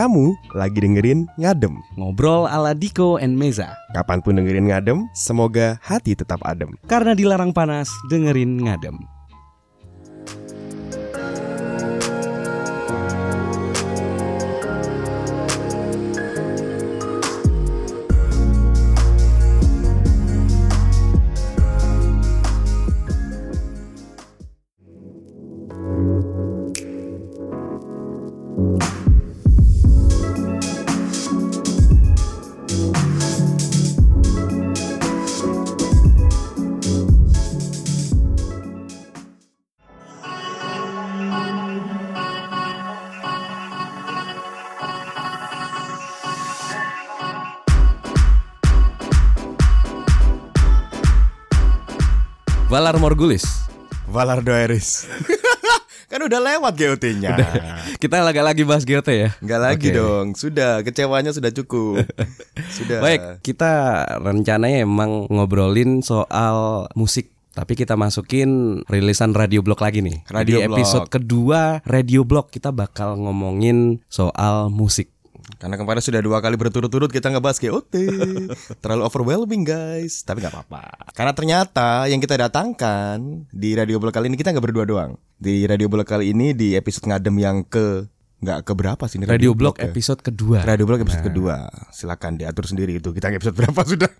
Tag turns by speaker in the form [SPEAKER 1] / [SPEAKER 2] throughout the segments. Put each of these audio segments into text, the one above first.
[SPEAKER 1] Kamu lagi dengerin Ngadem.
[SPEAKER 2] Ngobrol ala Diko and Meza.
[SPEAKER 1] Kapan pun dengerin Ngadem, semoga hati tetap adem.
[SPEAKER 2] Karena dilarang panas, dengerin ngadem. Valar
[SPEAKER 1] Doeris. kan udah lewat GOT-nya.
[SPEAKER 2] Kita agak lagi bahas GOT ya.
[SPEAKER 1] Nggak lagi
[SPEAKER 2] Oke.
[SPEAKER 1] dong. Sudah, kecewanya sudah cukup. sudah.
[SPEAKER 2] Baik, kita rencananya emang ngobrolin soal musik. Tapi kita masukin rilisan Radio Blog lagi nih.
[SPEAKER 1] Radio
[SPEAKER 2] Di
[SPEAKER 1] Blog.
[SPEAKER 2] episode kedua Radio Blog kita bakal ngomongin soal musik.
[SPEAKER 1] Karena kemarin sudah dua kali berturut-turut kita ngebahas GOT Terlalu overwhelming guys. Tapi nggak apa-apa. Karena ternyata yang kita datangkan Di Radio Blog kali ini kita nggak berdua doang. Di Radio Blog kali ini di episode ngadem yang ke nggak ke berapa sih ini?
[SPEAKER 2] Radio Blog
[SPEAKER 1] ya?
[SPEAKER 2] episode kedua.
[SPEAKER 1] Radio Blog episode kedua. Silakan diatur sendiri itu. Kita episode berapa sudah?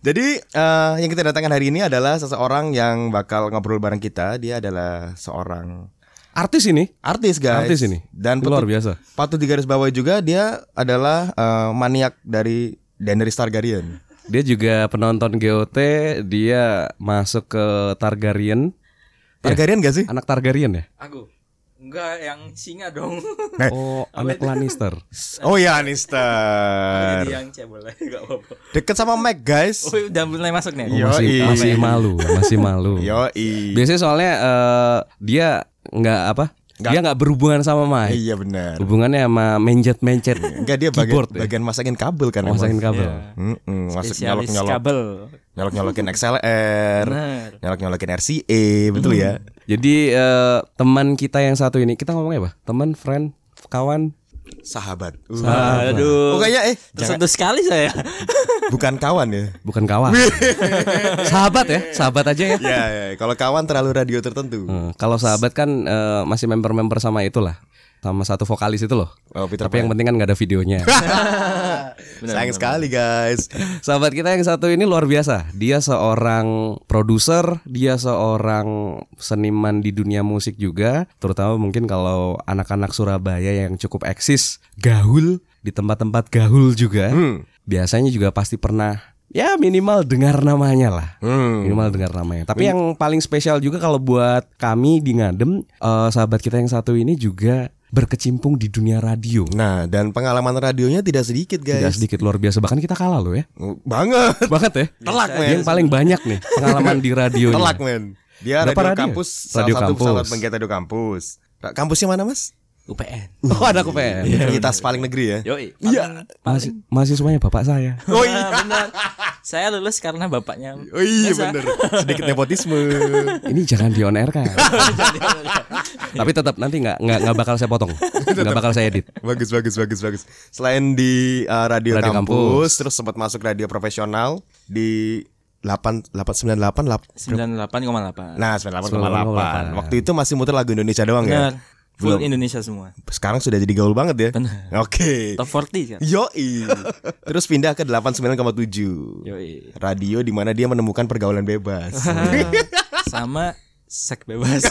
[SPEAKER 1] Jadi eh, yang kita datangkan hari ini adalah seseorang yang bakal ngobrol bareng kita. Dia adalah seorang
[SPEAKER 2] Artis ini,
[SPEAKER 1] artis guys
[SPEAKER 2] artis ini.
[SPEAKER 1] Dan
[SPEAKER 2] luar
[SPEAKER 1] patut-
[SPEAKER 2] biasa.
[SPEAKER 1] patut digarisbawahi juga dia adalah eh, maniak dari Daenerys Targaryen.
[SPEAKER 2] Dia juga penonton GOT, dia masuk ke Targaryen.
[SPEAKER 1] Targaryen gak sih?
[SPEAKER 2] Anak Targaryen ya?
[SPEAKER 3] Aku enggak yang singa dong.
[SPEAKER 1] Eh.
[SPEAKER 2] Oh, anak Lannister.
[SPEAKER 1] Oh iya Anistar.
[SPEAKER 3] Jadi yang cebol enggak apa-apa.
[SPEAKER 1] Deket sama Meg guys.
[SPEAKER 3] Oh, udah mulai masuk nih.
[SPEAKER 1] Iya.
[SPEAKER 2] masih masih malu, masih malu.
[SPEAKER 1] Yoi.
[SPEAKER 2] Biasanya soalnya eh, dia nggak apa?
[SPEAKER 1] Nggak.
[SPEAKER 2] Dia nggak berhubungan sama Mike.
[SPEAKER 1] Iya benar.
[SPEAKER 2] Hubungannya sama mencet-mencet.
[SPEAKER 1] Enggak dia bagian,
[SPEAKER 2] keyboard ya?
[SPEAKER 1] bagian masakin kabel kan.
[SPEAKER 2] Masakin
[SPEAKER 1] emang.
[SPEAKER 2] kabel.
[SPEAKER 1] Mm-mm, masuk nyolok
[SPEAKER 3] Spesialis
[SPEAKER 1] nyolok
[SPEAKER 3] kabel.
[SPEAKER 1] nyolok nyolokin XLR,
[SPEAKER 3] Benar.
[SPEAKER 1] nyolok nyolokin RCA, betul ya?
[SPEAKER 2] Jadi eh, teman kita yang satu ini, kita ngomongnya apa? Teman, friend, kawan.
[SPEAKER 1] Sahabat. Uh.
[SPEAKER 2] Sahabat.
[SPEAKER 3] Aduh.
[SPEAKER 1] Pokoknya eh jangan,
[SPEAKER 3] Tersentuh sekali saya.
[SPEAKER 1] bukan kawan ya.
[SPEAKER 2] Bukan kawan. sahabat ya, sahabat aja ya.
[SPEAKER 1] Ya, ya, kalau kawan terlalu radio tertentu.
[SPEAKER 2] Hmm, kalau sahabat kan eh, masih member-member sama itulah. Sama satu vokalis itu loh.
[SPEAKER 1] Oh, Peter
[SPEAKER 2] Tapi yang penting kan nggak ada videonya.
[SPEAKER 1] Sayang sekali guys.
[SPEAKER 2] Sahabat kita yang satu ini luar biasa. Dia seorang produser, dia seorang seniman di dunia musik juga, terutama mungkin kalau anak-anak Surabaya yang cukup eksis, gaul di tempat-tempat gaul juga.
[SPEAKER 1] Hmm.
[SPEAKER 2] Biasanya juga pasti pernah ya minimal dengar namanya lah.
[SPEAKER 1] Hmm.
[SPEAKER 2] Minimal dengar namanya. Tapi yang paling spesial juga kalau buat kami di Ngadem, eh, sahabat kita yang satu ini juga berkecimpung di dunia radio.
[SPEAKER 1] Nah, dan pengalaman radionya tidak sedikit guys.
[SPEAKER 2] Tidak sedikit luar biasa bahkan kita kalah loh ya.
[SPEAKER 1] Banget.
[SPEAKER 2] Banget ya.
[SPEAKER 1] Telak
[SPEAKER 2] Dia
[SPEAKER 1] men.
[SPEAKER 2] yang paling banyak nih pengalaman di radionya.
[SPEAKER 1] Telak men. Dia radio
[SPEAKER 2] radio?
[SPEAKER 1] kampus,
[SPEAKER 2] Radio
[SPEAKER 1] salah satu
[SPEAKER 2] kampus.
[SPEAKER 1] pesawat penggiat radio kampus. Kampusnya mana mas?
[SPEAKER 3] UPN.
[SPEAKER 2] Oh ada UPN.
[SPEAKER 1] Universitas paling negeri ya.
[SPEAKER 3] Yoi.
[SPEAKER 2] Iya. Masih mahasiswanya bapak saya.
[SPEAKER 1] Oh iya.
[SPEAKER 3] Ah, benar. Saya lulus karena bapaknya.
[SPEAKER 1] Oh iya bener. Sedikit nepotisme.
[SPEAKER 2] Ini jangan di on air kan. Tapi tetap nanti nggak nggak nggak bakal saya potong. Nggak bakal saya edit.
[SPEAKER 1] bagus bagus bagus bagus. Selain di uh, radio,
[SPEAKER 2] Radio
[SPEAKER 1] kampus,
[SPEAKER 2] kampus.
[SPEAKER 1] terus sempat masuk radio profesional di 8 898 lap-
[SPEAKER 3] 98,8.
[SPEAKER 1] Nah, 98,8.
[SPEAKER 2] 98,8.
[SPEAKER 1] Waktu itu masih muter lagu Indonesia doang ya.
[SPEAKER 3] Full
[SPEAKER 1] Belum.
[SPEAKER 3] Indonesia semua.
[SPEAKER 1] Sekarang sudah jadi gaul banget ya.
[SPEAKER 3] Benar.
[SPEAKER 1] Oke.
[SPEAKER 3] Top 40 kan.
[SPEAKER 1] Yoi. Terus pindah ke 89,7.
[SPEAKER 3] Yoi.
[SPEAKER 1] Radio di mana dia menemukan pergaulan bebas.
[SPEAKER 3] Sama sek bebas.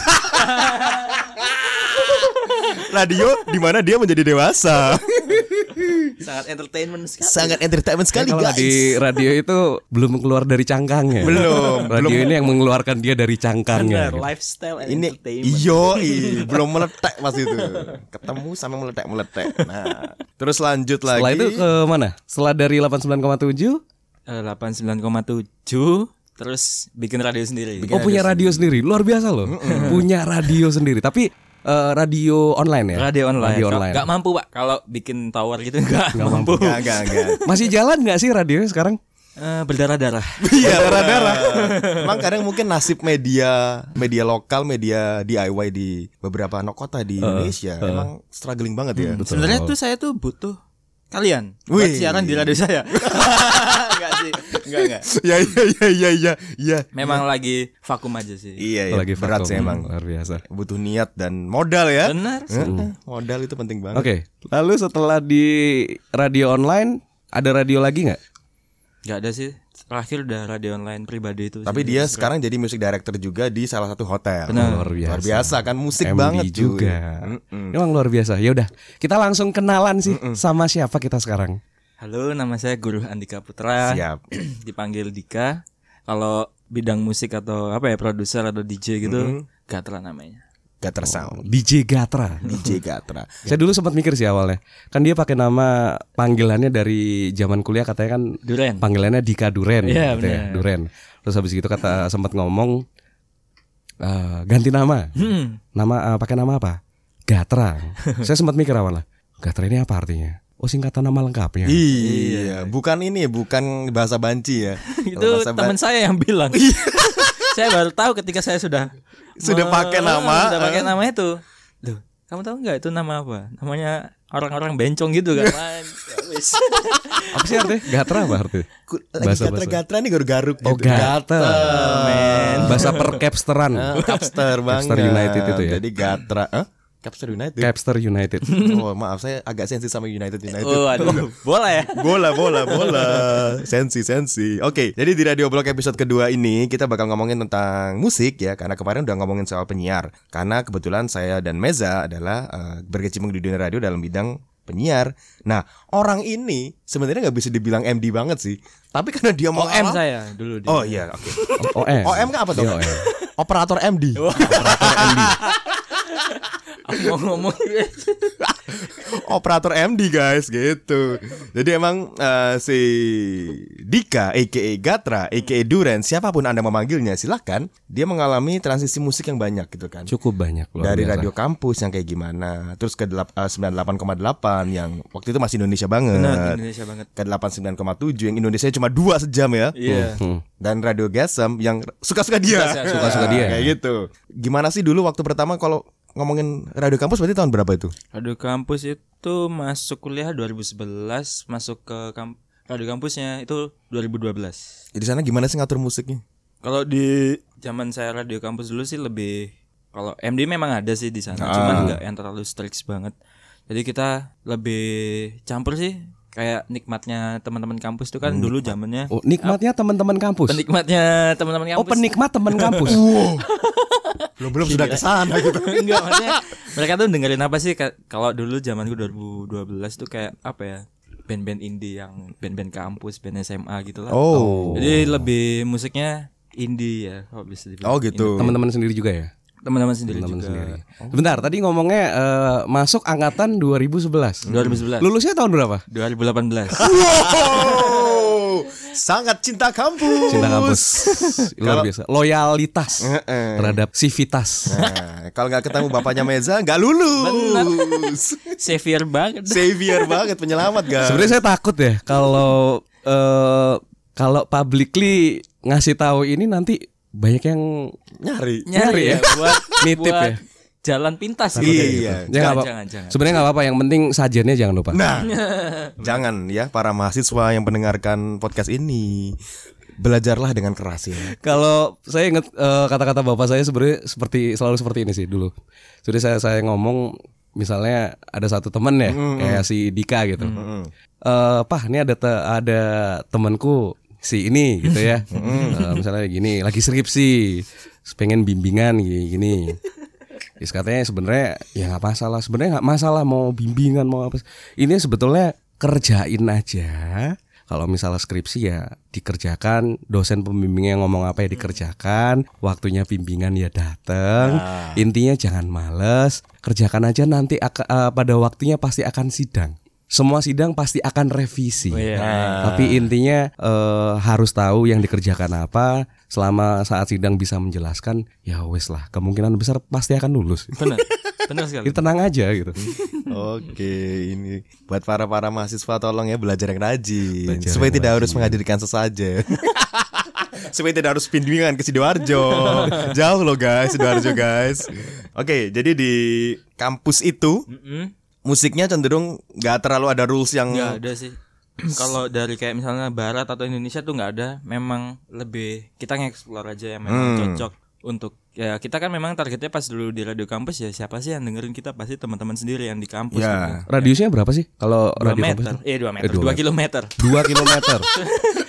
[SPEAKER 1] Radio di mana dia menjadi dewasa.
[SPEAKER 3] Sangat entertainment sekali.
[SPEAKER 1] Sangat entertainment sekali
[SPEAKER 2] Kalau
[SPEAKER 1] guys.
[SPEAKER 2] di radio itu belum keluar dari cangkangnya.
[SPEAKER 1] Belum,
[SPEAKER 2] Radio
[SPEAKER 1] belum.
[SPEAKER 2] ini yang mengeluarkan dia dari cangkangnya.
[SPEAKER 3] Benar,
[SPEAKER 2] gitu.
[SPEAKER 3] lifestyle and
[SPEAKER 1] Ini
[SPEAKER 3] entertainment.
[SPEAKER 1] yoi, belum meletek pas itu. Ketemu sama meletek-meletek. Nah, terus lanjut lagi.
[SPEAKER 2] Setelah itu ke mana? Setelah dari 89,7
[SPEAKER 3] Eh, 89,7 terus bikin radio sendiri.
[SPEAKER 2] Oh punya radio sendiri, luar biasa loh. Punya radio sendiri, tapi eh, radio online ya.
[SPEAKER 3] Radio online.
[SPEAKER 2] Radio
[SPEAKER 3] Gak-
[SPEAKER 2] online.
[SPEAKER 3] Gak mampu, Pak. Kalau bikin tower gitu enggak, mampu.
[SPEAKER 1] Enggak, enggak, enggak.
[SPEAKER 2] Masih jalan nggak sih radio sekarang?
[SPEAKER 3] Eh, berdarah-darah.
[SPEAKER 1] Iya, darah-darah. Emang kadang mungkin nasib media media lokal, media DIY di beberapa no kota di Indonesia emang struggling banget ya.
[SPEAKER 3] Sebenarnya tuh saya tuh butuh kalian
[SPEAKER 1] Wih.
[SPEAKER 3] buat siaran di radio saya. enggak sih. Enggak enggak.
[SPEAKER 1] Ya iya iya iya iya iya.
[SPEAKER 3] Memang lagi vakum aja sih.
[SPEAKER 1] Iya, iya.
[SPEAKER 2] Lagi
[SPEAKER 1] berat
[SPEAKER 2] vakum.
[SPEAKER 1] sih emang.
[SPEAKER 2] luar biasa.
[SPEAKER 1] Butuh niat dan modal ya.
[SPEAKER 3] Benar.
[SPEAKER 1] Heeh, Modal itu penting banget.
[SPEAKER 2] Oke, lalu setelah di radio online ada radio lagi nggak?
[SPEAKER 3] Enggak ada sih. Terakhir udah radio online pribadi itu.
[SPEAKER 1] Tapi
[SPEAKER 3] sih.
[SPEAKER 1] dia sekarang jadi music director juga di salah satu hotel.
[SPEAKER 3] Benar.
[SPEAKER 2] Luar biasa.
[SPEAKER 1] Luar biasa kan musik
[SPEAKER 2] MD
[SPEAKER 1] banget
[SPEAKER 2] juga.
[SPEAKER 1] Mm-mm.
[SPEAKER 2] Emang luar biasa. Ya udah, kita langsung kenalan sih sama siapa kita sekarang.
[SPEAKER 3] Halo, nama saya Guru Andika Putra.
[SPEAKER 1] Siap.
[SPEAKER 3] Dipanggil Dika. Kalau bidang musik atau apa ya produser atau DJ gitu,
[SPEAKER 1] Mm-hmm.
[SPEAKER 3] Gatra namanya.
[SPEAKER 1] Gutter Sound.
[SPEAKER 2] DJ Gatra.
[SPEAKER 1] DJ Gatra.
[SPEAKER 2] Saya dulu sempat mikir sih awalnya. Kan dia pakai nama panggilannya dari zaman kuliah katanya kan
[SPEAKER 3] Duren.
[SPEAKER 2] panggilannya Dika Duren
[SPEAKER 3] Iya,
[SPEAKER 2] gitu ya. Duren. Terus habis gitu kata sempat ngomong eh, ganti nama.
[SPEAKER 3] Hmm.
[SPEAKER 2] Nama eh, pakai nama apa? Gatra. Saya sempat mikir awalnya. Gatra ini apa artinya? Oh singkatan nama lengkapnya.
[SPEAKER 1] Iya, bukan ini, bukan bahasa banci ya.
[SPEAKER 3] itu teman saya yang bilang. Saya baru tahu ketika saya sudah
[SPEAKER 1] Sudah
[SPEAKER 3] me-
[SPEAKER 1] pakai nama,
[SPEAKER 3] sudah pakai
[SPEAKER 1] eh.
[SPEAKER 3] nama itu. Loh, kamu tahu nggak itu nama apa? Namanya orang-orang bencong gitu kan. Ya.
[SPEAKER 2] Apa sih artinya? Gatra apa artinya?
[SPEAKER 1] Ku- lagi
[SPEAKER 2] Bahasa-
[SPEAKER 1] gatra-gatra nih garuk-garuk
[SPEAKER 2] Oh
[SPEAKER 1] gitu.
[SPEAKER 2] Gatra. Bahasa percapsteran.
[SPEAKER 1] Ah, Capster banget.
[SPEAKER 2] Capster United itu ya?
[SPEAKER 1] Jadi Gatra. Hah? Capster United.
[SPEAKER 2] Capster United.
[SPEAKER 1] Oh, maaf saya agak sensi sama United United.
[SPEAKER 3] oh, aduh. Bola ya?
[SPEAKER 1] Bola, bola, bola. Sensi, sensi. Oke, jadi di Radio Blog episode kedua ini kita bakal ngomongin tentang musik ya, karena kemarin udah ngomongin soal penyiar. Karena kebetulan saya dan Meza adalah eh, berkecimpung di dunia radio dalam bidang penyiar. Nah, orang ini sebenarnya nggak bisa dibilang MD banget sih, tapi karena dia mau
[SPEAKER 3] OM saya dulu. dia.
[SPEAKER 1] Oh iya, oke.
[SPEAKER 2] OM.
[SPEAKER 1] OM nggak apa tuh?
[SPEAKER 2] Iya, OM.
[SPEAKER 1] Operator MD.
[SPEAKER 3] Aku mau ngomong
[SPEAKER 1] Operator MD guys gitu. Jadi emang eh, si Dika aka Gatra aka Duren siapa pun Anda memanggilnya silahkan Dia mengalami transisi musik yang banyak gitu kan
[SPEAKER 2] Cukup banyak luar
[SPEAKER 1] Dari
[SPEAKER 2] biasa.
[SPEAKER 1] radio kampus yang kayak gimana Terus ke delap- eh, 98,8 yang waktu itu masih Indonesia banget
[SPEAKER 3] Benar, Indonesia banget.
[SPEAKER 1] Ke 89,7 yang Indonesia cuma dua sejam ya
[SPEAKER 3] Iya.
[SPEAKER 2] Hmm.
[SPEAKER 1] dan Radio Gasem yang suka-suka dia.
[SPEAKER 3] Suka-suka-
[SPEAKER 2] suka-suka dia.
[SPEAKER 1] Kayak gitu. Gimana sih dulu waktu pertama kalau ngomongin radio kampus berarti tahun berapa itu?
[SPEAKER 3] Radio kampus itu masuk kuliah 2011, masuk ke kamp radio kampusnya itu 2012.
[SPEAKER 1] Di sana gimana sih ngatur musiknya?
[SPEAKER 3] Kalau di zaman saya radio kampus dulu sih lebih kalau MD memang ada sih di sana,
[SPEAKER 1] Ah.
[SPEAKER 3] cuman nggak yang terlalu strict banget. Jadi kita lebih campur sih kayak nikmatnya teman-teman kampus itu kan dulu zamannya
[SPEAKER 2] Oh, nikmatnya teman-teman kampus.
[SPEAKER 3] penikmatnya teman-teman
[SPEAKER 2] Oh,
[SPEAKER 3] kampus.
[SPEAKER 2] penikmat teman kampus.
[SPEAKER 1] Belum belum sudah ke sana gitu.
[SPEAKER 3] Enggak maksudnya mereka tuh dengerin apa sih Ka- kalau dulu zamanku 2012 tuh kayak apa ya? Band-band indie yang band-band kampus, band SMA gitu lah.
[SPEAKER 1] Oh.
[SPEAKER 3] Jadi lebih musiknya indie ya kalau bisa dibilang.
[SPEAKER 1] Oh gitu.
[SPEAKER 2] Teman-teman sendiri juga ya?
[SPEAKER 3] Teman-teman sendiri
[SPEAKER 2] Teman
[SPEAKER 3] juga.
[SPEAKER 2] sendiri. Sebentar, tadi ngomongnya eh, masuk angkatan 2011.
[SPEAKER 3] 2011.
[SPEAKER 2] Lulusnya tahun berapa?
[SPEAKER 3] 2018.
[SPEAKER 1] Wow. Sangat cinta kampus.
[SPEAKER 2] Cinta kampus. Luar biasa. Loyalitas
[SPEAKER 1] Heeh.
[SPEAKER 2] terhadap civitas.
[SPEAKER 1] Nah, kalau nggak ketemu bapaknya Meza nggak lulus.
[SPEAKER 3] Savior banget.
[SPEAKER 1] Savior banget penyelamat guys.
[SPEAKER 2] Sebenarnya saya takut ya kalau eh, kalau publicly ngasih tahu ini nanti banyak yang
[SPEAKER 1] nyari.
[SPEAKER 2] nyari ya.
[SPEAKER 3] buat
[SPEAKER 2] Nitip
[SPEAKER 3] buat
[SPEAKER 2] ya.
[SPEAKER 3] jalan pintas gitu.
[SPEAKER 1] Iya.
[SPEAKER 2] Ya,
[SPEAKER 3] Jangan,
[SPEAKER 2] apa-
[SPEAKER 3] jangan, jangan.
[SPEAKER 2] Sebenarnya nggak apa-apa. Yang penting sajennya jangan lupa.
[SPEAKER 1] Nah, jangan ya para mahasiswa yang mendengarkan podcast ini belajarlah dengan keras ya.
[SPEAKER 2] Kalau saya ingat eh, kata-kata bapak saya sebenarnya seperti selalu seperti ini sih dulu. Jadi saya saya ngomong misalnya ada satu temen ya kayak si Dika gitu. Eh, Pak, ini ada te- ada temanku si ini gitu ya. Eh, misalnya gini, lagi skripsi, pengen bimbingan gini. gini. Terus katanya sebenarnya ya nggak masalah, sebenarnya nggak masalah mau bimbingan mau apa. Ini sebetulnya kerjain aja. Kalau misalnya skripsi ya dikerjakan, dosen pembimbingnya ngomong apa ya dikerjakan, waktunya bimbingan ya datang. Intinya jangan males, kerjakan aja nanti eh, pada waktunya pasti akan sidang. Semua sidang pasti akan revisi.
[SPEAKER 3] Oh, iya.
[SPEAKER 2] Tapi intinya eh, harus tahu yang dikerjakan apa. Selama saat sidang bisa menjelaskan, ya wes lah. Kemungkinan besar pasti akan lulus.
[SPEAKER 3] Benar. Benar sekali.
[SPEAKER 2] Jadi tenang aja gitu.
[SPEAKER 1] Oke, ini buat para para mahasiswa tolong ya belajar yang rajin
[SPEAKER 2] Belajar
[SPEAKER 1] supaya
[SPEAKER 2] yang
[SPEAKER 1] tidak harus
[SPEAKER 2] rajin.
[SPEAKER 1] menghadirkan sesaja. supaya tidak harus bimbingan ke sidoarjo. Jauh loh guys, sidoarjo guys. Oke, jadi di kampus itu
[SPEAKER 3] Mm-mm.
[SPEAKER 1] Musiknya cenderung nggak terlalu ada rules yang
[SPEAKER 3] Nggak ada sih. Kalau dari kayak misalnya Barat atau Indonesia tuh nggak ada. Memang lebih kita nge-explore aja yang memang
[SPEAKER 1] Hmm.
[SPEAKER 3] cocok untuk ya kita kan memang targetnya pas dulu di radio kampus ya siapa sih yang dengerin kita pasti teman-teman sendiri yang di kampus.
[SPEAKER 1] Ya.
[SPEAKER 3] gitu.
[SPEAKER 2] Radiusnya berapa sih kalau
[SPEAKER 3] Dua
[SPEAKER 2] radio
[SPEAKER 3] meter,
[SPEAKER 2] kampus?
[SPEAKER 3] eh dua meter,
[SPEAKER 2] Eh, dua
[SPEAKER 3] dua kilometer.
[SPEAKER 2] Dua kilometer.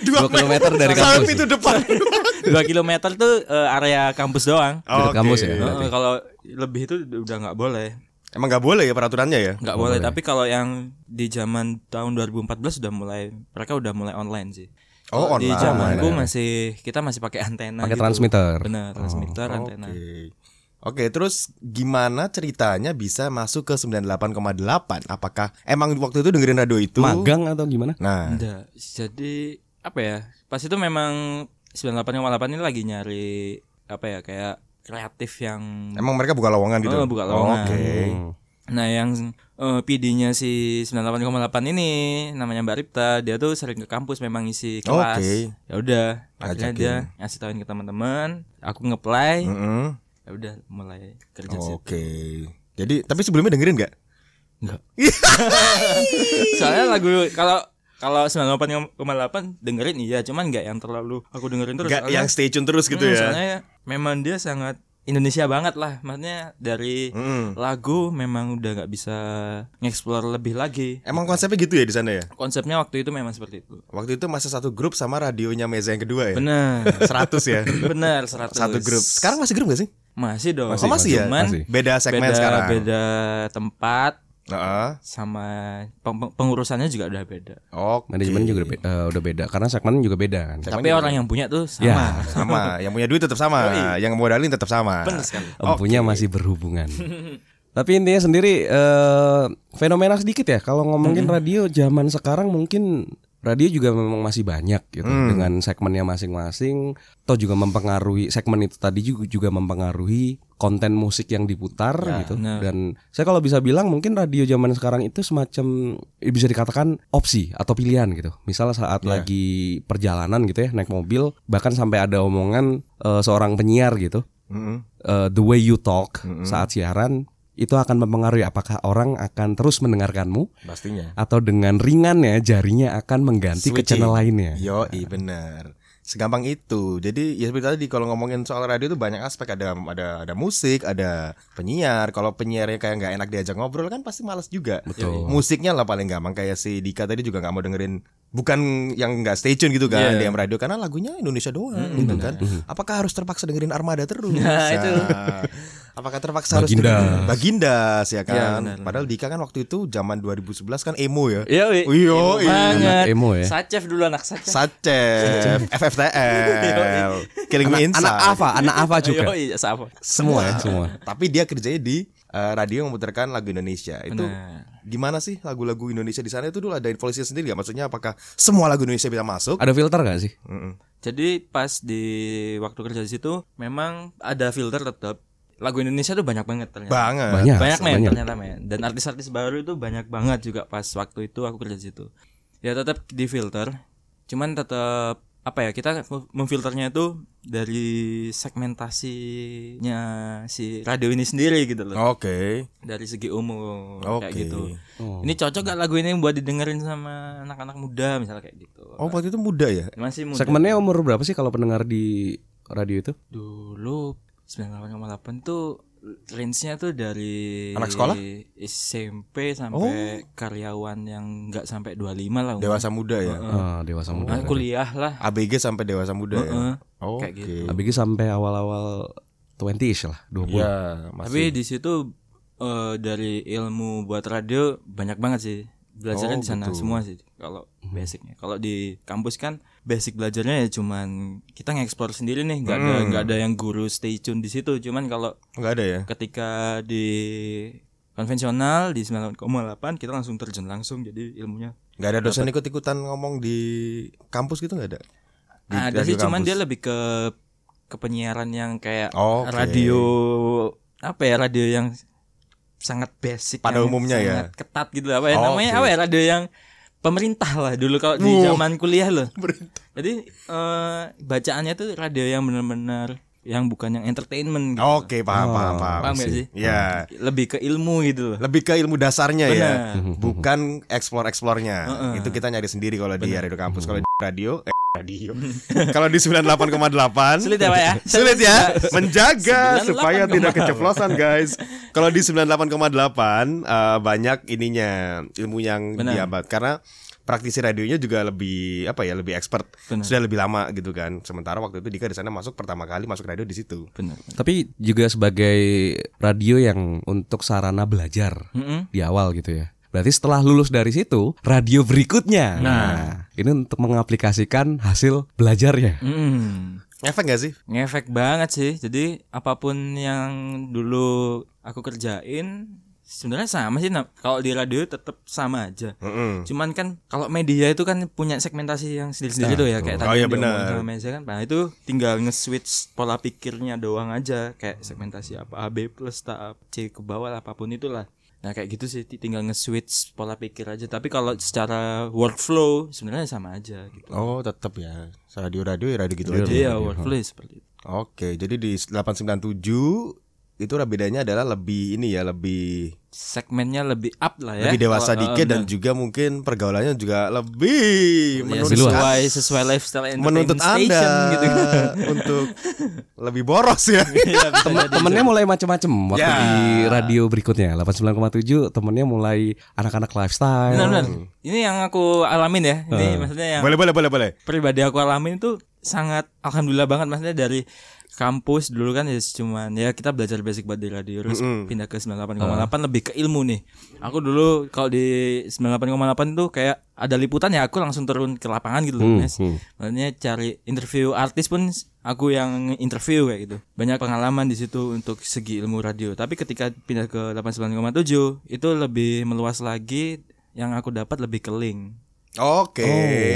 [SPEAKER 2] Dua kilometer dari kampus.
[SPEAKER 1] itu depan.
[SPEAKER 3] dua kilometer tuh eh, area kampus doang.
[SPEAKER 2] Dari
[SPEAKER 1] Oke.
[SPEAKER 2] kampus ya?
[SPEAKER 3] Eh, kalau lebih itu udah nggak boleh,
[SPEAKER 1] Emang nggak boleh ya peraturannya ya?
[SPEAKER 3] nggak boleh. Tapi kalau yang di zaman tahun 2014 udah mulai, mereka udah mulai online sih.
[SPEAKER 1] Oh,
[SPEAKER 3] Kalau Di
[SPEAKER 1] online.
[SPEAKER 3] zamanku
[SPEAKER 1] Online.
[SPEAKER 3] masih kita masih pakai antena.
[SPEAKER 2] Pakai
[SPEAKER 3] gitu.
[SPEAKER 2] transmitter.
[SPEAKER 3] Benar, transmitter antena.
[SPEAKER 1] Oke. Oke, terus gimana ceritanya bisa masuk ke 98,8? Apakah emang waktu itu dengerin radio itu?
[SPEAKER 2] Magang atau gimana?
[SPEAKER 1] Nah,
[SPEAKER 3] Enggak. Jadi apa ya? Pas itu memang 98,8 ini lagi nyari apa ya kayak kreatif yang
[SPEAKER 1] emang mereka buka lowongan gitu.
[SPEAKER 3] Oh, buka lowongan.
[SPEAKER 1] Oke.
[SPEAKER 2] Hmm.
[SPEAKER 3] Nah yang eh, PD-nya si 98,8 ini namanya Mbak Ripta dia tuh sering ke kampus memang isi kelas.
[SPEAKER 1] Oke.
[SPEAKER 3] Ya udah, akhirnya dia ngasih tauin ke teman-teman, aku ngeplay,
[SPEAKER 1] Mm-mm.
[SPEAKER 3] ya udah mulai kerja.
[SPEAKER 1] Oke. Jadi tapi sebelumnya dengerin nggak?
[SPEAKER 3] Enggak. Soalnya lagu kalau kalau 98,8 dengerin iya, cuman nggak yang terlalu aku dengerin terus. Soalnya-
[SPEAKER 1] yang stay tune terus gitu
[SPEAKER 3] Hmm,
[SPEAKER 1] ya?
[SPEAKER 3] Soalnya memang dia sangat Indonesia banget lah, maksudnya dari
[SPEAKER 1] Mm.
[SPEAKER 3] lagu memang udah nggak bisa ngeksplor lebih lagi.
[SPEAKER 1] Emang konsepnya gitu ya di sana ya?
[SPEAKER 3] Konsepnya waktu itu memang seperti itu.
[SPEAKER 1] Waktu itu masih satu grup sama radionya Meza yang kedua ya?
[SPEAKER 3] Benar.
[SPEAKER 1] 100 ya?
[SPEAKER 3] Benar, 100.
[SPEAKER 1] Satu grup. Sekarang masih grup gak sih?
[SPEAKER 3] masih dong.
[SPEAKER 1] Oh, masih ya?
[SPEAKER 3] Cuman
[SPEAKER 2] Masih.
[SPEAKER 1] Beda segmen
[SPEAKER 3] beda,
[SPEAKER 1] sekarang.
[SPEAKER 3] Beda tempat
[SPEAKER 1] Heeh.
[SPEAKER 3] sama peng- pengurusannya juga udah beda.
[SPEAKER 1] Oke.
[SPEAKER 2] Manajemen juga beda, eh, udah beda karena segmen juga beda kan.
[SPEAKER 3] Tapi orang yang punya tuh sama.
[SPEAKER 2] Ya.
[SPEAKER 1] sama. Yang punya duit tetap sama, yang modalin tetap sama.
[SPEAKER 3] Benar sekali.
[SPEAKER 2] Empunya masih berhubungan. Tapi intinya sendiri eh, fenomena sedikit ya kalau ngomongin radio zaman sekarang mungkin radio juga memang masih banyak gitu dengan segmennya masing-masing. Atau juga mempengaruhi segmen itu tadi juga juga mempengaruhi konten musik yang diputar gitu.
[SPEAKER 3] benar.
[SPEAKER 2] dan saya kalau bisa bilang mungkin radio zaman sekarang itu semacam bisa dikatakan opsi atau pilihan gitu. Misalnya saat lagi perjalanan gitu ya naik mobil bahkan sampai ada omongan eh, seorang penyiar gitu.
[SPEAKER 1] Mm-mm.
[SPEAKER 2] uh, the way you talk saat siaran itu akan mempengaruhi apakah orang akan terus mendengarkanmu
[SPEAKER 1] Pastinya.
[SPEAKER 2] atau dengan ringannya jarinya akan mengganti ke
[SPEAKER 1] Switching.
[SPEAKER 2] channel lainnya.
[SPEAKER 1] Yo, iya bener. Segampang itu. Jadi ya seperti tadi kalau ngomongin soal radio itu banyak aspek ada ada ada musik, ada penyiar. Kalau penyiarnya kayak nggak enak diajak ngobrol kan pasti males juga.
[SPEAKER 2] Betul.
[SPEAKER 1] Musiknya lah paling gampang kayak si Dika tadi juga nggak mau dengerin bukan yang nggak stay tune gitu kan
[SPEAKER 3] Iya.
[SPEAKER 1] di AM radio karena lagunya Indonesia doang gitu kan. Apakah harus terpaksa dengerin Armada terus?
[SPEAKER 3] Nah, itu.
[SPEAKER 1] Apakah terpaksa harus
[SPEAKER 2] Baginda.
[SPEAKER 1] dengerin Bagindas ya
[SPEAKER 3] Iya,
[SPEAKER 1] kan?
[SPEAKER 3] benar.
[SPEAKER 1] Padahal Dika kan waktu itu zaman 2011 kan emo ya.
[SPEAKER 3] Iya.
[SPEAKER 1] Iya,
[SPEAKER 3] Emo
[SPEAKER 1] iya.
[SPEAKER 3] banget.
[SPEAKER 2] Anak emo ya.
[SPEAKER 3] Sacef dulu anak Sacef.
[SPEAKER 1] Sacef, FFTL, Killing Me Inside.
[SPEAKER 2] Anak Ava, anak Ava juga.
[SPEAKER 3] Yo, iya, Sacef.
[SPEAKER 2] Semua ya, semua.
[SPEAKER 1] Tapi dia kerjanya di eh, radio yang memutarkan lagu Indonesia. Itu
[SPEAKER 3] Benar.
[SPEAKER 1] gimana sih lagu-lagu Indonesia di sana itu dulu ada influensinya sendiri gak? Maksudnya apakah semua lagu Indonesia bisa masuk?
[SPEAKER 2] Ada filter gak sih?
[SPEAKER 1] Mm-mm.
[SPEAKER 3] Jadi pas di waktu kerja di situ memang ada filter tetap. Lagu Indonesia tuh banyak banget ternyata.
[SPEAKER 1] Banget.
[SPEAKER 2] Banyak.
[SPEAKER 3] banyak men
[SPEAKER 2] banyak.
[SPEAKER 3] ternyata men. Dan artis-artis baru itu banyak banget juga pas waktu itu aku kerja di situ. Ya tetap di filter. Cuman tetap apa ya kita memfilternya itu dari segmentasinya si radio ini sendiri gitu loh.
[SPEAKER 1] Oke.
[SPEAKER 3] Dari segi umum
[SPEAKER 1] Oke.
[SPEAKER 3] kayak gitu.
[SPEAKER 2] Oh.
[SPEAKER 3] Ini cocok gak lagu ini buat didengerin sama anak-anak muda misalnya kayak gitu.
[SPEAKER 1] Oh, waktu itu muda ya?
[SPEAKER 3] Masih muda.
[SPEAKER 2] Segmennya umur berapa sih kalau pendengar di radio itu?
[SPEAKER 3] Dulu 98,8 tuh range-nya tuh dari
[SPEAKER 1] Anak sekolah?
[SPEAKER 3] SMP sampai karyawan yang nggak sampai 25 lah. umur.
[SPEAKER 1] Dewasa muda ya?
[SPEAKER 2] Ah, dewasa muda.
[SPEAKER 3] Nah, kuliah lah.
[SPEAKER 1] ABG sampai dewasa muda ya?
[SPEAKER 3] Heeh.
[SPEAKER 1] Oke.
[SPEAKER 3] Kayak gitu.
[SPEAKER 2] ABG sampai awal-awal 20-ish lah, 20.
[SPEAKER 1] Ya,
[SPEAKER 3] Tapi
[SPEAKER 1] masih.
[SPEAKER 3] di situ eh, dari ilmu buat radio banyak banget sih. Belajarnya
[SPEAKER 1] Oh,
[SPEAKER 3] di sana semua sih kalau basicnya. Kalau di kampus kan basic belajarnya ya cuman kita nge-explore sendiri nih, nggak ada
[SPEAKER 1] Hmm.
[SPEAKER 3] nggak ada yang guru stay tune di situ. Cuman kalau
[SPEAKER 1] Enggak ada ya?
[SPEAKER 3] ketika di konvensional di 9,8 kita langsung terjun langsung jadi ilmunya
[SPEAKER 1] Enggak ada dosen ikut-ikutan ngomong di kampus gitu enggak ada? Di
[SPEAKER 3] ada sih cuman
[SPEAKER 1] kampus?
[SPEAKER 3] dia lebih ke ke penyiaran yang kayak
[SPEAKER 1] Oke.
[SPEAKER 3] radio apa ya radio yang sangat basic
[SPEAKER 1] Pada umumnya ya?
[SPEAKER 3] ketat gitu apa ya
[SPEAKER 1] Oh,
[SPEAKER 3] namanya
[SPEAKER 1] oke.
[SPEAKER 3] apa ya radio yang pemerintah lah dulu kalau di zaman kuliah loh jadi eh, bacaannya tuh radio yang benar-benar yang bukan yang entertainment gitu
[SPEAKER 1] Oke, paham, paham, paham.
[SPEAKER 3] Paham gak sih?
[SPEAKER 1] Ya.
[SPEAKER 3] lebih ke ilmu gitu loh
[SPEAKER 1] Lebih ke ilmu dasarnya ya,
[SPEAKER 3] Benar.
[SPEAKER 1] bukan explore-explore-nya. Itu kita nyari sendiri kalau di radio kampus. Kalau di radio, eh radio. kalau di 98,8
[SPEAKER 3] sulit ya pak ya
[SPEAKER 1] Sulit ya menjaga
[SPEAKER 3] 98,8.
[SPEAKER 1] supaya tidak keceplosan guys. Kalau di 98,8 eh, banyak ininya ilmu yang
[SPEAKER 3] Benar.
[SPEAKER 1] diambat karena praktisi radionya juga lebih apa ya lebih expert
[SPEAKER 3] Benar.
[SPEAKER 1] sudah lebih lama gitu kan sementara waktu itu Dika di sana masuk pertama kali masuk radio di situ
[SPEAKER 3] benar
[SPEAKER 2] Tapi juga sebagai radio yang untuk sarana belajar
[SPEAKER 3] Mm-mm.
[SPEAKER 2] di awal gitu ya. Berarti setelah lulus dari situ, radio berikutnya. Nah, ini untuk mengaplikasikan hasil belajarnya.
[SPEAKER 3] Mm.
[SPEAKER 1] efek gak sih
[SPEAKER 3] ngefek banget sih jadi apa pun yang dulu aku kerjain sebenarnya sama sih Nap. kalau di radio tetap sama aja
[SPEAKER 1] Mm-mm.
[SPEAKER 3] cuman kan kalau media itu kan punya segmentasi yang sendiri-sendiri tuh ya kayak
[SPEAKER 1] Oh,
[SPEAKER 3] tadi
[SPEAKER 1] iya, benar.
[SPEAKER 3] Meza kan nah itu tinggal nge-switch pola pikirnya doang aja kayak segmentasi apa AB plus tahap C ke bawah lah, apa pun itulah nah kayak gitu sih tinggal nge-switch pola pikir aja. Tapi kalau secara workflow sebenarnya sama aja gitu.
[SPEAKER 1] Oh tetap ya. Radio radio ya radio gitu aja.
[SPEAKER 3] iya workflow ya seperti itu.
[SPEAKER 1] Oke jadi di 897 itu bedanya adalah lebih ini ya lebih
[SPEAKER 3] segmennya lebih up lah ya
[SPEAKER 1] lebih dewasa
[SPEAKER 3] Kalau-
[SPEAKER 1] dikit
[SPEAKER 3] eh,
[SPEAKER 1] dan juga mungkin pergaulannya juga lebih
[SPEAKER 3] Ya,
[SPEAKER 1] menuntut
[SPEAKER 3] sesuai sesuai lifestyle
[SPEAKER 1] menuntut
[SPEAKER 3] entertainment
[SPEAKER 1] anda
[SPEAKER 3] station gitu.
[SPEAKER 1] untuk lebih boros ya.
[SPEAKER 2] Temen-
[SPEAKER 3] jadi.
[SPEAKER 2] temennya mulai macam-macam waktu
[SPEAKER 1] Ya.
[SPEAKER 2] di radio berikutnya 89,7 temennya mulai anak-anak lifestyle.
[SPEAKER 3] Benar, benar. Ini yang aku alamin ya. Ini maksudnya yang
[SPEAKER 1] boleh boleh boleh boleh.
[SPEAKER 3] pribadi aku alamin itu sangat alhamdulillah banget maksudnya dari kampus dulu kan ya cuman ya kita belajar basic buat di radio terus pindah ke 98,8 lebih ke ilmu nih. Aku dulu kalau di 98,8 tuh kayak ada liputan ya aku langsung turun ke lapangan gitu loh, Mas.
[SPEAKER 2] hmm.
[SPEAKER 3] Maksudnya cari interview artis pun aku yang interview kayak gitu. Banyak pengalaman di situ untuk segi ilmu radio. Tapi ketika pindah ke 89,7 itu lebih meluas lagi yang aku dapat lebih ke link.
[SPEAKER 1] Oke.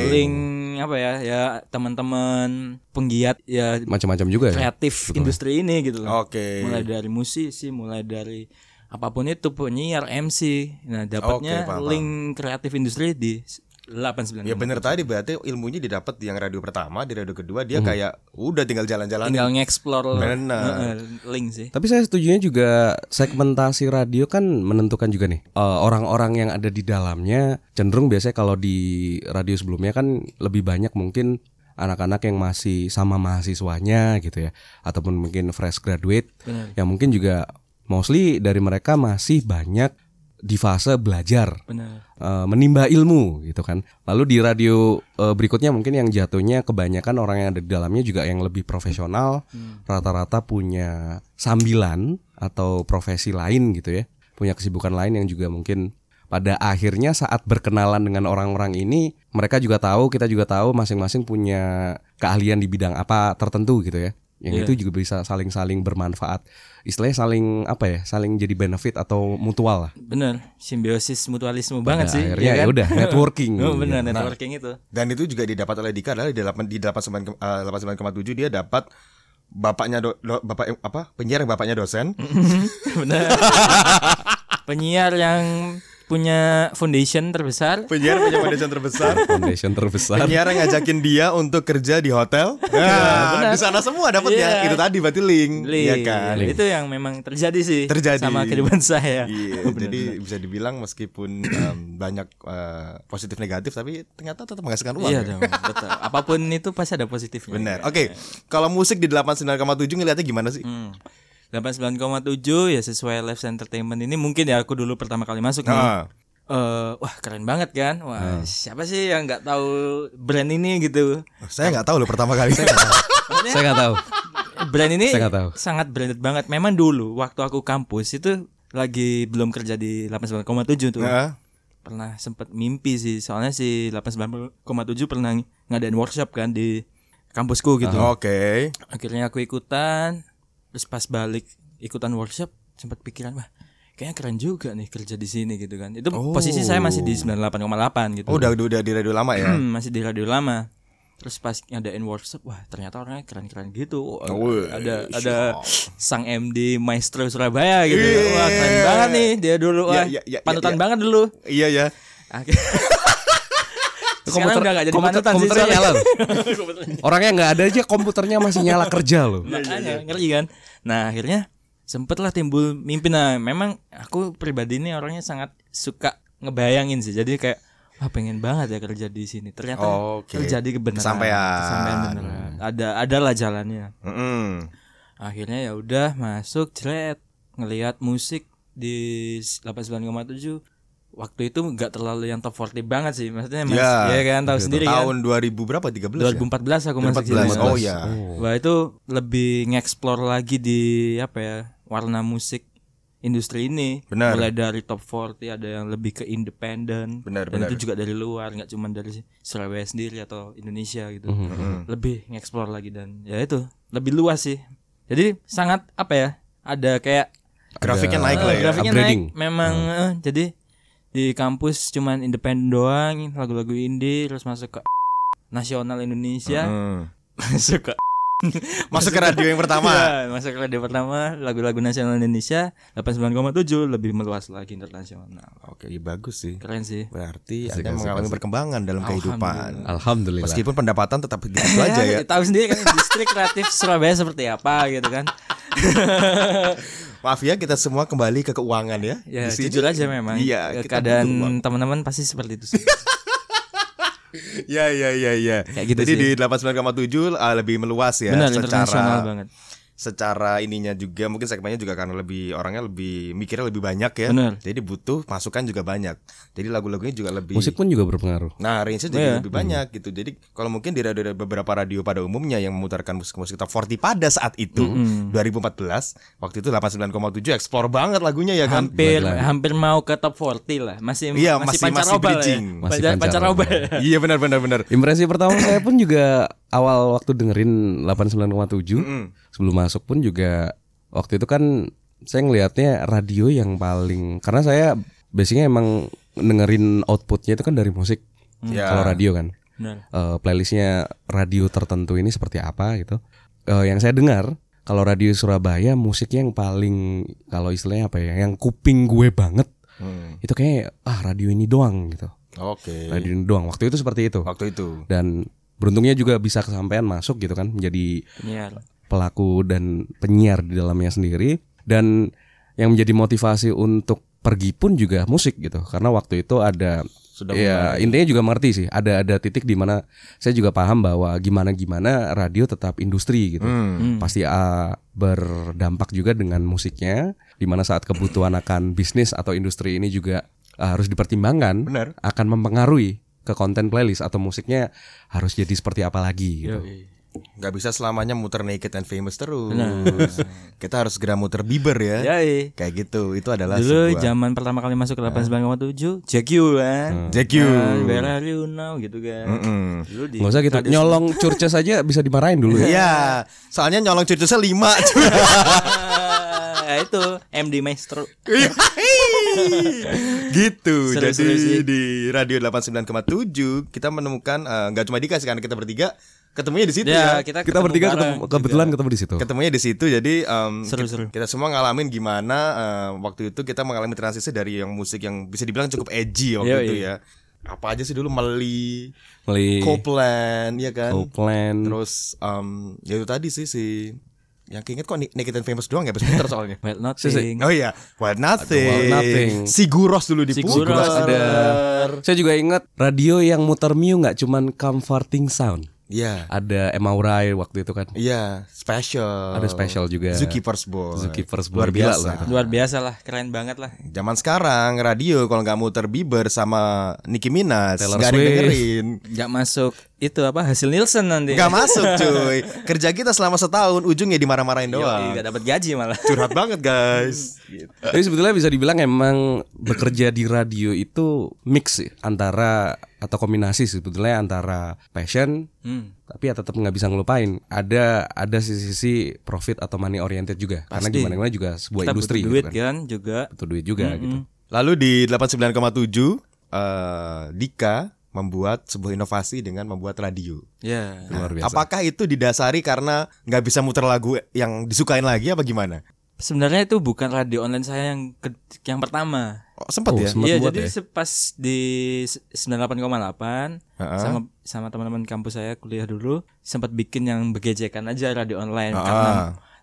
[SPEAKER 3] Link apa ya? Ya teman-teman penggiat ya
[SPEAKER 2] Macam-macam juga ya.
[SPEAKER 3] kreatif industri ini gitu loh.
[SPEAKER 1] Oke.
[SPEAKER 3] Mulai dari musisi, mulai dari apa pun itu penyiar, MC. Nah, dapatnya
[SPEAKER 1] paham,
[SPEAKER 3] link kreatif industri di 89.
[SPEAKER 1] Ya bener tadi berarti ilmunya didapat yang radio pertama, di radio kedua dia kayak udah tinggal jalan-jalan.
[SPEAKER 3] tinggal nge-explore
[SPEAKER 1] Benar.
[SPEAKER 3] eh, link sih.
[SPEAKER 2] Tapi saya setujunya juga segmentasi radio kan menentukan juga nih eh, orang-orang yang ada di dalamnya cenderung biasanya kalau di radio sebelumnya kan lebih banyak mungkin anak-anak yang masih sama mahasiswanya gitu ya ataupun mungkin fresh graduate
[SPEAKER 3] Benar.
[SPEAKER 2] yang mungkin juga mostly dari mereka masih banyak di fase belajar
[SPEAKER 3] Benar.
[SPEAKER 2] eh, menimba ilmu gitu kan. Lalu di radio eh, berikutnya mungkin yang jatuhnya kebanyakan orang yang ada di dalamnya juga yang lebih profesional, rata-rata punya sambilan atau profesi lain gitu ya, punya kesibukan lain yang juga mungkin pada akhirnya saat berkenalan dengan orang-orang ini mereka juga tahu, kita juga tahu masing-masing punya keahlian di bidang apa tertentu gitu ya. Yang
[SPEAKER 3] Iya.
[SPEAKER 2] itu juga bisa saling-saling bermanfaat. Istilahnya saling apa ya? Saling jadi benefit atau mutual lah.
[SPEAKER 3] Benar. Simbiosis mutualisme banget
[SPEAKER 2] Pada
[SPEAKER 3] sih.
[SPEAKER 2] akhirnya ya udah networking.
[SPEAKER 3] Oh, benar
[SPEAKER 2] Nah,
[SPEAKER 3] networking itu.
[SPEAKER 1] Dan itu juga didapat oleh Dika adalah di 8 di 89 ke- eh, 89,7 dia dapat bapaknya do, do- bapak apa penyiar yang bapaknya dosen
[SPEAKER 3] Benar. Penyiar yang punya foundation terbesar.
[SPEAKER 1] penyiar punya foundation terbesar
[SPEAKER 2] foundation terbesar.
[SPEAKER 1] penyiar yang ngajakin dia untuk kerja di hotel nah, di sana semua dapatnya
[SPEAKER 3] Iya.
[SPEAKER 1] itu tadi berarti link,
[SPEAKER 3] Link.
[SPEAKER 1] ya kan
[SPEAKER 3] Itu yang memang terjadi sih
[SPEAKER 1] Terjadi.
[SPEAKER 3] sama kehidupan saya.
[SPEAKER 1] Iya, jadi bisa dibilang meskipun em, banyak eh, positif negatif tapi ternyata tetap menghasilkan uang.
[SPEAKER 3] Iya
[SPEAKER 1] ya?
[SPEAKER 3] dong, betul. Apa pun itu pasti ada positifnya.
[SPEAKER 1] Benar. Oke, kalau musik di 89,7 ngeliatnya gimana sih?
[SPEAKER 3] Hmm. 89,7 ya sesuai live entertainment ini mungkin ya aku dulu pertama kali masuk nih.
[SPEAKER 1] Ah.
[SPEAKER 3] Eh, wah keren banget kan? Wah, siapa sih yang nggak tahu brand ini gitu?
[SPEAKER 1] Saya nggak tahu loh pertama kali.
[SPEAKER 2] Saya nggak tahu.
[SPEAKER 3] Brand ini
[SPEAKER 2] Saya tahu.
[SPEAKER 3] sangat branded banget. Memang dulu waktu aku kampus itu lagi belum kerja di 89,7 tuh.
[SPEAKER 1] Heeh.
[SPEAKER 3] Pernah sempet mimpi sih, soalnya si 89,7 pernah ngadain workshop kan di kampusku gitu.
[SPEAKER 1] Oke.
[SPEAKER 3] akhirnya aku ikutan terus pas balik ikutan workshop sempat pikiran wah kayaknya keren juga nih kerja di sini gitu kan. Itu posisi saya masih di 98,8 gitu.
[SPEAKER 1] Oh, udah udah di radio lama ya.
[SPEAKER 3] Hmm, masih di radio lama. Terus pas ngadain workshop wah ternyata orangnya keren-keren gitu. Wah,
[SPEAKER 1] Wih,
[SPEAKER 3] ada ada sang MD Maestro Surabaya gitu. Wah keren banget nih dia dulu. Wah
[SPEAKER 1] Ya, ya, ya,
[SPEAKER 3] panutan
[SPEAKER 1] ya, ya.
[SPEAKER 3] banget dulu.
[SPEAKER 1] Iya ya.
[SPEAKER 3] Akhir- Sekarang udah gak jadi
[SPEAKER 2] komputer,
[SPEAKER 3] panutan sih
[SPEAKER 2] komputernya
[SPEAKER 3] soalnya.
[SPEAKER 2] nyala. loh. Orangnya nggak ada aja komputernya masih nyala kerja loh.
[SPEAKER 3] Makanya ngeri kan. Nah akhirnya sempet lah timbul mimpi. Nah memang aku pribadi ini orangnya sangat suka ngebayangin sih. Jadi kayak wah pengen banget ya kerja di sini. Ternyata
[SPEAKER 1] Oke.
[SPEAKER 3] terjadi kebenaran.
[SPEAKER 1] Kesampaian.
[SPEAKER 3] Kesampaian beneran. Ada adalah jalannya.
[SPEAKER 1] Mm-mm.
[SPEAKER 3] Akhirnya ya udah masuk jret ngelihat musik di 89,7 waktu itu nggak terlalu yang top 40 banget sih maksudnya mas
[SPEAKER 1] Ya,
[SPEAKER 3] ya kan tahu sendiri kan
[SPEAKER 1] Tahun 2000 berapa? 13 ya?
[SPEAKER 3] 2014 aku masuk
[SPEAKER 1] 2014.
[SPEAKER 3] sini.
[SPEAKER 1] Oh ya.
[SPEAKER 3] Wah itu lebih ngeksplor lagi di apa ya warna musik industri ini.
[SPEAKER 1] Benar.
[SPEAKER 3] Mulai dari top 40 ada yang lebih ke independen.
[SPEAKER 1] Benar,
[SPEAKER 3] Dan
[SPEAKER 1] benar.
[SPEAKER 3] itu juga dari luar, nggak cuma dari Surabaya sendiri atau Indonesia gitu.
[SPEAKER 1] Mhm.
[SPEAKER 3] Lebih ngeksplor lagi dan ya itu lebih luas sih. Jadi sangat apa ya? Ada kayak
[SPEAKER 1] Grafiknya naik lah ya.
[SPEAKER 3] grafiknya
[SPEAKER 2] upgrading.
[SPEAKER 3] naik. Memang eh, jadi di kampus cuman independen doang, lagu-lagu indie terus masuk ke nasional Indonesia
[SPEAKER 1] Mm.
[SPEAKER 3] masuk ke
[SPEAKER 1] Masuk ke radio yang pertama.
[SPEAKER 3] Iya, masuk ke radio pertama lagu-lagu nasional Indonesia 89,7 lebih meluas lagi internasional
[SPEAKER 1] Oke, iya bagus sih.
[SPEAKER 3] keren sih
[SPEAKER 1] Berarti Anda mengalami perkembangan dalam kehidupan.
[SPEAKER 2] Alhamdulillah.
[SPEAKER 1] Meskipun pendapatan tetap begitu aja ya.
[SPEAKER 3] tahu sendiri kan distrik kreatif Surabaya seperti apa gitu kan
[SPEAKER 1] Maaf ya kita semua kembali ke keuangan ya.
[SPEAKER 3] ya jujur aja memang
[SPEAKER 1] Iya,
[SPEAKER 3] keadaan teman-teman pasti seperti itu sih
[SPEAKER 1] Ya ya ya ya.
[SPEAKER 3] Kayak gitu
[SPEAKER 1] Jadi
[SPEAKER 3] sih.
[SPEAKER 1] di 89,7 uh, lebih meluas ya
[SPEAKER 3] benar
[SPEAKER 1] secara
[SPEAKER 3] internasional banget
[SPEAKER 1] secara ininya juga mungkin segmennya juga karena lebih orangnya lebih mikirnya lebih banyak ya.
[SPEAKER 3] Benar.
[SPEAKER 1] Jadi butuh masukan juga banyak. Jadi lagu-lagunya juga lebih
[SPEAKER 2] Musik pun juga berpengaruh.
[SPEAKER 1] Nah, range-nya juga
[SPEAKER 3] Iya.
[SPEAKER 1] lebih banyak gitu. Jadi kalau mungkin di radio beberapa radio pada umumnya yang memutarkan musik-musik top 40 pada saat itu 2014, waktu itu 89,7 eksplor banget lagunya ya kan.
[SPEAKER 3] hampir hampir mau ke top 40 lah masih
[SPEAKER 1] Iya,
[SPEAKER 3] masih,
[SPEAKER 1] masih-
[SPEAKER 3] pancaroba
[SPEAKER 1] masih
[SPEAKER 3] lah ya.
[SPEAKER 1] bridging.
[SPEAKER 2] Masih
[SPEAKER 3] Panca-
[SPEAKER 2] pancaroba.
[SPEAKER 3] pancaroba
[SPEAKER 1] iya benar benar benar.
[SPEAKER 2] Impresi pertama saya pun juga awal waktu dengerin 89,7 sebelum masuk pun juga waktu itu kan saya ngelihatnya radio yang paling karena saya basicnya emang dengerin outputnya itu kan dari musik
[SPEAKER 1] Ya.
[SPEAKER 2] kalau radio kan
[SPEAKER 3] Benar.
[SPEAKER 2] Eh, playlistnya radio tertentu ini seperti apa gitu Eh, yang saya dengar kalau radio Surabaya musiknya yang paling kalau istilahnya apa ya yang kuping gue banget
[SPEAKER 1] Hmm.
[SPEAKER 2] itu kayak ah radio ini doang gitu
[SPEAKER 1] Oke.
[SPEAKER 2] radio ini doang waktu itu seperti itu
[SPEAKER 1] Waktu itu.
[SPEAKER 2] dan beruntungnya juga bisa kesampaian masuk gitu kan menjadi
[SPEAKER 3] penyiar
[SPEAKER 2] pelaku dan penyiar di dalamnya sendiri. Dan yang menjadi motivasi untuk pergi pun juga musik gitu. Karena waktu itu ada
[SPEAKER 1] Sudah
[SPEAKER 2] ya intinya juga mengerti sih. Ada ada titik di mana saya juga paham bahwa gimana gimana radio tetap industri gitu.
[SPEAKER 1] Hmm.
[SPEAKER 2] pasti ah, berdampak juga dengan musiknya. Di mana saat kebutuhan akan bisnis atau industri ini juga ah, harus dipertimbangkan
[SPEAKER 1] Benar.
[SPEAKER 2] akan mempengaruhi ke konten playlist atau musiknya harus jadi seperti apa lagi gitu.
[SPEAKER 1] Gak bisa selamanya muter naked and famous terus. Kita harus segera muter Bieber ya.
[SPEAKER 3] Yoi.
[SPEAKER 1] Kayak gitu. Itu adalah
[SPEAKER 3] Dulu
[SPEAKER 1] sebuah
[SPEAKER 3] zaman pertama kali masuk ke 89,7 Jack You kan
[SPEAKER 1] Jack You.
[SPEAKER 3] Kan, Where are you now gitu kan
[SPEAKER 1] Mm-mm.
[SPEAKER 3] Dulu di
[SPEAKER 2] Nggak usah gitu nyolong curces aja bisa dimarahin dulu ya.
[SPEAKER 1] Iya, soalnya nyolong cucunya lima.
[SPEAKER 3] ya itu MD Maestro
[SPEAKER 1] gitu.
[SPEAKER 3] Seru,
[SPEAKER 1] Jadi
[SPEAKER 3] seru sih.
[SPEAKER 1] di radio 89,7 kita menemukan eh, nggak cuma Dika sih karena kita bertiga ketemunya di situ
[SPEAKER 3] Ya
[SPEAKER 1] ya.
[SPEAKER 3] kita,
[SPEAKER 2] Kita bertiga ketemu, kebetulan ketemu di situ.
[SPEAKER 1] Ketemunya di situ jadi em,
[SPEAKER 3] Seru-seru.
[SPEAKER 1] kita semua ngalamin gimana eh, waktu itu kita mengalami transisi dari yang musik yang bisa dibilang cukup edgy waktu
[SPEAKER 3] Iya,
[SPEAKER 1] itu
[SPEAKER 3] iya.
[SPEAKER 1] ya. Apa aja sih dulu Meli,
[SPEAKER 2] Meli
[SPEAKER 1] Copeland, ya kan?
[SPEAKER 2] Copeland.
[SPEAKER 1] Terus em, ya itu tadi sih si yang keinget kok Naked and Famous doang ya Peter soalnya.
[SPEAKER 3] Wild Nothing
[SPEAKER 1] Oh iya, Wild Nothing.
[SPEAKER 2] Wild Nothing.
[SPEAKER 1] Siguros dulu di
[SPEAKER 3] Siguros
[SPEAKER 1] Siguros
[SPEAKER 3] ada.
[SPEAKER 2] Saya juga ingat radio yang muter Mew nggak cuman comforting sound.
[SPEAKER 1] Iya.
[SPEAKER 2] Ada Emaurai waktu itu kan.
[SPEAKER 1] Iya, special.
[SPEAKER 2] Ada special juga.
[SPEAKER 1] Zookeepers Boy.
[SPEAKER 2] Zookeepers Boy.
[SPEAKER 1] Luar
[SPEAKER 2] Gila
[SPEAKER 1] biasa.
[SPEAKER 2] loh itu.
[SPEAKER 3] Luar biasa lah Keren banget lah
[SPEAKER 1] Zaman sekarang radio kalau nggak muter Bieber sama Nicki Minaj
[SPEAKER 2] Taylor
[SPEAKER 1] nggak dengerin.
[SPEAKER 3] Gak masuk Itu apa hasil Nielsen nanti
[SPEAKER 1] Nggak masuk cuy. Kerja kita selama setahun ujungnya dimarah-marahin doang.
[SPEAKER 3] Gak dapat gaji malah
[SPEAKER 1] Curhat banget guys. Gitu.
[SPEAKER 2] Tapi sebetulnya bisa dibilang emang bekerja di radio itu mix sih antara atau kombinasi sebetulnya antara passion
[SPEAKER 3] hmm.
[SPEAKER 2] tapi ya tetap nggak bisa ngelupain ada ada sisi-sisi profit atau money oriented juga karena
[SPEAKER 3] Pasti.
[SPEAKER 2] gimana gimana juga sebuah
[SPEAKER 3] Kita
[SPEAKER 2] industri
[SPEAKER 3] butuh duit
[SPEAKER 2] gitu kan.
[SPEAKER 3] kan juga
[SPEAKER 2] butuh duit juga gitu
[SPEAKER 1] Lalu di 89,7 eh Dika membuat sebuah inovasi dengan membuat radio.
[SPEAKER 3] Ya.
[SPEAKER 2] Luar biasa.
[SPEAKER 1] Apakah itu didasari karena nggak bisa muter lagu yang disukain lagi apa gimana?
[SPEAKER 3] Sebenarnya itu bukan radio online saya yang ke- yang pertama.
[SPEAKER 1] Oh, sempat
[SPEAKER 2] Oh,
[SPEAKER 1] ya?
[SPEAKER 2] sempat
[SPEAKER 3] Iya,
[SPEAKER 2] buat
[SPEAKER 3] jadi
[SPEAKER 2] ya?
[SPEAKER 3] pas di s- 98,8
[SPEAKER 1] Heeh.
[SPEAKER 3] sama sama teman-teman kampus saya kuliah dulu sempat bikin yang bergejekan aja radio online
[SPEAKER 1] Ah.
[SPEAKER 3] karena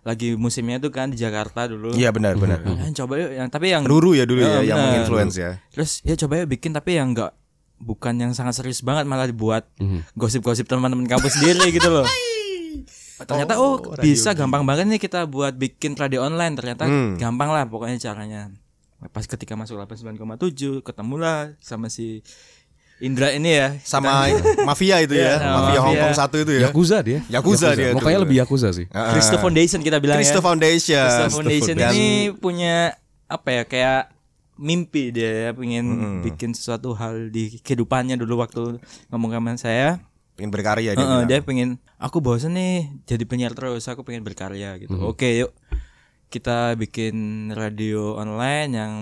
[SPEAKER 3] lagi musimnya itu kan di Jakarta dulu.
[SPEAKER 1] Iya benar benar.
[SPEAKER 3] Eh, coba yuk yang tapi yang
[SPEAKER 1] Ruru ya dulu ya
[SPEAKER 3] Iya,
[SPEAKER 1] yang menginfluence ya.
[SPEAKER 3] Terus ya coba yuk bikin tapi yang enggak bukan yang sangat serius banget malah dibuat
[SPEAKER 2] Mhm.
[SPEAKER 3] gosip-gosip teman-teman kampus sendiri gitu loh. Ternyata oh, bisa gampang banget nih kita buat bikin radio online. Ternyata
[SPEAKER 1] Hmm.
[SPEAKER 3] gampang lah pokoknya caranya. Pas ketika masuk 89,7 ketemulah sama si Indra ini ya.
[SPEAKER 1] Sama mafia itu ya,
[SPEAKER 3] sama
[SPEAKER 1] mafia
[SPEAKER 3] mafia.
[SPEAKER 1] Hongkong satu itu ya.
[SPEAKER 2] Yakuza dia.
[SPEAKER 1] Yakuza dia tuh.
[SPEAKER 2] Mukanya lebih Yakuza sih.
[SPEAKER 3] Cristo Foundation kita bilang
[SPEAKER 1] Cristo
[SPEAKER 3] ya.
[SPEAKER 1] Foundation.
[SPEAKER 3] Foundation
[SPEAKER 1] Dan-
[SPEAKER 3] ini punya apa ya kayak mimpi dia ya pengen bikin sesuatu hal di kehidupannya dulu waktu ngomong sama saya.
[SPEAKER 1] pengen berkarya dia. Bilang.
[SPEAKER 3] dia pengen aku bosan nih jadi penyiar terus aku pengen berkarya gitu oke yuk kita bikin radio online yang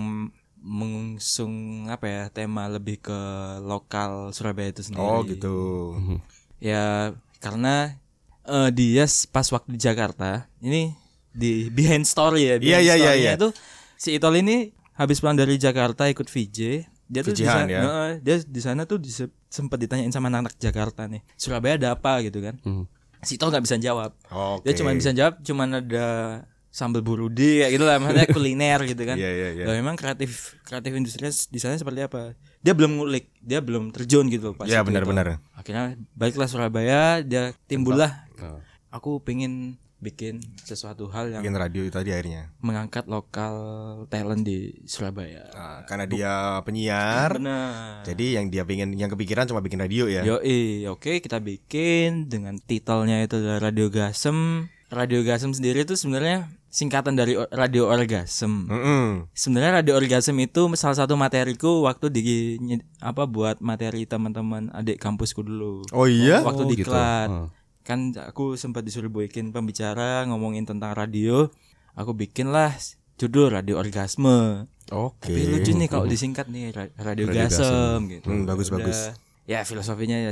[SPEAKER 3] mengusung apa ya tema lebih ke lokal Surabaya itu sendiri
[SPEAKER 1] Oh gitu.
[SPEAKER 3] ya karena eh, dia pas waktu di Jakarta ini di behind story ya
[SPEAKER 1] Iya,
[SPEAKER 3] behind
[SPEAKER 1] iya, iya,
[SPEAKER 3] story-nya
[SPEAKER 1] iya.
[SPEAKER 3] itu si Itol ini habis pulang dari Jakarta ikut VJ dia tuh di sana,
[SPEAKER 1] ya.
[SPEAKER 3] Dia di sana tuh sempat ditanyain sama anak Jakarta nih Surabaya ada apa gitu kan
[SPEAKER 2] Hmm.
[SPEAKER 3] si Itol nggak bisa jawab
[SPEAKER 1] Oke.
[SPEAKER 3] dia cuma bisa jawab cuman ada sambal burudi kayak gitu lah maksudnya kuliner gitu kan
[SPEAKER 1] Iya, iya, iya.
[SPEAKER 3] Lah, memang kreatif kreatif industrinya di sana seperti apa dia belum ngulik dia belum terjun gitu pas
[SPEAKER 1] Iya
[SPEAKER 3] itu.
[SPEAKER 1] benar-benar.
[SPEAKER 3] akhirnya baliklah Surabaya dia timbullah
[SPEAKER 2] Oh.
[SPEAKER 3] aku pengen bikin sesuatu hal yang
[SPEAKER 1] Bikin radio tadi akhirnya.
[SPEAKER 3] mengangkat lokal talent di Surabaya
[SPEAKER 1] Nah, karena dia penyiar,
[SPEAKER 3] benar
[SPEAKER 1] jadi yang dia pengen yang kepikiran cuma bikin radio ya.
[SPEAKER 3] Yoi, oke kita bikin dengan titelnya itu adalah Radio Gasem. Radio Gasem sendiri itu sebenarnya singkatan dari Radio Orgasm.
[SPEAKER 1] Mm-mm.
[SPEAKER 3] Sebenarnya Radio Orgasm itu salah satu materiku waktu di apa buat materi teman-teman adik kampusku dulu.
[SPEAKER 1] Oh iya.
[SPEAKER 3] Waktu
[SPEAKER 2] Oh,
[SPEAKER 3] di
[SPEAKER 2] gitu.
[SPEAKER 3] Klat. Kan aku sempat disuruh bikin pembicara ngomongin tentang radio. Aku bikinlah judul Radio Orgasme.
[SPEAKER 1] Oke.
[SPEAKER 3] Tapi lucu nih kalau disingkat nih Ra- Radio,
[SPEAKER 2] Radio
[SPEAKER 3] Gasem gitu.
[SPEAKER 1] Hmm, bagus,
[SPEAKER 3] Udah.
[SPEAKER 1] bagus.
[SPEAKER 3] Ya filosofinya ya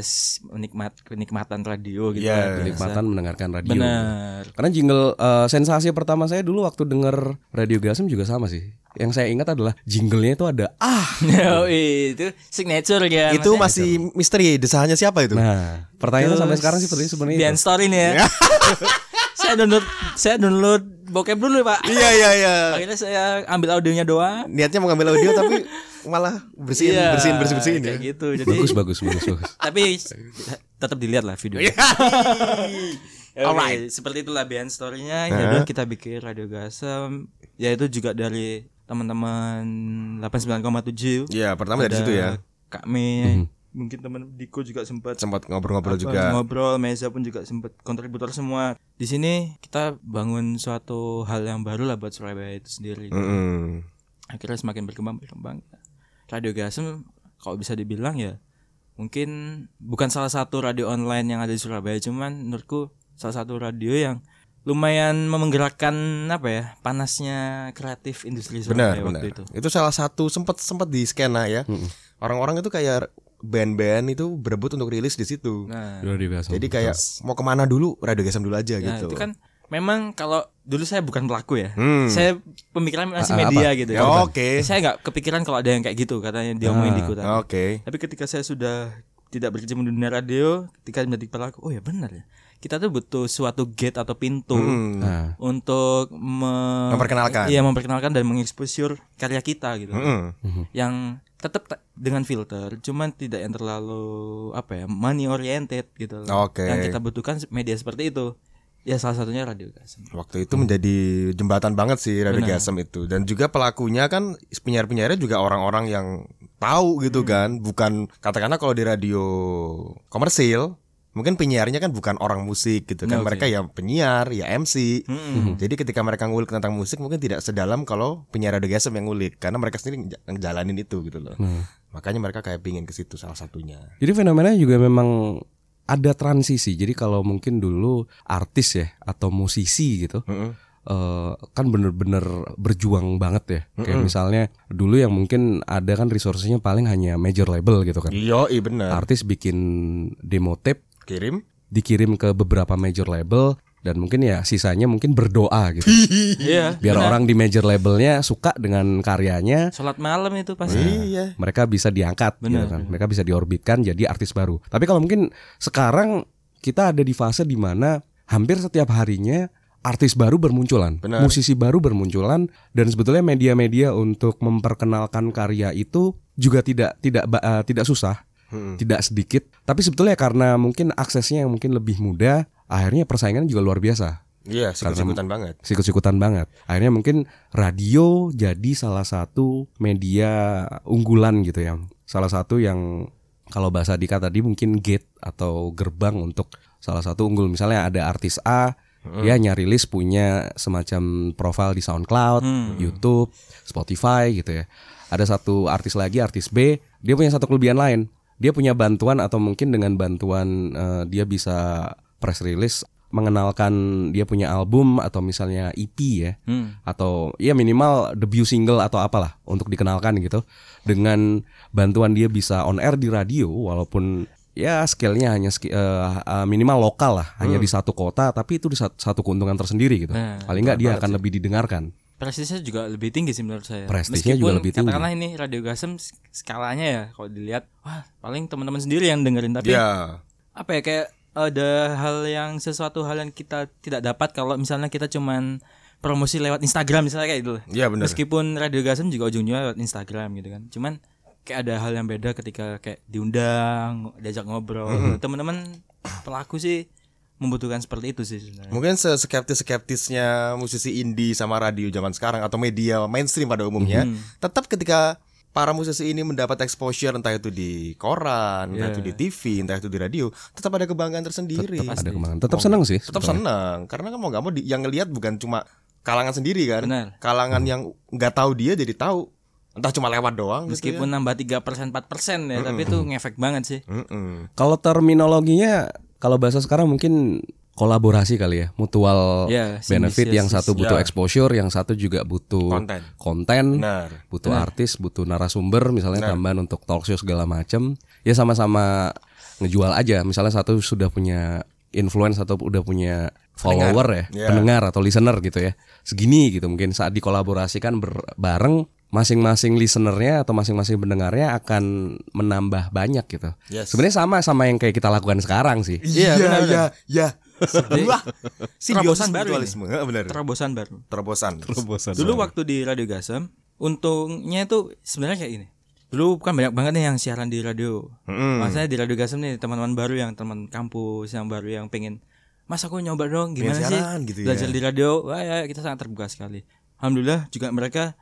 [SPEAKER 3] menikmat kenikmatan radio gitu lah, biasa.
[SPEAKER 2] Kenikmatan mendengarkan radio.
[SPEAKER 3] Benar.
[SPEAKER 2] Karena jingle eh, sensasi pertama saya dulu waktu denger Radio Gasem juga sama sih. Yang saya ingat adalah jinglenya itu ada ah.
[SPEAKER 3] Yoi, itu signature ya.
[SPEAKER 1] Itu masih misteri desanya siapa itu?
[SPEAKER 2] Nah, pertanyaannya sampai sekarang sih seperti sebenarnya
[SPEAKER 3] Behind
[SPEAKER 2] itu.
[SPEAKER 3] story nih ya. saya download saya download bokep dulu Pak.
[SPEAKER 1] Iya iya iya.
[SPEAKER 3] Akhirnya saya ambil audionya doang.
[SPEAKER 1] Niatnya mau ngambil audio tapi malah bersihin
[SPEAKER 3] Iya,
[SPEAKER 1] bersihin bersihin bersihin ya.
[SPEAKER 3] kayak gitu. Jadi
[SPEAKER 2] Bagus bagus bagus bagus.
[SPEAKER 3] tapi tetap dilihat lah videonya.
[SPEAKER 1] Iya.
[SPEAKER 3] Alright, seperti itulah behind story-nya. Ya udah kita bikin Radio Gasem. Ya itu juga dari teman-teman 89,7.
[SPEAKER 1] Iya, pertama dari situ ya.
[SPEAKER 3] Kak Mei, mungkin teman Diko juga sempat
[SPEAKER 1] Sempat ngobrol-ngobrol
[SPEAKER 3] apa,
[SPEAKER 1] juga.
[SPEAKER 3] ngobrol, Meza pun juga sempat kontributor semua. Di sini kita bangun suatu hal yang baru lah buat Surabaya itu sendiri.
[SPEAKER 1] Mm-mm.
[SPEAKER 3] Akhirnya semakin berkembang berkembang. Radio Gasem kalau bisa dibilang ya mungkin bukan salah satu radio online yang ada di Surabaya cuman menurutku salah satu radio yang lumayan menggerakkan apa ya panasnya kreatif industri
[SPEAKER 1] Benar,
[SPEAKER 3] Surabaya
[SPEAKER 1] benar.
[SPEAKER 3] waktu itu.
[SPEAKER 1] Itu salah satu sempat sempat di skena ya. Orang-orang itu kayak band-band itu berebut untuk rilis di situ.
[SPEAKER 3] Nah,
[SPEAKER 2] Gasem.
[SPEAKER 1] Jadi kayak mau ke mana dulu Radio Gesem dulu aja
[SPEAKER 3] Nah,
[SPEAKER 1] gitu.
[SPEAKER 3] itu kan memang kalau dulu saya bukan pelaku ya.
[SPEAKER 1] Hmm.
[SPEAKER 3] Saya pemikiran masih
[SPEAKER 2] Ah,
[SPEAKER 3] media
[SPEAKER 2] apa?
[SPEAKER 3] gitu.
[SPEAKER 1] Ya, oke.
[SPEAKER 3] Saya nggak kepikiran kalau ada yang kayak gitu katanya dia omongin di tadi.
[SPEAKER 1] Oke.
[SPEAKER 3] Tapi ketika saya sudah tidak berkecimpung di dunia radio, ketika menjadi pelaku, oh ya benar ya. Kita tuh butuh suatu gate atau pintu
[SPEAKER 1] Hmm.
[SPEAKER 2] Nah,
[SPEAKER 3] untuk me-
[SPEAKER 1] Memperkenalkan.
[SPEAKER 3] Iya, memperkenalkan dan mengeksposur karya kita gitu.
[SPEAKER 1] Mm-mm.
[SPEAKER 3] Yang tetap ta- dengan filter, cuman tidak yang terlalu apa ya, money oriented gitu. loh.
[SPEAKER 1] Oke.
[SPEAKER 3] Yang kita butuhkan media seperti itu. Ya salah satunya radio Gasem.
[SPEAKER 1] Waktu itu menjadi jembatan banget sih Radio
[SPEAKER 3] Benar.
[SPEAKER 1] Gasem itu dan juga pelakunya kan penyiar-penyiarnya juga orang-orang yang tahu
[SPEAKER 3] Hmm.
[SPEAKER 1] gitu kan, bukan katakanlah kalau di radio komersil mungkin penyiarnya kan bukan orang musik gitu kan,
[SPEAKER 3] Oke.
[SPEAKER 1] mereka ya penyiar, ya MC.
[SPEAKER 3] Mm-mm.
[SPEAKER 1] Jadi ketika mereka ngulik tentang musik mungkin tidak sedalam kalau penyiar Radio Gasem yang ngulik karena mereka sendiri nge- ngejalanin itu gitu loh. Makanya mereka kayak pingin ke situ salah satunya.
[SPEAKER 2] Jadi fenomenanya juga memang ada transisi. Jadi kalau mungkin dulu artis ya atau musisi gitu
[SPEAKER 1] Mm-mm.
[SPEAKER 2] eh, kan bener-bener berjuang banget ya. Kayak misalnya dulu yang mungkin ada kan resource-nya paling hanya major label gitu kan.
[SPEAKER 1] Iya, iya benar.
[SPEAKER 2] Artis bikin demo tape
[SPEAKER 1] Kirim.
[SPEAKER 2] dikirim ke beberapa major label dan mungkin ya sisanya mungkin berdoa gitu.
[SPEAKER 3] Iya.
[SPEAKER 2] Biar orang di major labelnya suka dengan karyanya,
[SPEAKER 3] Sholat malam itu pasti.
[SPEAKER 1] Iya.
[SPEAKER 2] mereka bisa diangkat gitu
[SPEAKER 3] Benar,
[SPEAKER 2] kan. Mereka bisa diorbitkan jadi artis baru. Tapi kalau mungkin sekarang kita ada di fase di mana hampir setiap harinya artis baru bermunculan,
[SPEAKER 1] Benar.
[SPEAKER 2] musisi baru bermunculan dan sebetulnya media-media untuk memperkenalkan karya itu juga tidak tidak eh, tidak susah,
[SPEAKER 1] Hmm.
[SPEAKER 2] tidak sedikit. Tapi sebetulnya karena mungkin aksesnya yang mungkin lebih mudah, akhirnya persaingan juga luar biasa
[SPEAKER 1] Iya, sikut-sikutan banget.
[SPEAKER 2] sikut-sikutan banget. Akhirnya mungkin radio jadi salah satu media unggulan gitu ya. Salah satu yang kalau bahasa Dika tadi mungkin gate atau gerbang untuk salah satu unggul. Misalnya ada artis A, dia hanya rilis punya semacam profil di SoundCloud, YouTube, Spotify gitu ya. Ada satu artis lagi, artis B, dia punya satu kelebihan lain. Dia punya bantuan atau mungkin dengan bantuan eh, dia bisa press release mengenalkan dia punya album atau misalnya EP ya
[SPEAKER 3] Hmm.
[SPEAKER 2] atau ya minimal debut single atau apalah untuk dikenalkan gitu dengan bantuan dia bisa on air di radio walaupun ya scale-nya hanya eh, minimal lokal lah hanya di satu kota tapi itu di sat- satu keuntungan tersendiri gitu
[SPEAKER 3] Nah,
[SPEAKER 2] paling nggak dia akan lebih didengarkan
[SPEAKER 3] Prestisnya juga lebih tinggi sih menurut saya.
[SPEAKER 2] Prestisnya juga lebih tinggi.
[SPEAKER 3] Katakanlah ini Radio Gasem sk- skalanya ya kalau dilihat, wah paling teman-teman sendiri yang dengerin tapi
[SPEAKER 1] Iya.
[SPEAKER 3] apa ya kayak ada hal yang sesuatu hal yang kita tidak dapat kalau misalnya kita cuman promosi lewat Instagram misalnya kayak gitu.
[SPEAKER 1] Iya benar.
[SPEAKER 3] Meskipun Radio Gasem juga ujungnya lewat Instagram gitu kan. Cuman kayak ada hal yang beda ketika kayak diundang, diajak ngobrol. Teman-teman pelaku sih membutuhkan seperti itu sih sebenarnya.
[SPEAKER 1] Mungkin seskeptis-skeptisnya musisi indie sama radio zaman sekarang atau media mainstream pada umumnya, tetap ketika para musisi ini mendapat exposure entah itu di koran, entah itu di TV, entah itu di radio, tetap ada kebanggaan tersendiri.
[SPEAKER 2] ada kembangan tetap seneng sih
[SPEAKER 1] Tetap senang karena kan mau nggak mau di- yang ngelihat bukan cuma kalangan sendiri kan,
[SPEAKER 3] Benar.
[SPEAKER 1] kalangan yang nggak tahu dia jadi tahu, entah cuma lewat doang. gitu
[SPEAKER 3] Meskipun nambah 3% 4% ya, tapi itu ngefek banget sih.
[SPEAKER 1] ya. Mm-mm.
[SPEAKER 2] kalau terminologinya kalau bahasa sekarang mungkin kolaborasi kali ya mutual
[SPEAKER 3] Ya,
[SPEAKER 2] benefit yang satu butuh
[SPEAKER 1] Ya.
[SPEAKER 2] exposure yang satu juga butuh
[SPEAKER 1] Konten.
[SPEAKER 2] konten
[SPEAKER 1] Benar.
[SPEAKER 2] butuh artis, butuh narasumber, misalnya tambahan untuk talk show segala macam. Ya sama-sama ngejual aja. Misalnya satu sudah punya influence atau udah punya follower ya,
[SPEAKER 1] Ya.
[SPEAKER 2] pendengar atau listener gitu ya. Segini gitu mungkin saat dikolaborasikan bareng masing-masing listenernya atau masing-masing pendengarnya akan menambah banyak gitu.
[SPEAKER 1] Yes.
[SPEAKER 2] Sebenarnya sama sama yang kayak kita lakukan sekarang sih.
[SPEAKER 3] Iya, benar,
[SPEAKER 1] iya, iya. Sebuah simbiosis
[SPEAKER 3] Terobosan baru.
[SPEAKER 1] Heeh, benar.
[SPEAKER 3] Terobosan baru.
[SPEAKER 1] Terobosan.
[SPEAKER 3] Dulu waktu di Radio Gasem, untungnya itu sebenarnya kayak gini. Dulu kan banyak banget nih yang siaran di radio.
[SPEAKER 1] Mm-mm.
[SPEAKER 3] Maksudnya di Radio Gasem nih teman-teman baru yang teman kampus yang baru yang pengen Mas aku nyoba dong gimana
[SPEAKER 1] Pengen
[SPEAKER 3] sih
[SPEAKER 1] siaran gitu ya."
[SPEAKER 3] belajar di radio. Wah ya kita sangat terbuka sekali. Alhamdulillah juga mereka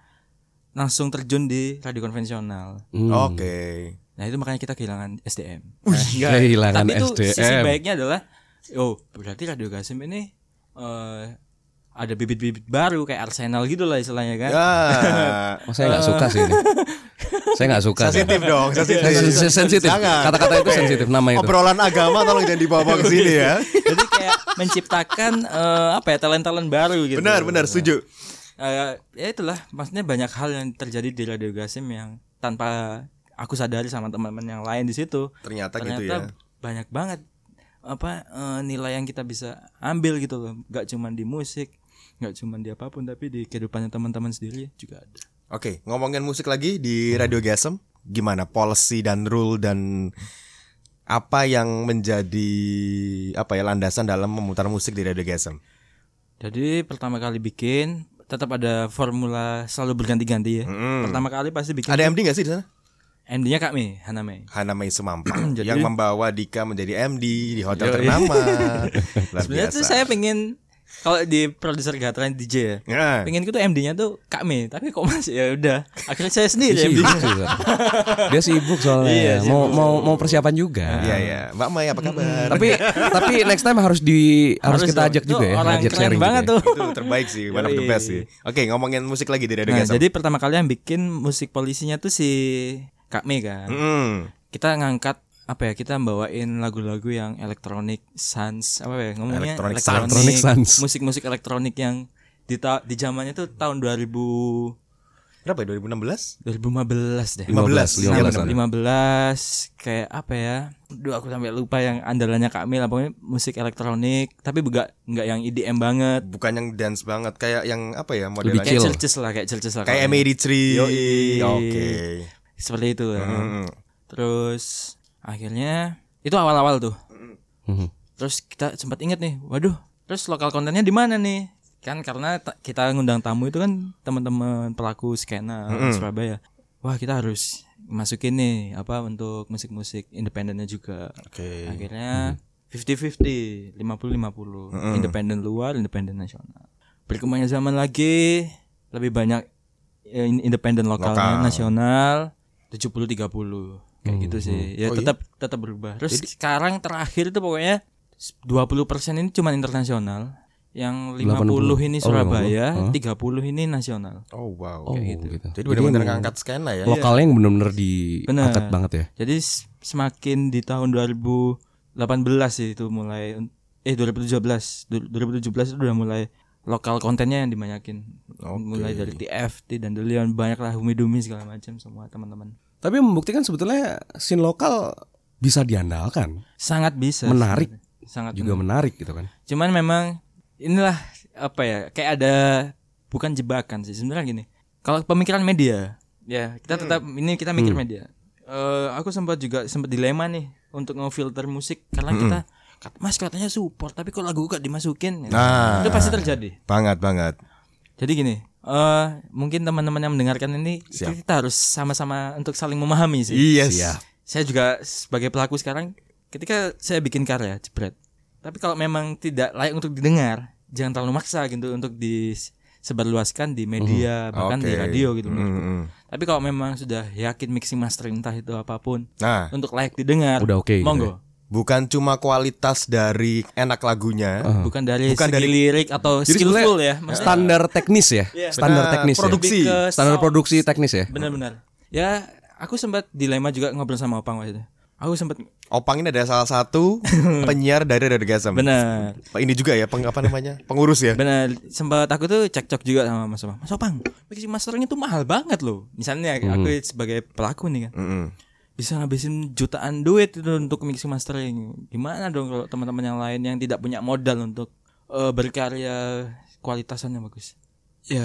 [SPEAKER 3] langsung terjun di radio konvensional.
[SPEAKER 2] Hmm.
[SPEAKER 1] Oke.
[SPEAKER 3] Nah itu makanya kita kehilangan SDM.
[SPEAKER 2] kehilangan
[SPEAKER 3] Tapi itu
[SPEAKER 2] SDM.
[SPEAKER 3] sisi baiknya adalah, oh berarti Radio Gasem ini eh ada bibit-bibit baru kayak Arsenal gitu lah istilahnya kan.
[SPEAKER 1] Ya.
[SPEAKER 2] Oh, saya nggak suka sih ini. saya nggak suka.
[SPEAKER 1] sensitif dong, sensitif.
[SPEAKER 2] Sen- sensitif.
[SPEAKER 1] Jangan.
[SPEAKER 2] Kata-kata itu sensitif nama itu.
[SPEAKER 1] Obrolan agama tolong jangan dibawa ke sini ya.
[SPEAKER 3] Jadi kayak menciptakan eh, apa ya talent-talent baru gitu.
[SPEAKER 1] Benar, benar, setuju.
[SPEAKER 3] Eh, ya itulah, maksudnya banyak hal yang terjadi di Radio Gasem yang tanpa aku sadari sama teman-teman yang lain di situ.
[SPEAKER 1] Ternyata,
[SPEAKER 3] Ternyata
[SPEAKER 1] gitu ya.
[SPEAKER 3] banyak banget apa eh, nilai yang kita bisa ambil gitu loh. Gak cuma di musik, gak cuma di apa pun, tapi di kehidupannya teman-teman sendiri juga ada.
[SPEAKER 1] Oke, ngomongin musik lagi di Radio Gasem, gimana policy dan rule dan apa yang menjadi apa ya landasan dalam memutar musik di Radio Gasem?
[SPEAKER 3] Jadi pertama kali bikin tetap ada formula selalu berganti-ganti ya.
[SPEAKER 1] Mm-mm.
[SPEAKER 3] Pertama kali pasti bikin
[SPEAKER 1] Ada MD gak sih di sana?
[SPEAKER 3] MD-nya Kak Mei, Hana Mei.
[SPEAKER 1] Hana Mei Semampang
[SPEAKER 3] Jadi-
[SPEAKER 1] yang membawa Dika menjadi MD di hotel
[SPEAKER 3] Yoi.
[SPEAKER 1] ternama.
[SPEAKER 3] Sebenarnya tuh saya pengen kalau di produser Gatran DJ ya.
[SPEAKER 1] Ya.
[SPEAKER 3] Pengenku tuh MD-nya tuh Kak Mei, tapi kok masih ya udah. Akhirnya saya sendiri
[SPEAKER 2] Dia
[SPEAKER 3] MD.
[SPEAKER 2] sibuk. Dia sibuk soalnya.
[SPEAKER 3] Iya,
[SPEAKER 2] mau mau mau persiapan juga.
[SPEAKER 1] Iya ya, Mbak Mai apa kabar?
[SPEAKER 2] Tapi tapi next time harus di harus, kita
[SPEAKER 3] dong.
[SPEAKER 2] ajak juga ya,
[SPEAKER 3] Orang
[SPEAKER 2] ajak
[SPEAKER 3] keren
[SPEAKER 2] sharing
[SPEAKER 3] banget
[SPEAKER 2] juga. ya.
[SPEAKER 3] tuh.
[SPEAKER 1] itu terbaik sih, one of the best sih. Oke, ngomongin musik lagi di Radio
[SPEAKER 3] Nah, jadi pertama kali yang bikin musik polisinya tuh si Kak Mei kan.
[SPEAKER 1] Mm.
[SPEAKER 3] Kita ngangkat apa ya kita bawain lagu-lagu yang elektronik sans apa ya ngomongnya
[SPEAKER 1] Electronic
[SPEAKER 2] sans. Electronic sans.
[SPEAKER 3] musik-musik elektronik yang di ta- di zamannya tuh tahun 2000
[SPEAKER 1] Berapa ya 2016?
[SPEAKER 3] 2015 deh.
[SPEAKER 1] 15,
[SPEAKER 2] 15
[SPEAKER 3] 15, 15 kayak apa ya? Duh aku sampai lupa yang andalannya Kak Mil pokoknya musik elektronik tapi enggak enggak yang EDM banget.
[SPEAKER 1] Bukan yang dance banget, kayak yang apa ya modelnya?
[SPEAKER 2] chill.
[SPEAKER 3] Kayak churches lah, kayak churches lah.
[SPEAKER 1] Kayak
[SPEAKER 3] kalau-
[SPEAKER 1] M83.
[SPEAKER 3] Yoi.
[SPEAKER 1] Oke.
[SPEAKER 3] Seperti itu. ya.
[SPEAKER 1] Mm.
[SPEAKER 3] Terus akhirnya itu awal-awal tuh.
[SPEAKER 2] Mhm.
[SPEAKER 3] Terus kita sempat inget nih, waduh, terus lokal kontennya di mana nih? Kan karena ta- kita ngundang tamu itu kan teman-teman pelaku skena Surabaya. Wah, kita harus masukin nih apa untuk musik-musik independennya juga.
[SPEAKER 1] Oke.
[SPEAKER 3] Akhirnya 50-50, 50-50. Independen luar, independen nasional. Berkembangnya zaman lagi lebih banyak eh, in- independen lokalnya
[SPEAKER 1] Lokal.
[SPEAKER 3] nasional 70-30 kayak gitu sih. Ya
[SPEAKER 1] Oh,
[SPEAKER 3] tetap tetap berubah. Terus sekarang terakhir itu pokoknya 20% ini cuma internasional. Yang 50 ini
[SPEAKER 2] Oh,
[SPEAKER 3] Surabaya,
[SPEAKER 2] 50.
[SPEAKER 3] 30 ini nasional.
[SPEAKER 1] Oh wow.
[SPEAKER 2] Oh,
[SPEAKER 3] Kayak gitu.
[SPEAKER 2] gitu.
[SPEAKER 1] Jadi benar-benar ngangkat skena ya.
[SPEAKER 2] Lokalnya yang benar-benar diangkat
[SPEAKER 3] Bener.
[SPEAKER 2] banget ya.
[SPEAKER 3] Jadi semakin di tahun 2018 sih itu mulai eh 2017 Du- 2017 itu udah mulai lokal kontennya yang dibanyakin.
[SPEAKER 1] Oke.
[SPEAKER 3] mulai dari TFT dan Delion banyak lah Humi Dumi segala macam semua teman-teman.
[SPEAKER 2] Tapi membuktikan sebetulnya scene lokal bisa diandalkan,
[SPEAKER 3] sangat bisa
[SPEAKER 2] Menarik.
[SPEAKER 3] sangat
[SPEAKER 2] juga menarik. gitu kan.
[SPEAKER 3] cuman memang inilah apa ya kayak ada bukan jebakan sih. Sebenarnya gini kalau pemikiran media ya kita tetap ini kita mikir media. Eh, aku sempat juga sempat dilema nih untuk ngefilter musik. Karena kita kat- mas katanya support tapi kok lagu gak dimasukin?
[SPEAKER 1] Nah.
[SPEAKER 3] itu pasti terjadi.
[SPEAKER 1] Banget banget.
[SPEAKER 3] jadi gini eh mungkin teman-teman yang mendengarkan ini kita harus sama-sama untuk saling memahami sih.
[SPEAKER 1] Yes.
[SPEAKER 3] saya juga sebagai pelaku sekarang ketika saya bikin karya jebret. Tapi kalau memang tidak layak untuk didengar jangan terlalu maksa gitu untuk disebarluaskan di media bahkan di
[SPEAKER 1] Oke.
[SPEAKER 3] radio gitu
[SPEAKER 1] Mm-mm.
[SPEAKER 3] tapi kalau memang sudah yakin mixing mastering entah itu apa pun
[SPEAKER 1] Nah,
[SPEAKER 3] untuk layak didengar
[SPEAKER 2] Udah oke gitu
[SPEAKER 3] monggo
[SPEAKER 1] bukan cuma kualitas dari enak lagunya,
[SPEAKER 3] bukan dari
[SPEAKER 1] Bukan
[SPEAKER 3] segi
[SPEAKER 1] dari-
[SPEAKER 3] lirik atau
[SPEAKER 2] Jadi
[SPEAKER 3] skillful ya maksudnya
[SPEAKER 2] Standar teknis ya, standar
[SPEAKER 1] Benar,
[SPEAKER 2] teknis
[SPEAKER 1] produksi.
[SPEAKER 2] ya.
[SPEAKER 3] lebih ke
[SPEAKER 2] Standar produksi teknis ya.
[SPEAKER 3] benar-benar ya aku sempat dilema juga ngobrol sama opang waktu itu aku sempat
[SPEAKER 1] Opang ini ada salah satu penyiar dari Radio Gasem.
[SPEAKER 3] benar
[SPEAKER 1] Ini juga ya, peng, apa namanya? Pengurus ya.
[SPEAKER 3] Benar, sempat aku tuh cekcok juga sama Mas Opang. Mas Opang, mixing mastering itu mahal banget loh. Misalnya aku sebagai pelaku nih kan,
[SPEAKER 1] Mm-mm.
[SPEAKER 3] Bisa ngabisin jutaan duit itu untuk mixing mastering. Gimana dong kalau teman-teman yang lain yang tidak punya modal untuk eh, berkarya kualitasannya bagus? Ya,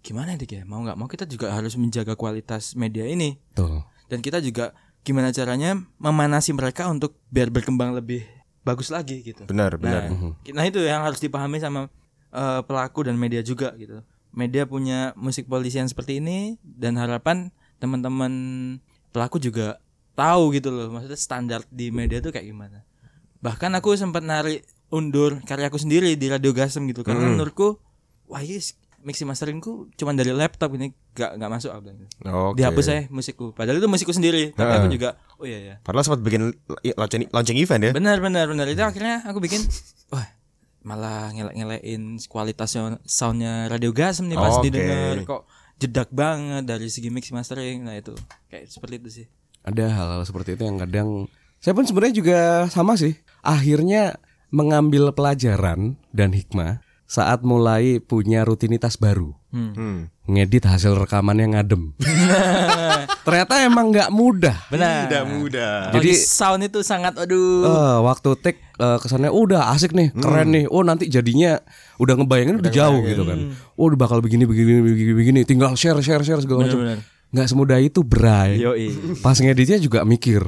[SPEAKER 3] gimana dik ya? Mau nggak mau kita juga harus menjaga kualitas media ini
[SPEAKER 2] Tuh.
[SPEAKER 3] dan kita juga gimana caranya memanasi mereka untuk biar berkembang lebih bagus lagi gitu.
[SPEAKER 1] Benar, benar.
[SPEAKER 3] Nah, nah itu yang harus dipahami sama eh, pelaku dan media juga gitu. Media punya musik polisian seperti ini dan harapan teman-teman pelaku juga tahu gitu loh. Maksudnya standar di media tuh kayak gimana. Bahkan aku sempat narik undur karyaku sendiri di Radio Gasem gitu karena menurutku wah ini mixing masteringku cuman dari laptop ini gak nggak masuk bilang gitu.
[SPEAKER 1] Oke.
[SPEAKER 3] Dihapus saya musikku. Padahal itu musikku sendiri. Tapi aku juga oh iya ya.
[SPEAKER 1] Padahal sempat bikin launching, launching event ya.
[SPEAKER 3] Benar benar benar itu akhirnya aku bikin wah malah ngelek-ngelekin kualitas sound- soundnya radio gasem nih pas
[SPEAKER 1] Oke.
[SPEAKER 3] didengar kok jedak banget dari segi mix mastering nah itu kayak seperti itu sih
[SPEAKER 2] Ada hal-hal seperti itu yang kadang saya pun sebenarnya juga sama sih. Akhirnya mengambil pelajaran dan hikmah saat mulai punya rutinitas baru.
[SPEAKER 1] Hmm.
[SPEAKER 2] Ngedit hasil rekaman yang ngadem. Ternyata emang nggak mudah.
[SPEAKER 3] benar
[SPEAKER 1] Tidak mudah.
[SPEAKER 2] Jadi-
[SPEAKER 3] jadi sound itu sangat aduh
[SPEAKER 2] Eh, waktu take eh, kesannya "Oh, udah asik nih, keren nih. Oh nanti jadinya udah ngebayangin udah, jauh gitu kan. Oh udah bakal begini begini begini begini. Tinggal share share share segala macam. Nggak semudah itu, Bray.
[SPEAKER 3] yoi
[SPEAKER 2] Pas ngeditnya juga mikir.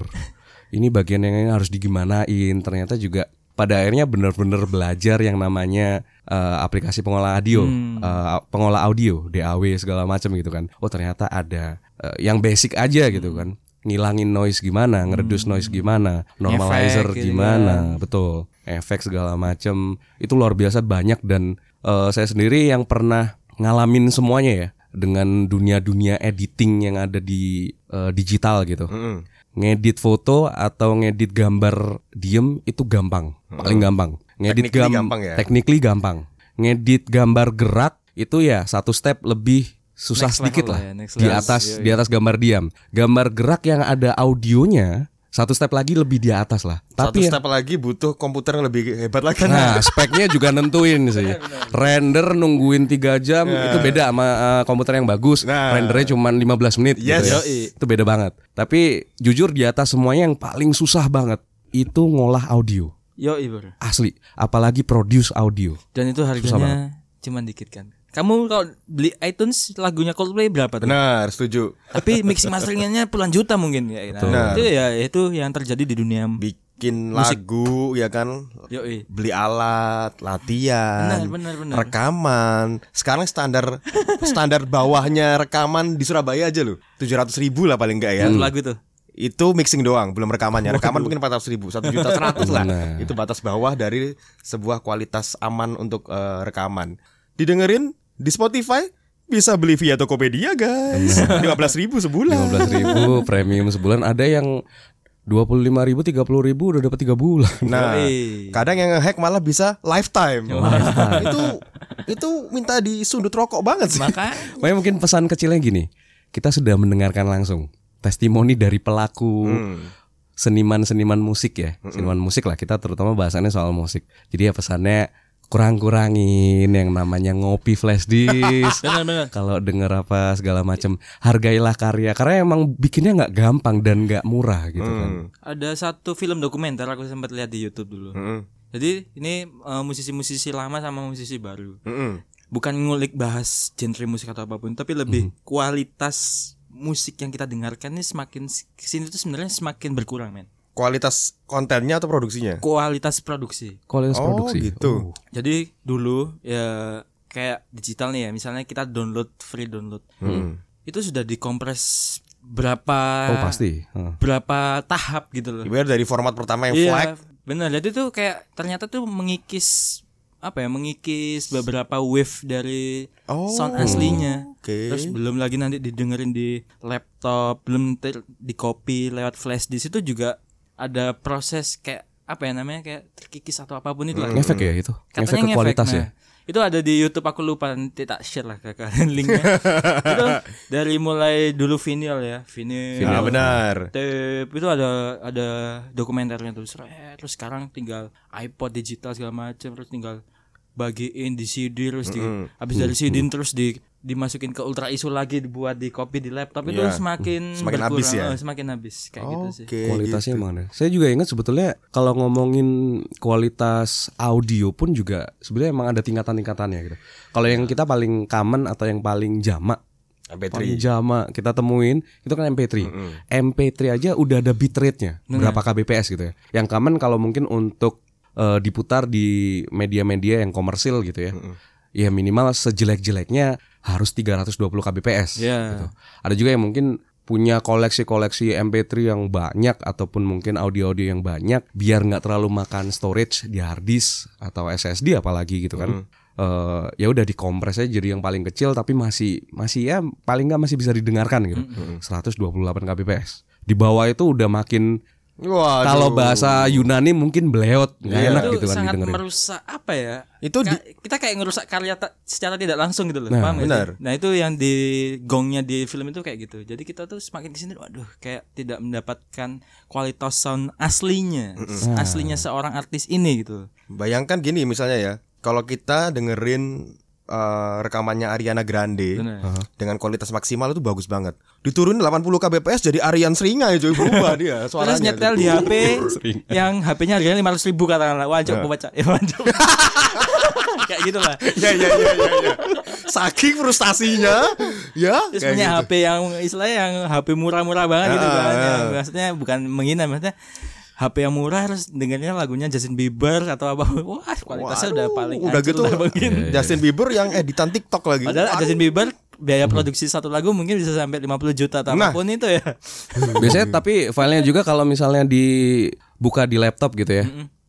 [SPEAKER 2] Ini bagian yang harus digimanain. Ternyata juga pada akhirnya bener-bener belajar yang namanya eh, aplikasi pengolah audio, eh, pengolah audio, DAW segala macam gitu kan. Oh ternyata ada eh, yang basic aja gitu kan. Ngilangin noise gimana, ngeredus noise gimana, normalizer
[SPEAKER 3] Efek gitu
[SPEAKER 2] gimana, betul. Efek segala macam itu luar biasa banyak dan eh, saya sendiri yang pernah ngalamin semuanya ya dengan dunia-dunia editing yang ada di eh, digital gitu.
[SPEAKER 1] Mm-mm.
[SPEAKER 2] Ngedit foto atau ngedit gambar diem itu gampang, paling gampang. Ngedit
[SPEAKER 1] Technically
[SPEAKER 2] gam-
[SPEAKER 1] gampang ya?
[SPEAKER 2] technically gampang. Ngedit gambar gerak itu ya satu step lebih susah
[SPEAKER 3] Next
[SPEAKER 2] sedikit lah
[SPEAKER 3] ya,
[SPEAKER 2] di atas di atas gambar diam. Gambar gerak yang ada audionya Satu step lagi lebih di atas lah.
[SPEAKER 1] Satu
[SPEAKER 2] Tapi ya,
[SPEAKER 1] step lagi butuh komputer yang lebih hebat lagi.
[SPEAKER 2] Nah, speknya juga nentuin sih. Render nungguin 3 jam itu beda sama uh, komputer yang bagus.
[SPEAKER 1] Nah.
[SPEAKER 2] Rendernya cuma 15 menit
[SPEAKER 1] Yes.
[SPEAKER 2] gitu ya.
[SPEAKER 3] Yoi.
[SPEAKER 2] Itu beda banget. Tapi jujur di atas semuanya yang paling susah banget itu ngolah audio.
[SPEAKER 3] Yo.
[SPEAKER 2] Asli, apalagi produce audio.
[SPEAKER 3] Dan itu harganya cuman dikit kan. Kamu kalau beli iTunes lagunya Coldplay berapa tuh?
[SPEAKER 1] Benar, setuju.
[SPEAKER 3] Tapi mixing masteringnya puluhan juta mungkin ya. Nah,
[SPEAKER 1] Benar.
[SPEAKER 3] itu ya itu yang terjadi di dunia
[SPEAKER 1] Bikin lagu ya kan,
[SPEAKER 3] Yo
[SPEAKER 1] beli alat, latihan,
[SPEAKER 3] Benar, benar, benar.
[SPEAKER 1] rekaman. Sekarang standar standar bawahnya rekaman di Surabaya aja loh, tujuh ratus ribu lah paling enggak ya.
[SPEAKER 3] Satu lagu tuh.
[SPEAKER 1] Itu mixing doang, belum rekamannya. Rekaman mungkin empat ratus ribu, satu juta seratus lah.
[SPEAKER 2] Nah.
[SPEAKER 1] Itu batas bawah dari sebuah kualitas aman untuk eh, rekaman. Didengerin di Spotify bisa beli via Tokopedia guys, lima belas ribu sebulan.
[SPEAKER 2] 15 ribu premium sebulan ada yang 25 ribu, 30 ribu udah dapat 3 bulan.
[SPEAKER 1] Nah, kadang yang ngehack malah bisa lifetime. itu itu minta disundut rokok banget sih.
[SPEAKER 3] Maka
[SPEAKER 2] Makanya mungkin pesan kecilnya gini, kita sudah mendengarkan langsung testimoni dari pelaku seniman-seniman musik ya, seniman musik lah kita terutama bahasannya soal musik. Jadi ya pesannya kurang-kurangin yang namanya ngopi flash disk. Kalau denger apa segala macam, hargailah karya karena emang bikinnya nggak gampang dan nggak murah gitu kan.
[SPEAKER 1] Hmm.
[SPEAKER 3] Ada satu film dokumenter aku sempat lihat di YouTube dulu.
[SPEAKER 1] Mm-mm.
[SPEAKER 3] Jadi ini eh, musisi-musisi lama sama musisi baru.
[SPEAKER 1] Mm-mm.
[SPEAKER 3] Bukan ngulik bahas genre musik atau apa pun, tapi lebih kualitas musik yang kita dengarkan ini semakin ke sini tuh sebenarnya semakin berkurang, men.
[SPEAKER 1] Kualitas kontennya atau produksinya?
[SPEAKER 3] Kualitas produksi.
[SPEAKER 2] Kualitas
[SPEAKER 1] Oh,
[SPEAKER 2] produksi.
[SPEAKER 1] gitu.
[SPEAKER 2] Oh.
[SPEAKER 3] Jadi dulu ya kayak digital nih ya, misalnya kita download free download.
[SPEAKER 1] Hmm.
[SPEAKER 3] Itu sudah dikompres berapa
[SPEAKER 2] Oh, pasti. Heeh.
[SPEAKER 3] berapa tahap gitu loh.
[SPEAKER 1] Ibarat dari format pertama yang flag.
[SPEAKER 3] Iya, benar. Jadi tuh kayak ternyata tuh mengikis apa ya, mengikis beberapa wave dari
[SPEAKER 1] Oh,
[SPEAKER 3] sound aslinya.
[SPEAKER 1] Oke.
[SPEAKER 3] Terus belum lagi nanti didengerin di laptop, belum di copy lewat flash disk itu juga ada proses kayak apa ya namanya kayak terkikis atau apa pun itu lah.
[SPEAKER 2] Ngefek ya itu. Ngefek
[SPEAKER 3] Katanya
[SPEAKER 2] ke kualitas
[SPEAKER 3] Nah,
[SPEAKER 2] ya.
[SPEAKER 3] Itu ada di YouTube aku lupa nanti tak share lah ke kalian linknya. itu dari mulai dulu vinyl ya, vinyl.
[SPEAKER 1] Nah, benar.
[SPEAKER 3] tape itu ada ada dokumenternya tuh Seret, terus sekarang tinggal iPod digital segala macam terus tinggal bagiin di CD terus di habis dari CD terus di dimasukin ke ultra isu lagi dibuat di copy di laptop itu
[SPEAKER 1] Iya.
[SPEAKER 3] semakin
[SPEAKER 1] Semakin
[SPEAKER 3] berkurang.
[SPEAKER 1] habis ya?
[SPEAKER 3] Eh, semakin habis kayak gitu sih
[SPEAKER 1] Oke.
[SPEAKER 2] kualitasnya
[SPEAKER 1] gitu.
[SPEAKER 2] emang ada. Saya juga ingat sebetulnya kalau ngomongin kualitas audio pun juga sebenarnya emang ada tingkatan-tingkatannya gitu. Kalau yang kita paling common atau yang paling jamak
[SPEAKER 1] MP3.
[SPEAKER 2] paling jamak kita temuin itu kan MP3. MP3 aja udah ada bitrate-nya berapa kbps gitu ya. Yang common kalau mungkin untuk eh, diputar di media-media yang komersil gitu ya. Ya minimal sejelek-jeleknya harus 320 kbps
[SPEAKER 3] Iya.
[SPEAKER 2] gitu. Ada juga yang mungkin punya koleksi-koleksi MP3 yang banyak ataupun mungkin audio-audio yang banyak biar nggak terlalu makan storage di hard disk atau SSD apalagi gitu kan. Eh, ya udah dikompres aja jadi yang paling kecil tapi masih masih ya paling nggak masih bisa didengarkan gitu. 128 kbps. Di bawah itu udah makin Kalau bahasa Yunani mungkin beleot nggak
[SPEAKER 1] Iya.
[SPEAKER 2] enak
[SPEAKER 3] itu
[SPEAKER 2] gitu kan
[SPEAKER 3] sangat
[SPEAKER 2] didengerin.
[SPEAKER 3] merusak apa ya
[SPEAKER 1] Itu
[SPEAKER 3] Ka- kita kayak ngerusak karya ta- secara tidak langsung gitu loh
[SPEAKER 2] Nah,
[SPEAKER 3] paham sih?
[SPEAKER 1] benar.
[SPEAKER 3] nah itu yang di gongnya di film itu kayak gitu jadi kita tuh semakin ke sini waduh kayak tidak mendapatkan kualitas sound aslinya aslinya seorang artis ini gitu
[SPEAKER 1] Bayangkan gini misalnya ya, kalau kita dengerin eh, rekamannya Ariana Grande
[SPEAKER 3] Benar.
[SPEAKER 1] dengan kualitas maksimal itu bagus banget. Diturunin 80 kbps jadi Arian Seringa ya coy berubah dia
[SPEAKER 3] terus
[SPEAKER 1] suaranya.
[SPEAKER 3] nyetel di HP yang HP-nya harganya lima ribu katakanlah wah
[SPEAKER 1] Nah.
[SPEAKER 3] coba baca ya kayak gitu lah
[SPEAKER 1] ya ya ya ya. ya. Saking frustasinya, ya.
[SPEAKER 3] Terus punya
[SPEAKER 1] gitu.
[SPEAKER 3] HP yang istilahnya yang HP murah-murah banget gitu
[SPEAKER 1] Ah,
[SPEAKER 3] kan. Yang maksudnya bukan menghina maksudnya HP yang murah terus dengarnya lagunya Justin Bieber atau apa. Wah, kualitasnya udah
[SPEAKER 1] Waduh,
[SPEAKER 3] paling
[SPEAKER 1] udah gitu
[SPEAKER 3] lah mungkin.
[SPEAKER 1] Justin Bieber yang editan TikTok lagi.
[SPEAKER 3] Padahal
[SPEAKER 1] Aduh.
[SPEAKER 3] Justin Bieber biaya produksi satu lagu mungkin bisa sampai 50 juta atau
[SPEAKER 1] Nah.
[SPEAKER 3] apa pun itu ya.
[SPEAKER 2] Biasanya tapi filenya juga kalau misalnya dibuka di laptop gitu ya.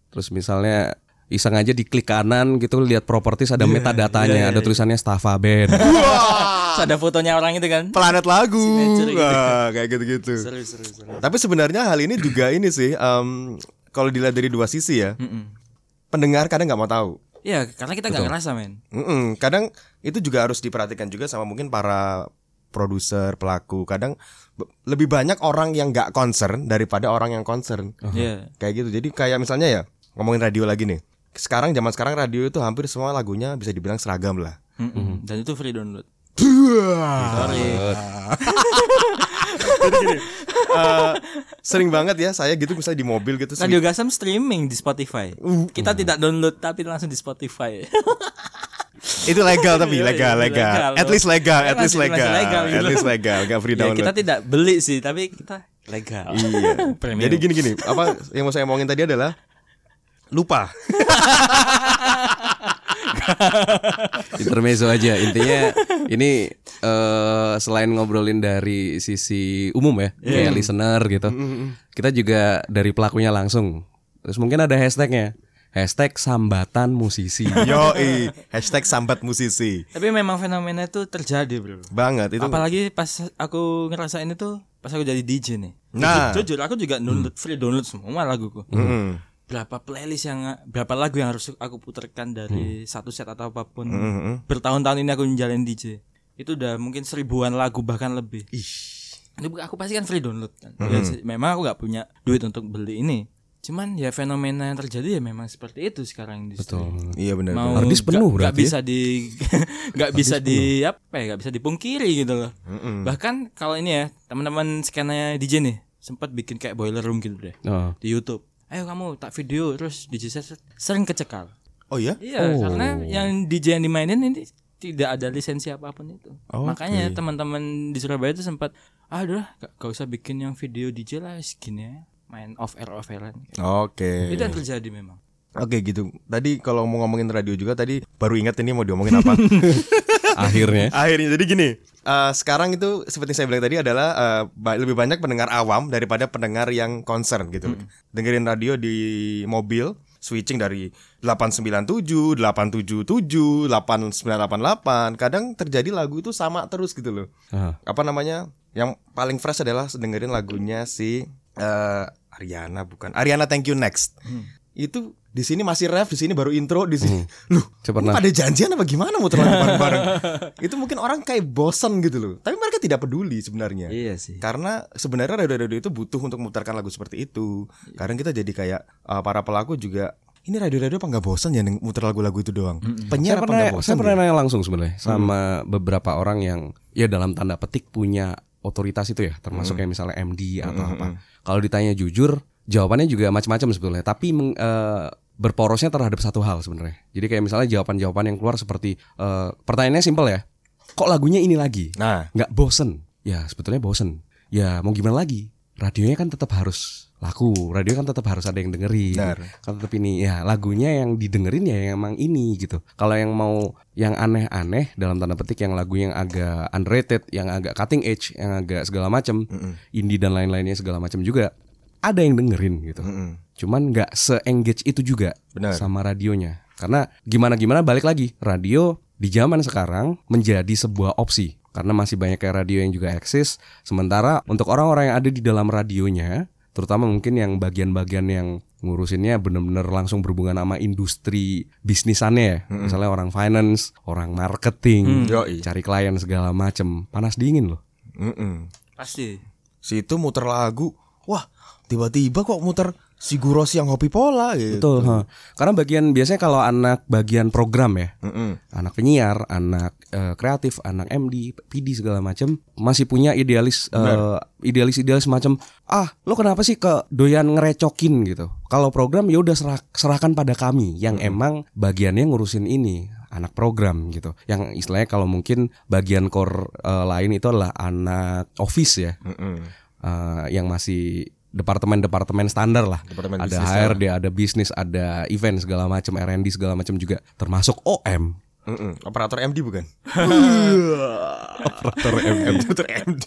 [SPEAKER 2] Terus misalnya iseng aja diklik kanan gitu lihat properties ada metadatanya, ada tulisannya Staffa Band.
[SPEAKER 3] Ada fotonya orang itu kan.
[SPEAKER 1] planet lagu.
[SPEAKER 3] Gitu.
[SPEAKER 1] Wah, kayak gitu-gitu.
[SPEAKER 3] Seru seru seru.
[SPEAKER 1] Tapi sebenarnya hal ini juga ini sih em, kalau dilihat dari dua sisi ya.
[SPEAKER 3] Mm-mm.
[SPEAKER 1] Pendengar kadang nggak mau tahu.
[SPEAKER 3] Iya, karena kita nggak ngerasa men.
[SPEAKER 1] Mm-mm, kadang itu juga harus diperhatikan juga sama mungkin para produser, pelaku. Kadang lebih banyak orang yang nggak concern daripada orang yang concern.
[SPEAKER 3] Iya.
[SPEAKER 1] Kayak gitu. Jadi kayak misalnya ya ngomongin radio lagi nih. Sekarang zaman sekarang radio itu hampir semua lagunya bisa dibilang seragam lah.
[SPEAKER 3] Mm-mm. Dan itu free download.
[SPEAKER 1] Eh, sering banget ya saya gitu misalnya di mobil gitu.
[SPEAKER 3] Radio Gasam streaming di Spotify. Kita tidak download tapi langsung di Spotify.
[SPEAKER 1] Itu legal tapi
[SPEAKER 3] Iya,
[SPEAKER 1] legal,
[SPEAKER 3] iya,
[SPEAKER 1] legal.
[SPEAKER 3] legal.
[SPEAKER 1] At least legal, at
[SPEAKER 3] Masih-
[SPEAKER 1] least legal. At
[SPEAKER 3] gitu.
[SPEAKER 1] least legal, gak free
[SPEAKER 3] ya,
[SPEAKER 1] download.
[SPEAKER 3] kita tidak beli sih, tapi kita legal.
[SPEAKER 1] Iya.
[SPEAKER 3] Premium.
[SPEAKER 1] Jadi gini-gini, apa yang mau saya omongin tadi adalah lupa.
[SPEAKER 2] Intermezzo aja intinya ini eh selain ngobrolin dari sisi umum ya kayak listener gitu kita juga dari pelakunya langsung terus mungkin ada hashtagnya hashtag sambatan musisi
[SPEAKER 1] Yo, hashtag sambat musisi.
[SPEAKER 3] Tapi memang fenomena itu terjadi, Bro.
[SPEAKER 1] Banget itu.
[SPEAKER 3] Apalagi pas aku ngerasain itu pas aku jadi DJ nih.
[SPEAKER 1] Nah.
[SPEAKER 3] Jujur, jujur aku juga download free download semua laguku.
[SPEAKER 1] Mm-mm.
[SPEAKER 3] Berapa playlist yang berapa lagu yang harus aku putarkan dari satu set atau apa pun.
[SPEAKER 1] Mm-mm.
[SPEAKER 3] Bertahun-tahun ini aku menjalin DJ. Itu udah mungkin seribuan lagu bahkan lebih.
[SPEAKER 1] Ih.
[SPEAKER 3] Ini aku pasti kan free download kan. Ya, sih, memang aku nggak punya duit untuk beli ini. Cuman ya fenomena yang terjadi ya memang seperti itu sekarang di industri.
[SPEAKER 2] Betul.
[SPEAKER 1] Iya benar.
[SPEAKER 3] Mau
[SPEAKER 2] Harddisk penuh
[SPEAKER 3] nggak-
[SPEAKER 2] berarti ya?
[SPEAKER 3] bisa di nggak bisa di apa ya nggak bisa dipungkiri gitu loh.
[SPEAKER 1] Mm-mm.
[SPEAKER 3] Bahkan kalau ini ya teman-teman skena DJ nih sempat bikin kayak boiler room gitu deh
[SPEAKER 2] Oh.
[SPEAKER 3] di YouTube. Ayo kamu tak video terus DJ set sering kecekal.
[SPEAKER 1] Oh iya?
[SPEAKER 3] Iya,
[SPEAKER 2] Oh.
[SPEAKER 3] karena yang DJ yang dimainin ini tidak ada lisensi apa pun itu.
[SPEAKER 1] Oke.
[SPEAKER 3] Makanya teman-teman di Surabaya itu sempat, ah udah gak, gak usah bikin yang video DJ lah segini ya, main off air off airan.
[SPEAKER 1] Oke.
[SPEAKER 3] Itu yang terjadi memang.
[SPEAKER 1] Oke gitu. Tadi kalau mau ngomongin radio juga tadi baru ingat ini mau diomongin apa.
[SPEAKER 2] akhirnya
[SPEAKER 1] Akhirnya jadi gini. Eh, sekarang itu seperti saya bilang tadi adalah ba- lebih banyak pendengar awam daripada pendengar yang concern gitu. Dengerin radio di mobil, switching dari 897, 877, 8988. Kadang terjadi lagu itu sama terus gitu loh.
[SPEAKER 2] Ah.
[SPEAKER 1] Apa namanya? Yang paling fresh adalah dengerin lagunya si eh, Ariana bukan. Ariana Thank You Next. Itu di sini masih ref, di sini baru intro, di sini. Loh, ini
[SPEAKER 2] nah.
[SPEAKER 1] pada janjian apa gimana muter lagu bareng-bareng? itu mungkin orang kayak bosan gitu loh. Tapi mereka tidak peduli sebenarnya.
[SPEAKER 3] Iya sih.
[SPEAKER 1] Karena sebenarnya radio-radio itu butuh untuk memutarkan lagu seperti itu. Kadang kita jadi kayak uh, para pelaku juga ini radio-radio apa nggak bosan ya muter lagu-lagu itu doang?
[SPEAKER 2] saya
[SPEAKER 1] Penyiar apa
[SPEAKER 2] pernah
[SPEAKER 1] nggak bosan?
[SPEAKER 2] saya pernah
[SPEAKER 1] ya?
[SPEAKER 2] nanya langsung sebenarnya sama beberapa orang yang ya dalam tanda petik punya otoritas itu ya termasuk kayak misalnya MD atau apa kalau ditanya jujur jawabannya juga macam-macam sebetulnya. Tapi meng- eh, berporosnya terhadap satu hal sebenarnya. Jadi kayak misalnya jawaban-jawaban yang keluar seperti eh, pertanyaannya simpel ya. Kok lagunya ini lagi?
[SPEAKER 1] Nah,
[SPEAKER 2] nggak bosen. Ya sebetulnya bosen. Ya mau gimana lagi? Radionya kan tetap harus laku. Radio kan tetap harus ada yang dengerin.
[SPEAKER 1] Benar.
[SPEAKER 2] kan tetap ini. Ya lagunya yang didengerin ya yang emang ini gitu. Kalau yang mau yang aneh-aneh dalam tanda petik yang lagu yang agak underrated yang agak cutting edge yang agak segala macam indie dan lain-lainnya segala macam juga ada yang dengerin gitu.
[SPEAKER 1] Mm-mm.
[SPEAKER 2] cuman nggak se-engage itu juga
[SPEAKER 1] Benar.
[SPEAKER 2] sama radionya. Karena gimana gimana balik lagi. Radio di zaman sekarang menjadi sebuah opsi. Karena masih banyak kayak radio yang juga eksis. Sementara untuk orang-orang yang ada di dalam radionya terutama mungkin yang bagian-bagian yang ngurusinnya bener-bener langsung berhubungan sama industri bisnisannya ya. Misalnya orang finance orang marketing
[SPEAKER 1] Yoi.
[SPEAKER 2] cari klien segala macem. Panas dingin loh.
[SPEAKER 1] Mm-mm.
[SPEAKER 3] Pasti.
[SPEAKER 1] Si itu muter lagu, wah tiba-tiba kok muter si Guros yang hobi pola gitu.
[SPEAKER 2] betul ha. karena bagian biasanya kalau anak bagian program ya
[SPEAKER 1] Mm-mm.
[SPEAKER 2] anak penyiar, anak eh, kreatif, anak MD, PD segala macam masih punya idealis eh, idealis idealis macam ah lo kenapa sih ke doyan ngerecokin gitu. Kalau program ya udah serah- serahkan pada kami yang emang bagiannya ngurusin ini anak program gitu. Yang istilahnya kalau mungkin bagian core eh, lain itu adalah anak office ya.
[SPEAKER 1] Mm-mm.
[SPEAKER 2] eh, yang masih departemen-departemen standar lah.
[SPEAKER 1] Departemen
[SPEAKER 2] ada HRD, ada bisnis, ada event segala macam, R&D segala macam juga termasuk OM.
[SPEAKER 1] Mm-mm. Operator MD bukan?
[SPEAKER 2] Operator MD.
[SPEAKER 1] Operator MD.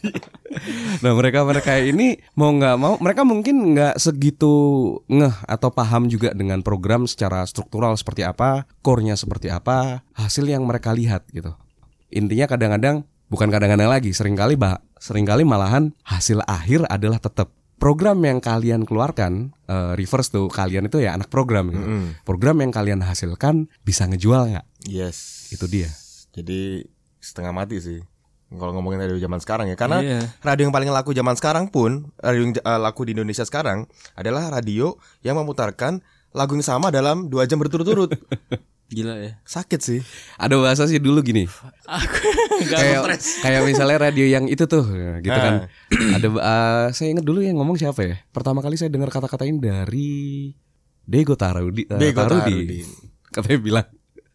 [SPEAKER 2] Nah mereka mereka ini mau nggak mau mereka mungkin nggak segitu ngeh atau paham juga dengan program secara struktural seperti apa, core-nya seperti apa, hasil yang mereka lihat gitu. Intinya kadang-kadang bukan kadang-kadang lagi, sering kali bah, sering kali malahan hasil akhir adalah tetap program yang kalian keluarkan eh, reverse tuh kalian itu ya anak program gitu. Program yang kalian hasilkan bisa ngejual nggak?
[SPEAKER 1] Yes.
[SPEAKER 2] Itu dia.
[SPEAKER 1] Jadi setengah mati sih. Kalau ngomongin radio zaman sekarang ya, karena
[SPEAKER 3] Iya.
[SPEAKER 1] radio yang paling laku zaman sekarang pun, radio yang eh, laku di Indonesia sekarang adalah radio yang memutarkan lagu yang sama dalam dua jam berturut-turut.
[SPEAKER 3] Gila ya.
[SPEAKER 1] Sakit sih.
[SPEAKER 2] Ada bahasa sih dulu gini.
[SPEAKER 3] Aku enggak
[SPEAKER 2] kayak
[SPEAKER 3] stres.
[SPEAKER 2] kayak misalnya radio yang itu tuh gitu
[SPEAKER 1] Ah.
[SPEAKER 2] kan. Ada eh, saya ingat dulu yang ngomong siapa ya? Pertama kali saya dengar kata-kata ini dari Dego Tarudi. eh,
[SPEAKER 1] Dego
[SPEAKER 2] Tarudi.
[SPEAKER 1] Tarudi.
[SPEAKER 2] Katanya bilang,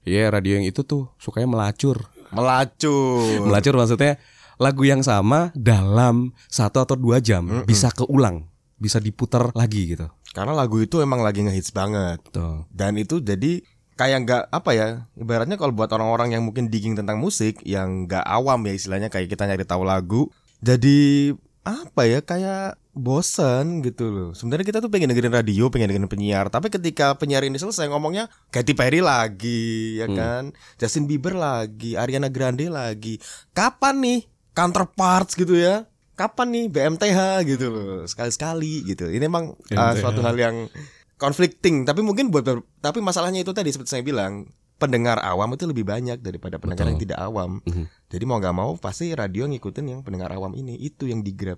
[SPEAKER 2] "Iya, radio yang itu tuh sukanya melacur."
[SPEAKER 1] Melacur.
[SPEAKER 2] Melacur maksudnya lagu yang sama dalam satu atau dua jam bisa keulang, bisa diputar lagi gitu.
[SPEAKER 1] Karena lagu itu emang lagi ngehits banget.
[SPEAKER 2] Tuh.
[SPEAKER 1] Dan itu jadi kayak nggak apa ya ibaratnya kalau buat orang-orang yang mungkin digging tentang musik yang nggak awam ya istilahnya kayak kita nyari tahu lagu jadi apa ya kayak bosen gitu loh. Sebenarnya kita tuh pengen dengerin radio pengen dengerin penyiar tapi ketika penyiar ini selesai ngomongnya Katy Perry lagi ya kan? Justin Bieber lagi Ariana Grande lagi. Kapan nih counterparts gitu ya? Kapan nih BMTH gitu loh sekali-sekali gitu. Ini emang uh, suatu hal yang conflicting tapi mungkin buat tapi masalahnya itu tadi seperti saya bilang pendengar awam itu lebih banyak daripada pendengar yang tidak awam
[SPEAKER 2] Mhm.
[SPEAKER 1] jadi mau nggak mau pasti radio ngikutin yang pendengar awam ini itu yang di grab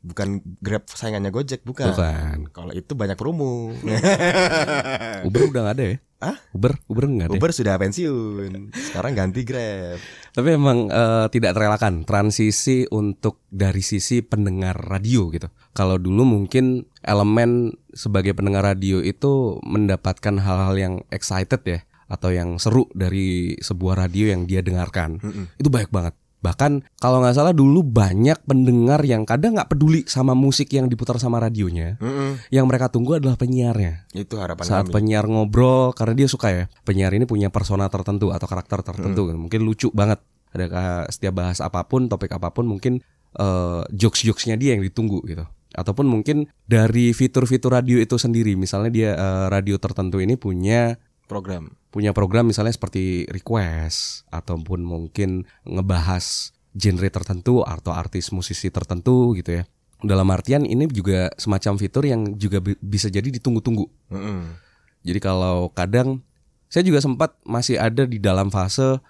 [SPEAKER 1] bukan grab saingannya gojek bukan,
[SPEAKER 2] Bukan.
[SPEAKER 1] kalau itu banyak promo
[SPEAKER 2] Uber udah gak ada ya?
[SPEAKER 1] Hah?
[SPEAKER 2] Uber Uber nggak ada. ya?
[SPEAKER 1] Uber sudah pensiun sekarang ganti grab
[SPEAKER 2] Tapi emang eh, tidak terelakkan transisi untuk dari sisi pendengar radio gitu. Kalau dulu mungkin elemen sebagai pendengar radio itu mendapatkan hal-hal yang excited ya atau yang seru dari sebuah radio yang dia dengarkan. Itu banyak banget. Bahkan kalau nggak salah dulu banyak pendengar yang kadang nggak peduli sama musik yang diputar sama radionya.
[SPEAKER 1] Mm-mm.
[SPEAKER 2] Yang mereka tunggu adalah penyiarnya.
[SPEAKER 1] itu harapan
[SPEAKER 2] Saat
[SPEAKER 1] kami
[SPEAKER 2] penyiar ngobrol karena dia suka ya. Penyiar ini punya persona tertentu atau karakter tertentu
[SPEAKER 1] Hmm.
[SPEAKER 2] Mungkin lucu banget. Ada ka- setiap bahas apa pun, topik apa pun mungkin eh, jokes-jokesnya dia yang ditunggu gitu. Ataupun mungkin dari fitur-fitur radio itu sendiri. Misalnya dia eh, radio tertentu ini punya
[SPEAKER 1] program
[SPEAKER 2] punya program misalnya seperti request ataupun mungkin ngebahas genre tertentu atau artis musisi tertentu gitu ya. Dalam artian ini juga semacam fitur yang juga bi- bisa jadi ditunggu-tunggu.
[SPEAKER 1] Mm-mm.
[SPEAKER 2] Jadi kalau kadang saya juga sempat masih ada di dalam fase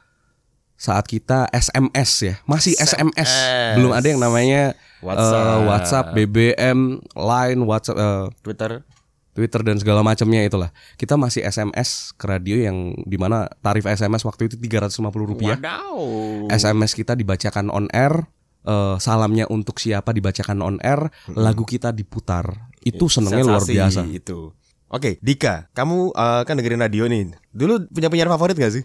[SPEAKER 2] saat kita SMS ya, masih SMS,
[SPEAKER 1] SMS.
[SPEAKER 2] belum ada yang namanya
[SPEAKER 1] WhatsApp.
[SPEAKER 2] eh, WhatsApp, BBM, Line, WhatsApp, eh,
[SPEAKER 1] Twitter
[SPEAKER 2] Twitter dan segala macamnya itulah. Kita masih SMS ke radio yang di mana tarif SMS waktu itu 350 rupiah.
[SPEAKER 1] Wadaw.
[SPEAKER 2] SMS kita dibacakan on air, eh, salamnya untuk siapa dibacakan on air, lagu kita diputar. Itu senengnya luar biasa.
[SPEAKER 1] itu. Oke, Dika, kamu eh, kan dengerin radio nih. Dulu punya penyiar favorit gak sih?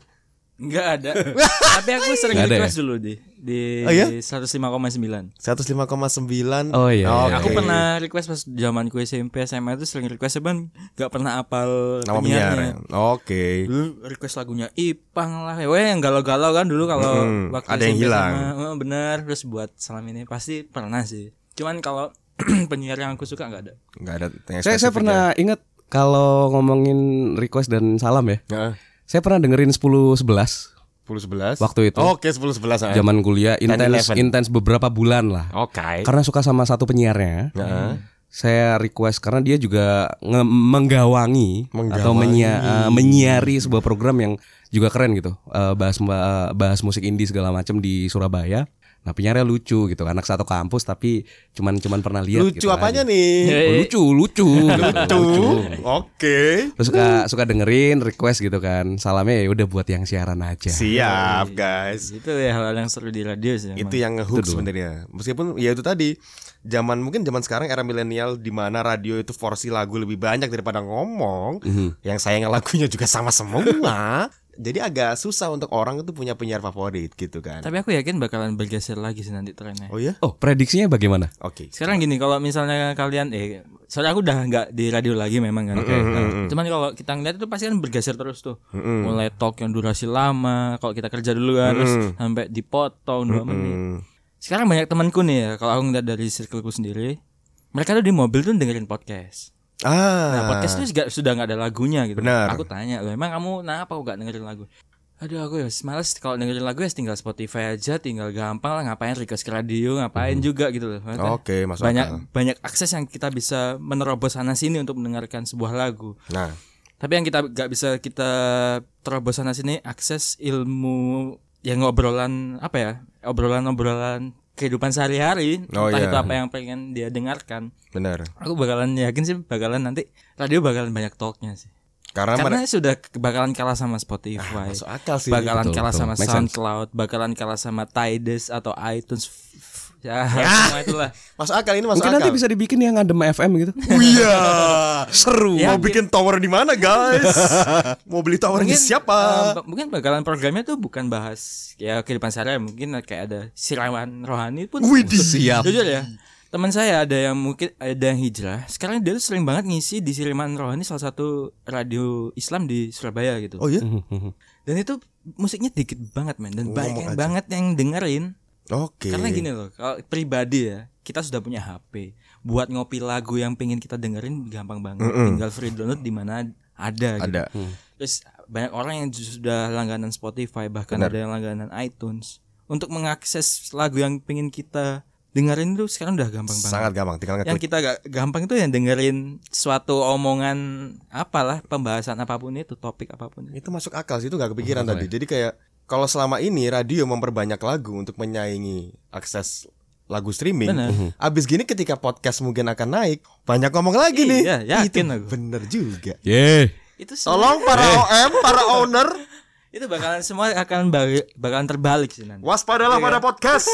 [SPEAKER 3] Enggak ada. Tapi aku sering
[SPEAKER 2] Nggak ada
[SPEAKER 3] request dulu di di
[SPEAKER 1] Oh, iya?
[SPEAKER 3] 105,9.
[SPEAKER 1] 105,9.
[SPEAKER 2] Oh iya,
[SPEAKER 1] Oke.
[SPEAKER 2] iya,
[SPEAKER 3] Aku pernah request pas zamanku SMP SMA itu sering request cuman nggak pernah apal
[SPEAKER 1] nama penyiar.
[SPEAKER 3] penyiarnya.
[SPEAKER 1] Oke.
[SPEAKER 3] Dulu request lagunya Ipang lah. Ya weh, yang galau-galau kan dulu kalau
[SPEAKER 1] Mm-mm.
[SPEAKER 3] waktu
[SPEAKER 1] Ada yang
[SPEAKER 3] SMP
[SPEAKER 1] hilang.
[SPEAKER 3] SMA. Oh, bener terus buat salam ini pasti pernah sih. Cuman kalau penyiar yang aku suka nggak ada.
[SPEAKER 1] Enggak ada
[SPEAKER 2] Saya saya pernah ingat kalau ngomongin request dan salam ya.
[SPEAKER 1] ya.
[SPEAKER 2] Saya pernah dengerin 10 11
[SPEAKER 1] 10 11.
[SPEAKER 2] waktu itu.
[SPEAKER 1] Oke, 10 11. ah.
[SPEAKER 2] Zaman kuliah intens
[SPEAKER 1] 10-11.
[SPEAKER 2] intens beberapa bulan lah.
[SPEAKER 1] Oke.
[SPEAKER 2] Karena suka sama satu penyiarnya.
[SPEAKER 1] Heeh.
[SPEAKER 2] Saya request karena dia juga menggawangi,
[SPEAKER 1] Menggawangi.
[SPEAKER 2] atau eh, menyiari sebuah program yang juga keren gitu. Eh, bahas bahas musik indie segala macam di Surabaya. Nah, penyiarnya lucu gitu. Anak satu kampus tapi cuman cuman pernah lihat
[SPEAKER 1] Lucu
[SPEAKER 2] gitu
[SPEAKER 1] apanya
[SPEAKER 2] aja.
[SPEAKER 1] nih?
[SPEAKER 2] Oh, lucu, lucu.
[SPEAKER 1] Lucu. Oke.
[SPEAKER 2] Terus suka suka dengerin request gitu kan. Salamnya ya udah buat yang siaran aja.
[SPEAKER 1] Siap, guys.
[SPEAKER 3] Itu ya hal-hal yang seru di radio sih.
[SPEAKER 1] Itu yang ngehook sebenarnya. Meskipun ya itu tadi zaman mungkin zaman sekarang era milenial di mana radio itu porsi lagu lebih banyak daripada ngomong.
[SPEAKER 2] Mhm.
[SPEAKER 1] Yang sayangnya lagunya juga sama semua. Jadi agak susah untuk orang itu punya penyiar favorit gitu kan.
[SPEAKER 3] Tapi aku yakin bakalan bergeser lagi sih nanti trennya.
[SPEAKER 1] Oh ya?
[SPEAKER 2] Oh, prediksinya bagaimana?
[SPEAKER 1] Oke.
[SPEAKER 3] Sekarang gini, kalau misalnya kalian eh soalnya aku udah nggak di radio lagi memang kan. Nah, Cuman kalau kita ngeliat itu pasti kan bergeser terus tuh. Mulai talk yang durasi lama, kalau kita kerja dulu kan terus sampai dipotong dua menit.
[SPEAKER 1] Hmm.
[SPEAKER 3] Sekarang banyak temanku nih ya, kalau aku ngeliat dari circleku sendiri, mereka tuh di mobil tuh dengerin podcast.
[SPEAKER 1] Ah.
[SPEAKER 3] Nah, podcast itu sudah nggak ada lagunya gitu.
[SPEAKER 1] Benar.
[SPEAKER 3] Aku tanya, "Loh, emang kamu kenapa nggak dengerin lagu?" Aduh, aku ya males kalau dengerin lagu ya tinggal Spotify aja, tinggal gampang lah ngapain request ke radio, ngapain juga gitu loh.
[SPEAKER 1] Oke, masuk
[SPEAKER 3] banyak
[SPEAKER 1] akal.
[SPEAKER 3] banyak akses yang kita bisa menerobos sana sini untuk mendengarkan sebuah lagu.
[SPEAKER 1] Nah,
[SPEAKER 3] Tapi yang kita nggak bisa kita terobos sana sini akses ilmu yang ngobrolan apa ya obrolan-obrolan kehidupan sehari-hari
[SPEAKER 1] Oh,
[SPEAKER 3] entah
[SPEAKER 1] iya.
[SPEAKER 3] itu apa yang pengen dia dengarkan
[SPEAKER 1] Benar.
[SPEAKER 3] aku bakalan yakin sih bakalan nanti radio bakalan banyak talknya sih
[SPEAKER 1] Karena,
[SPEAKER 3] karena
[SPEAKER 1] mere-
[SPEAKER 3] sudah bakalan kalah sama Spotify
[SPEAKER 1] masuk akal sih.
[SPEAKER 3] bakalan
[SPEAKER 2] betul,
[SPEAKER 3] kalah
[SPEAKER 2] betul.
[SPEAKER 3] sama
[SPEAKER 2] Make sense.
[SPEAKER 3] SoundCloud bakalan kalah sama Tidus atau iTunes ya semua itulah
[SPEAKER 1] Masuk akal ini masuk
[SPEAKER 2] Mungkin
[SPEAKER 1] akal.
[SPEAKER 2] nanti bisa dibikin yang ngadem FM gitu.
[SPEAKER 1] Oh iya.
[SPEAKER 2] Seru.
[SPEAKER 1] Mau bikin tower di mana, guys? Mau beli towernya siapa?
[SPEAKER 3] eh, ba- mungkin bakalan programnya tuh bukan bahas ya kehidupan sehari mungkin kayak ada siraman rohani pun
[SPEAKER 1] Widih.
[SPEAKER 2] Siap.
[SPEAKER 3] jujur ya teman saya ada yang mungkin ada yang hijrah sekarang dia tuh sering banget ngisi di siraman rohani salah satu radio Islam di Surabaya gitu
[SPEAKER 1] Oh iya.
[SPEAKER 3] dan itu musiknya dikit banget men dan
[SPEAKER 1] Ngomong
[SPEAKER 3] banyak banget yang dengerin
[SPEAKER 1] Oke.
[SPEAKER 3] karena gini loh kalau pribadi ya kita sudah punya HP buat ngopi lagu yang pengen kita dengerin gampang banget tinggal free download di mana ada gitu.
[SPEAKER 1] Ada.
[SPEAKER 3] Terus banyak orang yang sudah langganan Spotify bahkan
[SPEAKER 1] Benar.
[SPEAKER 3] ada yang langganan iTunes untuk mengakses lagu yang pengen kita dengerin itu sekarang udah gampang banget.
[SPEAKER 1] Sangat gampang, tinggal
[SPEAKER 3] Yang kita gak gampang itu yang dengerin suatu omongan apalah pembahasan apa pun itu topik apa pun itu.
[SPEAKER 1] Itu masuk akal sih, itu gak kepikiran tadi. Jadi kayak kalau selama ini radio memperbanyak lagu untuk menyaingi akses lagu streaming.
[SPEAKER 3] Benar.
[SPEAKER 1] Abis gini ketika podcast mungkin akan naik, banyak ngomong lagi nih.
[SPEAKER 3] Iya, yakin
[SPEAKER 1] Itu
[SPEAKER 3] aku.
[SPEAKER 1] Bener juga.
[SPEAKER 2] Ye.
[SPEAKER 3] Itu
[SPEAKER 1] Tolong para OM, para owner,
[SPEAKER 3] itu bakalan semua akan bakalan terbalik sih nanti.
[SPEAKER 1] waspadalah pada podcast.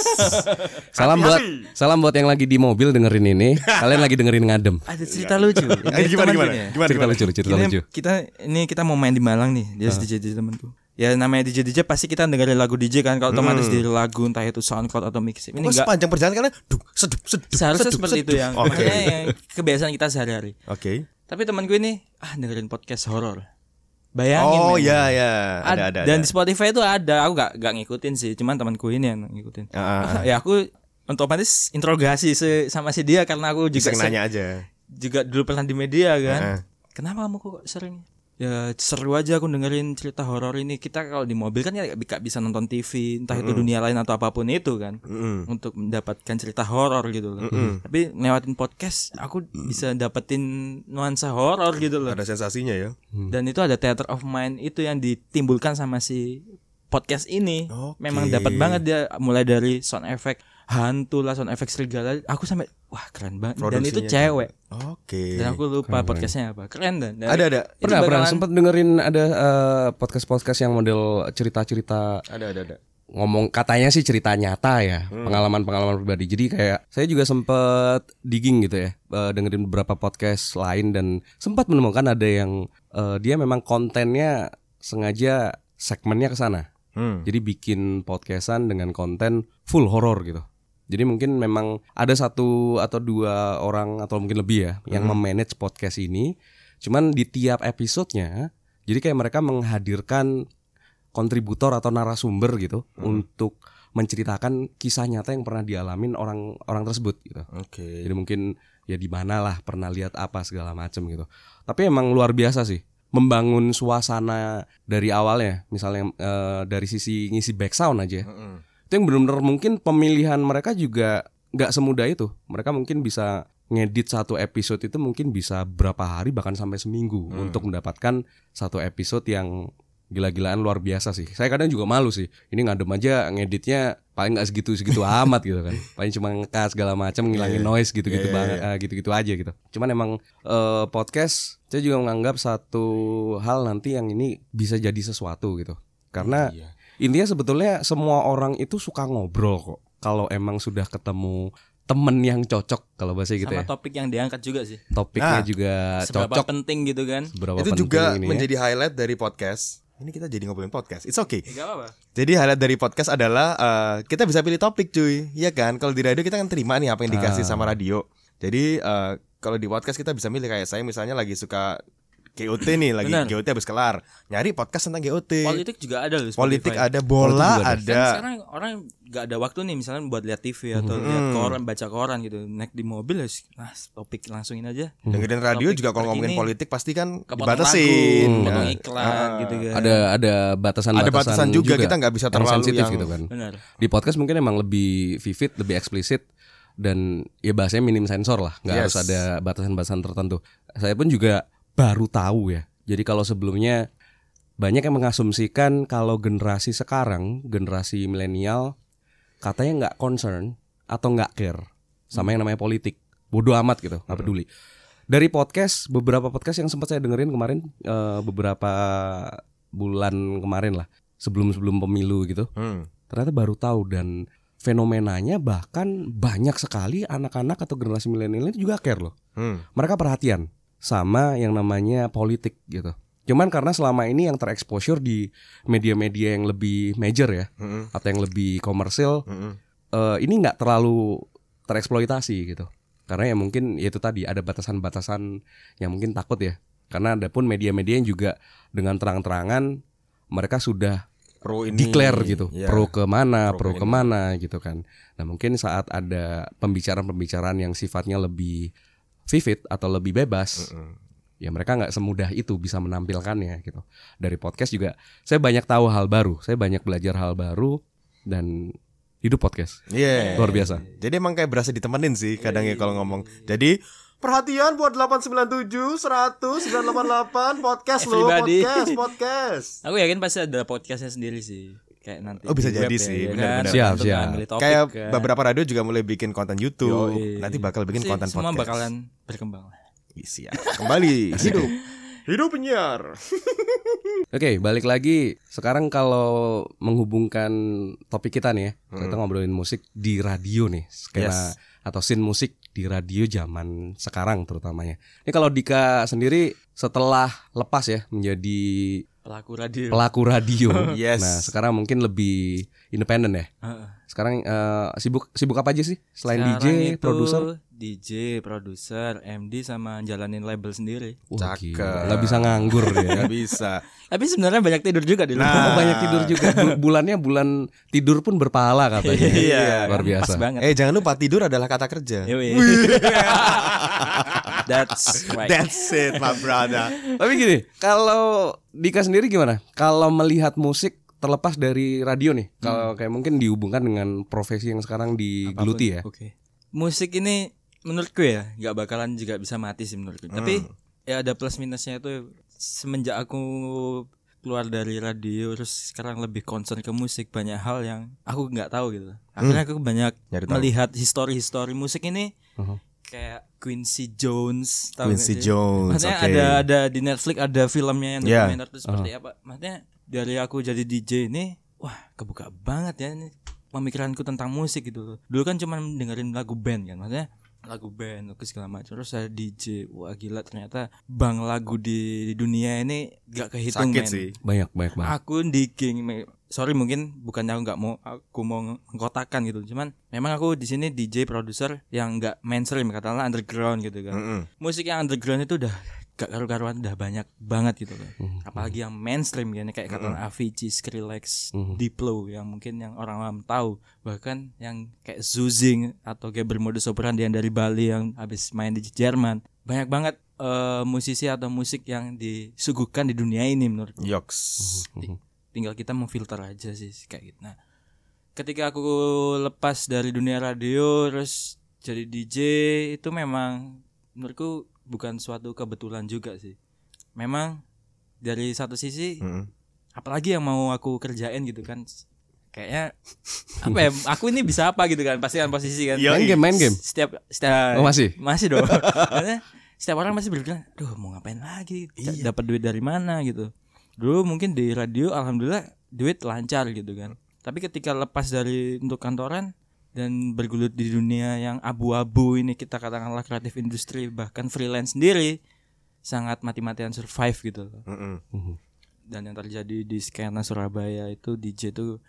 [SPEAKER 2] Salam buat salam buat yang lagi di mobil dengerin ini. Kalian lagi dengerin ngadem.
[SPEAKER 3] Ada cerita lucu.
[SPEAKER 1] Gimana gimana?
[SPEAKER 3] nih ya.
[SPEAKER 1] Gimana
[SPEAKER 2] Cerita
[SPEAKER 1] gimana?
[SPEAKER 2] lucu, cerita lucu.
[SPEAKER 3] kita ini kita mau main di Malang nih dia DJ DJ temanku ya namanya DJ DJ pasti kita dengerin lagu DJ kan kalau otomatis
[SPEAKER 1] Hmm.
[SPEAKER 3] dari lagu entah itu SoundCloud atau mixtape ini enggak
[SPEAKER 1] sepanjang perjalanan karena duk sedup sedup
[SPEAKER 3] seharusnya
[SPEAKER 1] sedup,
[SPEAKER 3] seperti itu
[SPEAKER 1] sedup.
[SPEAKER 3] yang makanya yang kebiasaan kita sehari-hari
[SPEAKER 1] Oke.
[SPEAKER 3] tapi teman gue ini ah dengerin podcast horor bayangin
[SPEAKER 1] Oh iya ya,
[SPEAKER 3] Ad-
[SPEAKER 1] ada ada.
[SPEAKER 3] dan
[SPEAKER 1] ada.
[SPEAKER 3] di Spotify itu ada aku gak gak ngikutin sih cuman temanku ini yang ngikutin
[SPEAKER 1] ah, ah.
[SPEAKER 3] ya aku otomatis interogasi se- sama si dia karena aku juga se-
[SPEAKER 1] nanya aja.
[SPEAKER 3] juga dulu pernah di media kan.
[SPEAKER 1] Heeh.
[SPEAKER 3] Kenapa kamu kok sering? Ya seru aja aku dengerin cerita horor ini. Kita kalau di mobil kan ya gak bisa nonton TV, entah itu dunia lain atau apa pun itu kan.
[SPEAKER 1] Mm-mm.
[SPEAKER 3] Untuk mendapatkan cerita horor gitu loh. Tapi lewatin podcast aku bisa dapetin nuansa horor gitu loh.
[SPEAKER 1] Ada sensasinya ya.
[SPEAKER 3] Dan itu ada theater of mind itu yang ditimbulkan sama si podcast ini.
[SPEAKER 1] Oke.
[SPEAKER 3] Memang dapat banget dia mulai dari sound effect hantu lah, sound effect serigala. Aku sampai wah keren banget. Dan itu
[SPEAKER 1] Produksinya
[SPEAKER 3] cewek.
[SPEAKER 1] Oke.
[SPEAKER 3] Dan aku lupa podcastnya apa. Keren dan. dan
[SPEAKER 1] Ada ada.
[SPEAKER 2] Pernah pernah
[SPEAKER 3] bakalan-
[SPEAKER 2] sempat dengerin ada eh, podcast-podcast yang model cerita-cerita
[SPEAKER 1] Ada ada ada.
[SPEAKER 2] ngomong katanya sih cerita nyata ya pengalaman-pengalaman pribadi jadi kayak saya juga sempet digging gitu ya eh, dengerin beberapa podcast lain dan sempat menemukan ada yang eh, dia memang kontennya sengaja segmennya ke sana
[SPEAKER 1] Hmm.
[SPEAKER 2] jadi bikin podcastan dengan konten full horror gitu jadi mungkin memang ada satu atau dua orang atau mungkin lebih ya yang memanage podcast ini cuman di tiap episodenya jadi kayak mereka menghadirkan kontributor atau narasumber gitu untuk menceritakan kisah nyata yang pernah dialamin orang orang tersebut gitu.
[SPEAKER 1] Oke.
[SPEAKER 2] Jadi mungkin ya di mana lah pernah lihat apa segala macam gitu. Tapi emang luar biasa sih membangun suasana dari awalnya, misalnya eh, dari sisi ngisi back sound aja.
[SPEAKER 1] Mm-mm.
[SPEAKER 2] Itu yang benar-benar mungkin pemilihan mereka juga nggak semudah itu. Mereka mungkin bisa ngedit satu episode itu mungkin bisa berapa hari bahkan sampai seminggu untuk mendapatkan satu episode yang gila-gilaan luar biasa sih. Saya kadang juga malu sih. Ini ngadem aja ngeditnya paling nggak segitu-segitu amat gitu kan. Paling cuma ngekas segala macam ngilangin noise gitu-gitu
[SPEAKER 1] Iya, iya,
[SPEAKER 2] banget, ah, gitu-gitu aja gitu. Cuman emang eh, podcast saya juga menganggap satu hal nanti yang ini bisa jadi sesuatu gitu. Karena
[SPEAKER 1] Iya.
[SPEAKER 2] Intinya sebetulnya semua orang itu suka ngobrol kok. Kalau emang sudah ketemu temen yang cocok kalau bahasa gitu
[SPEAKER 3] sama
[SPEAKER 2] ya.
[SPEAKER 3] topik yang diangkat juga sih.
[SPEAKER 2] Topiknya
[SPEAKER 1] Nah,
[SPEAKER 2] juga
[SPEAKER 3] Seberapa
[SPEAKER 2] cocok.
[SPEAKER 3] penting gitu kan?
[SPEAKER 2] Seberapa
[SPEAKER 1] Itu
[SPEAKER 2] penting
[SPEAKER 1] juga
[SPEAKER 2] ini ya.
[SPEAKER 1] menjadi highlight dari podcast. Ini kita jadi ngobrolin podcast. It's okay.
[SPEAKER 3] Gak apa-apa.
[SPEAKER 1] Jadi highlight dari podcast adalah eh, kita bisa pilih topik cuy, Iya kan? Kalau di radio kita kan terima nih apa yang dikasih sama radio. Jadi eh, kalau di podcast kita bisa milih kayak saya misalnya lagi suka GOT nih, lagi
[SPEAKER 3] Benar.
[SPEAKER 1] GOT habis kelar, nyari podcast tentang GOT.
[SPEAKER 3] Politik juga ada loh.
[SPEAKER 1] Politik ada, bola
[SPEAKER 2] juga ada.
[SPEAKER 1] ada.
[SPEAKER 3] Kan sekarang orang gak ada waktu nih misalnya buat lihat TV atau lihat koran, baca koran gitu. Naik di mobil ya nah, topik langsungin aja.
[SPEAKER 1] Dengerin radio
[SPEAKER 3] Topik
[SPEAKER 1] juga kalau ngomongin politik pasti kan dibatasin.
[SPEAKER 3] lagu, potong
[SPEAKER 1] Nah,
[SPEAKER 3] iklan
[SPEAKER 1] ah.
[SPEAKER 3] gitu kan.
[SPEAKER 2] ada ada batasan-batasan
[SPEAKER 1] Ada batasan juga, kita nggak bisa
[SPEAKER 2] yang
[SPEAKER 1] terlalu
[SPEAKER 2] sensitif
[SPEAKER 1] yang-
[SPEAKER 2] gitu kan.
[SPEAKER 3] Benar.
[SPEAKER 2] Di podcast mungkin emang lebih vivid, lebih eksplisit dan ya bahasanya minim sensor lah, nggak
[SPEAKER 1] Yes.
[SPEAKER 2] harus ada batasan-batasan tertentu. Saya pun juga baru tahu ya. Jadi kalau sebelumnya banyak yang mengasumsikan kalau generasi sekarang, generasi milenial katanya nggak concern atau nggak care sama yang namanya politik. Bodoh amat gitu, nggak peduli. Dari podcast, beberapa podcast yang sempat saya dengerin kemarin eh, beberapa bulan kemarin lah, sebelum-sebelum pemilu gitu.
[SPEAKER 1] Hmm.
[SPEAKER 2] Ternyata baru tahu dan fenomenanya bahkan banyak sekali anak-anak atau generasi milenial itu juga care loh.
[SPEAKER 1] Hmm.
[SPEAKER 2] Mereka perhatian sama yang namanya politik gitu. Cuman karena selama ini yang terexposure di media-media yang lebih major ya
[SPEAKER 1] Hmm.
[SPEAKER 2] atau yang lebih komersil
[SPEAKER 1] Hmm.
[SPEAKER 2] eh, ini nggak terlalu tereksploitasi gitu. Karena ya mungkin ya itu tadi ada batasan-batasan yang mungkin takut ya. Karena ada pun media-media yang juga dengan terang-terangan mereka sudah
[SPEAKER 1] Pro ini
[SPEAKER 2] declare gitu,
[SPEAKER 1] Iya.
[SPEAKER 2] pro ke mana,
[SPEAKER 1] Pro
[SPEAKER 2] pro,
[SPEAKER 1] ke ini.
[SPEAKER 2] ke mana gitu kan. Nah mungkin saat ada pembicaraan-pembicaraan yang sifatnya lebih vivid atau lebih bebas,
[SPEAKER 1] Mm-mm.
[SPEAKER 2] ya mereka nggak semudah itu bisa menampilkannya gitu. Dari podcast juga saya banyak tahu hal baru, saya banyak belajar hal baru dan hidup podcast
[SPEAKER 1] Iya.
[SPEAKER 2] luar biasa.
[SPEAKER 1] Jadi emang kayak berasa ditemenin sih kadang ya kalau ngomong. Jadi perhatian buat 897 100 988 podcast lo, podcast, podcast.
[SPEAKER 3] Aku yakin pasti ada podcastnya sendiri sih. Kayak nanti.
[SPEAKER 1] Oh, bisa
[SPEAKER 3] di
[SPEAKER 1] jadi
[SPEAKER 3] web
[SPEAKER 1] sih,
[SPEAKER 3] ya
[SPEAKER 1] benar-benar.
[SPEAKER 3] kan?
[SPEAKER 2] Siap, siap.
[SPEAKER 3] topik
[SPEAKER 1] Kayak
[SPEAKER 3] kan.
[SPEAKER 1] beberapa radio juga mulai bikin konten YouTube.
[SPEAKER 3] Yoi.
[SPEAKER 1] Nanti bakal bikin konten
[SPEAKER 3] semua
[SPEAKER 1] podcast.
[SPEAKER 3] bakalan berkembang
[SPEAKER 1] ya. Kembali hidup. Hidup penyiar.
[SPEAKER 2] Oke, balik lagi. Sekarang kalau menghubungkan topik kita nih ya, kita ngobrolin musik di radio nih, skena
[SPEAKER 1] Yes.
[SPEAKER 2] atau scene musik di radio zaman sekarang terutamanya. Ini kalau Dika sendiri setelah lepas ya menjadi
[SPEAKER 3] Pelaku radio.
[SPEAKER 2] pelaku radio.
[SPEAKER 1] Yes.
[SPEAKER 2] Nah, sekarang mungkin lebih independen ya.
[SPEAKER 3] Heeh.
[SPEAKER 2] Sekarang eh, sibuk sibuk apa aja sih selain
[SPEAKER 3] Sekarang
[SPEAKER 2] DJ, produser?
[SPEAKER 3] DJ, produser, MD sama jalanin label sendiri.
[SPEAKER 2] Wah,
[SPEAKER 1] Cakep.
[SPEAKER 2] Nggak bisa nganggur ya.
[SPEAKER 1] Gak bisa.
[SPEAKER 3] Tapi sebenarnya banyak tidur juga di rumah.
[SPEAKER 2] banyak tidur juga. Bu- Bulannya bulan tidur pun berpahala katanya.
[SPEAKER 3] Iya,
[SPEAKER 2] luar biasa.
[SPEAKER 3] Pas banget.
[SPEAKER 1] Eh jangan lupa tidur adalah kata kerja.
[SPEAKER 3] That's right.
[SPEAKER 1] That's it, my brother.
[SPEAKER 2] Tapi gini, kalau Dika sendiri gimana? Kalau melihat musik terlepas dari radio nih, kalau kayak mungkin dihubungkan dengan profesi yang sekarang digeluti ya.
[SPEAKER 3] Oke. Musik ini menurutku ya nggak bakalan juga bisa mati sih menurutku. Tapi ya ada plus minusnya itu semenjak aku keluar dari radio terus sekarang lebih concern ke musik banyak hal yang aku nggak tahu gitu. Akhirnya aku banyak
[SPEAKER 1] Nyari
[SPEAKER 3] melihat histori-histori musik ini
[SPEAKER 2] Uh-huh.
[SPEAKER 3] Kayak Quincy Jones tahu
[SPEAKER 1] Quincy
[SPEAKER 3] sih?
[SPEAKER 1] Jones.
[SPEAKER 3] Maksudnya
[SPEAKER 1] oke.
[SPEAKER 3] ada ada di Netflix ada filmnya yang
[SPEAKER 1] Yeah.
[SPEAKER 3] dokumenter itu seperti apa. Maksudnya dari aku jadi DJ ini wah kebuka banget ya ini pemikiranku tentang musik gitu loh. Dulu kan cuma dengerin lagu band kan. Maksudnya lagu band oke segala macam terus saya DJ wah gila ternyata bang lagu di, di dunia ini gak kehitung
[SPEAKER 1] Sakit
[SPEAKER 3] men.
[SPEAKER 1] sih.
[SPEAKER 2] Banyak banyak banget.
[SPEAKER 3] aku digging me- sorry mungkin bukannya aku nggak mau aku mau mengkotakan gitu cuman memang aku di sini DJ produser yang nggak mainstream katakanlah underground gitu kan
[SPEAKER 1] Mm-mm.
[SPEAKER 3] musik yang underground itu udah gak karu-karuan udah banyak banget gitu kan
[SPEAKER 2] Hmm.
[SPEAKER 3] apalagi yang mainstream kan kayak katakan Avicii, Skrillex,
[SPEAKER 2] Mhm.
[SPEAKER 3] Diplo yang mungkin yang orang awam tahu bahkan yang kayak Zuzing atau Gabriel Modus Operandi yang dari Bali yang habis main di Jerman banyak banget eh, musisi atau musik yang disuguhkan di dunia ini menurut
[SPEAKER 1] Yoks.
[SPEAKER 3] Tinggal kita memfilter aja sih kayak gitu. Nah, ketika aku lepas dari dunia radio terus jadi DJ itu memang menurutku bukan suatu kebetulan juga sih. Memang dari satu sisi
[SPEAKER 1] Mm-mm.
[SPEAKER 3] apalagi yang mau aku kerjain gitu kan kayaknya apa ya aku ini bisa apa gitu kan pasti kan posisi kan.
[SPEAKER 2] Main game, main game.
[SPEAKER 3] setiap setiap
[SPEAKER 2] Oh, masih?
[SPEAKER 3] masih dong setiap orang masih berpikir duh mau ngapain lagi
[SPEAKER 1] Iya.
[SPEAKER 3] dapat duit dari mana gitu dulu mungkin di radio alhamdulillah duit lancar gitu kan tapi ketika lepas dari untuk kantoran dan bergulut di dunia yang abu-abu ini kita katakanlah kreatif industri bahkan freelance sendiri sangat mati-matian survive gitu loh
[SPEAKER 1] Mm-mm.
[SPEAKER 2] Mhm.
[SPEAKER 3] dan yang terjadi di skena Surabaya itu DJ tuh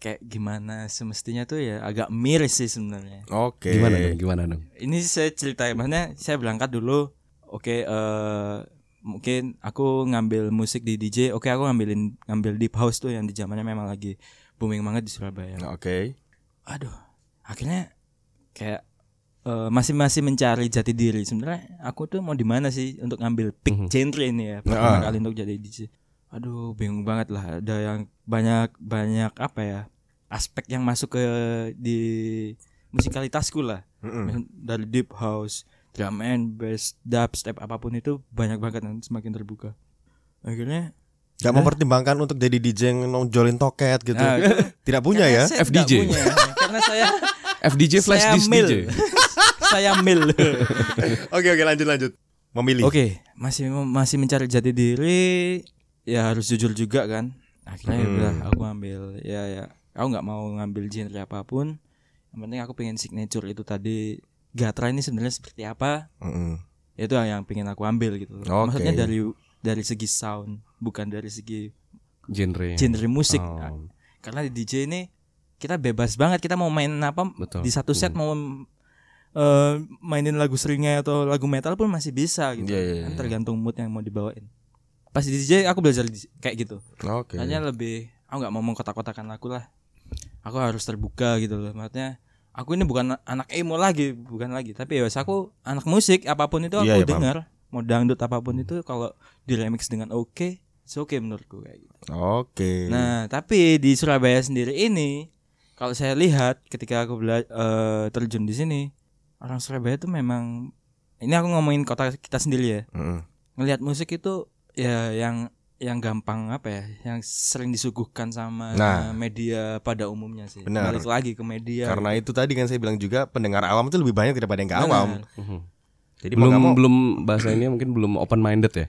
[SPEAKER 3] kayak gimana semestinya tuh ya agak miris sih sebenarnya
[SPEAKER 1] Oke.
[SPEAKER 2] Gimana dong? Gimana dong?
[SPEAKER 3] ini saya ceritain maksudnya saya berangkat dulu oke eh mungkin aku ngambil musik di DJ oke aku ngambilin ngambil deep house tuh yang di zamannya memang lagi booming banget di Surabaya
[SPEAKER 1] Oke.
[SPEAKER 3] aduh akhirnya kayak eh, masih masih mencari jati diri sebenarnya aku tuh mau di mana sih untuk ngambil pick genre ini ya pertama
[SPEAKER 1] Ah.
[SPEAKER 3] kali untuk jadi DJ aduh bingung banget lah ada yang banyak banyak apa ya aspek yang masuk ke di musikalitasku lah
[SPEAKER 1] Mm-mm.
[SPEAKER 3] dari deep house drum and bass dubstep apa pun itu banyak banget yang semakin terbuka akhirnya
[SPEAKER 1] Gak mempertimbangkan untuk jadi DJ yang nonjolin toket gitu.
[SPEAKER 3] Nah,
[SPEAKER 1] Tidak punya ya?
[SPEAKER 3] saya
[SPEAKER 2] FDJ.
[SPEAKER 3] tidak punya. Karena saya
[SPEAKER 2] FDJ flash
[SPEAKER 3] saya
[SPEAKER 2] disk
[SPEAKER 3] mil.
[SPEAKER 2] DJ.
[SPEAKER 3] saya mil.
[SPEAKER 1] Oke oke lanjut lanjut. Memilih.
[SPEAKER 3] Oke, masih masih mencari jati diri, ya harus jujur juga kan. Akhirnya ya
[SPEAKER 1] Hmm.
[SPEAKER 3] udah aku ambil ya ya. Aku nggak mau ngambil genre apa pun. Yang penting aku pengen signature itu tadi. Gatra ini sebenarnya seperti apa?
[SPEAKER 1] Mm-mm.
[SPEAKER 3] Itu yang pengen aku ambil gitu.
[SPEAKER 1] Oke.
[SPEAKER 3] Maksudnya dari dari segi sound, bukan dari segi
[SPEAKER 2] Genre.
[SPEAKER 3] genre musik.
[SPEAKER 2] Oh.
[SPEAKER 3] Nah, Karena di DJ ini kita bebas banget kita mau main apa
[SPEAKER 2] Betul.
[SPEAKER 3] di satu set mau eh, mainin lagu seringnya atau lagu metal pun masih bisa gitu.
[SPEAKER 1] Iya, iya,
[SPEAKER 3] Kan
[SPEAKER 1] iya.
[SPEAKER 3] tergantung mood yang mau dibawain. Pas di DJ aku belajar di- kayak gitu.
[SPEAKER 1] Oke.
[SPEAKER 3] Hanya lebih aku nggak mau mengkotak-kotakan aku lah. Aku harus terbuka gitu loh. Maksudnya aku ini bukan anak emo lagi, bukan lagi. Tapi ya aku anak musik apa pun itu aku
[SPEAKER 1] Iya, iya,
[SPEAKER 3] dengar. Mau dangdut apa pun itu kalau di remix dengan oke, oke menurutku kayak gitu.
[SPEAKER 1] Oke.
[SPEAKER 3] Nah, tapi di Surabaya sendiri ini kalau saya lihat ketika aku bela- eh, terjun di sini, orang Surabaya itu memang ini aku ngomongin kota kita sendiri ya.
[SPEAKER 1] Mm-mm.
[SPEAKER 3] Ngelihat musik itu ya yang yang gampang apa ya, yang sering disuguhkan sama
[SPEAKER 1] Nah.
[SPEAKER 3] media pada umumnya sih.
[SPEAKER 1] Benar.
[SPEAKER 3] Balik lagi ke media.
[SPEAKER 1] Karena itu tadi kan saya bilang juga pendengar awam itu lebih banyak daripada yang gak awam.
[SPEAKER 2] Mhm.
[SPEAKER 1] Jadi
[SPEAKER 2] belum
[SPEAKER 1] mau,
[SPEAKER 2] belum bahasa ini mungkin belum open minded ya.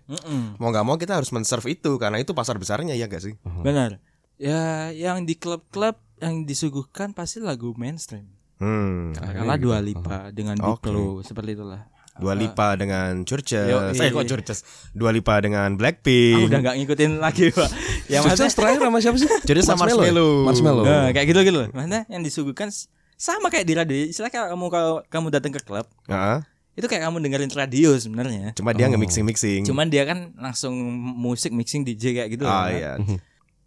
[SPEAKER 1] Mau nggak mau kita harus men-serve itu karena itu pasar besarnya ya gak sih?
[SPEAKER 3] Benar. Ya, yang di klub-klub yang disuguhkan pasti lagu mainstream.
[SPEAKER 1] Hmm.
[SPEAKER 3] Katakanlah Dua Lipa dengan
[SPEAKER 1] Oke.
[SPEAKER 3] Diplo seperti itulah.
[SPEAKER 1] Dua Lipa dengan Churches.
[SPEAKER 3] Yoi.
[SPEAKER 1] Eh kok Churches? Dua Lipa dengan
[SPEAKER 3] Aku
[SPEAKER 1] Blackpink.
[SPEAKER 3] udah nggak ngikutin lagi pak. Yang maksudnya,
[SPEAKER 2] terakhir sama siapa sih?
[SPEAKER 1] Churches sama Marshmello.
[SPEAKER 2] Marshmello.
[SPEAKER 3] nah, kayak gitu gitu loh. Maksudnya yang disuguhkan sama kayak di radio. Istilah kamu kalau kamu datang ke klub,
[SPEAKER 1] Heeh.
[SPEAKER 3] itu kayak kamu dengerin radio sebenarnya.
[SPEAKER 1] Cuma dia nge-mixing mixing.
[SPEAKER 3] Cuman dia kan langsung musik mixing DJ kayak gitu.
[SPEAKER 1] Ah
[SPEAKER 3] loh, kan.
[SPEAKER 1] iya.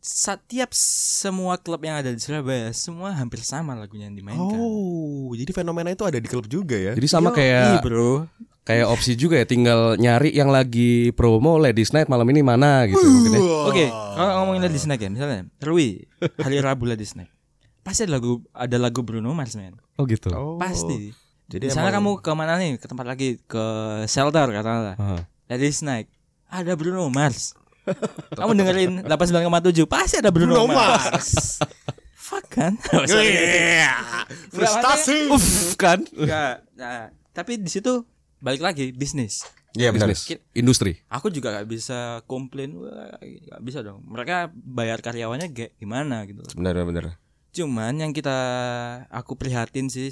[SPEAKER 3] Setiap semua klub yang ada di Surabaya, semua hampir sama lagunya yang dimainkan.
[SPEAKER 1] Oh, jadi fenomena itu ada di klub juga ya?
[SPEAKER 2] Jadi sama
[SPEAKER 3] Yoi,
[SPEAKER 2] kayak
[SPEAKER 3] bro.
[SPEAKER 2] kayak opsi juga ya tinggal nyari yang lagi promo Ladies Night malam ini mana gitu mungkin ya.
[SPEAKER 3] Oke, kalau ngomongin Ladies Night ya, misalnya Rui, hari Rabu Ladies Night. Pasti ada lagu ada lagu Bruno Mars, man.
[SPEAKER 2] Oh gitu.
[SPEAKER 1] Oh.
[SPEAKER 3] Pasti.
[SPEAKER 1] Jadi
[SPEAKER 3] Misalnya
[SPEAKER 1] emang-
[SPEAKER 3] kamu ke mana nih? Ke tempat lagi ke shelter katakanlah.
[SPEAKER 2] Aha.
[SPEAKER 3] Ladies Night. Ada Bruno Mars. kamu dengerin 89,7 pasti ada Bruno,
[SPEAKER 1] Bruno
[SPEAKER 3] Mars. Fuck kan?
[SPEAKER 1] Iya. Frustasi.
[SPEAKER 2] Uff kan.
[SPEAKER 3] Enggak. Nah, tapi di situ balik lagi bisnis.
[SPEAKER 1] Iya benar.
[SPEAKER 2] Bisnis. Industri.
[SPEAKER 3] Aku juga gak bisa komplain, wah gak bisa dong. Mereka bayar karyawannya kayak gimana gitu.
[SPEAKER 1] Benar benar.
[SPEAKER 3] Cuman yang kita aku prihatin sih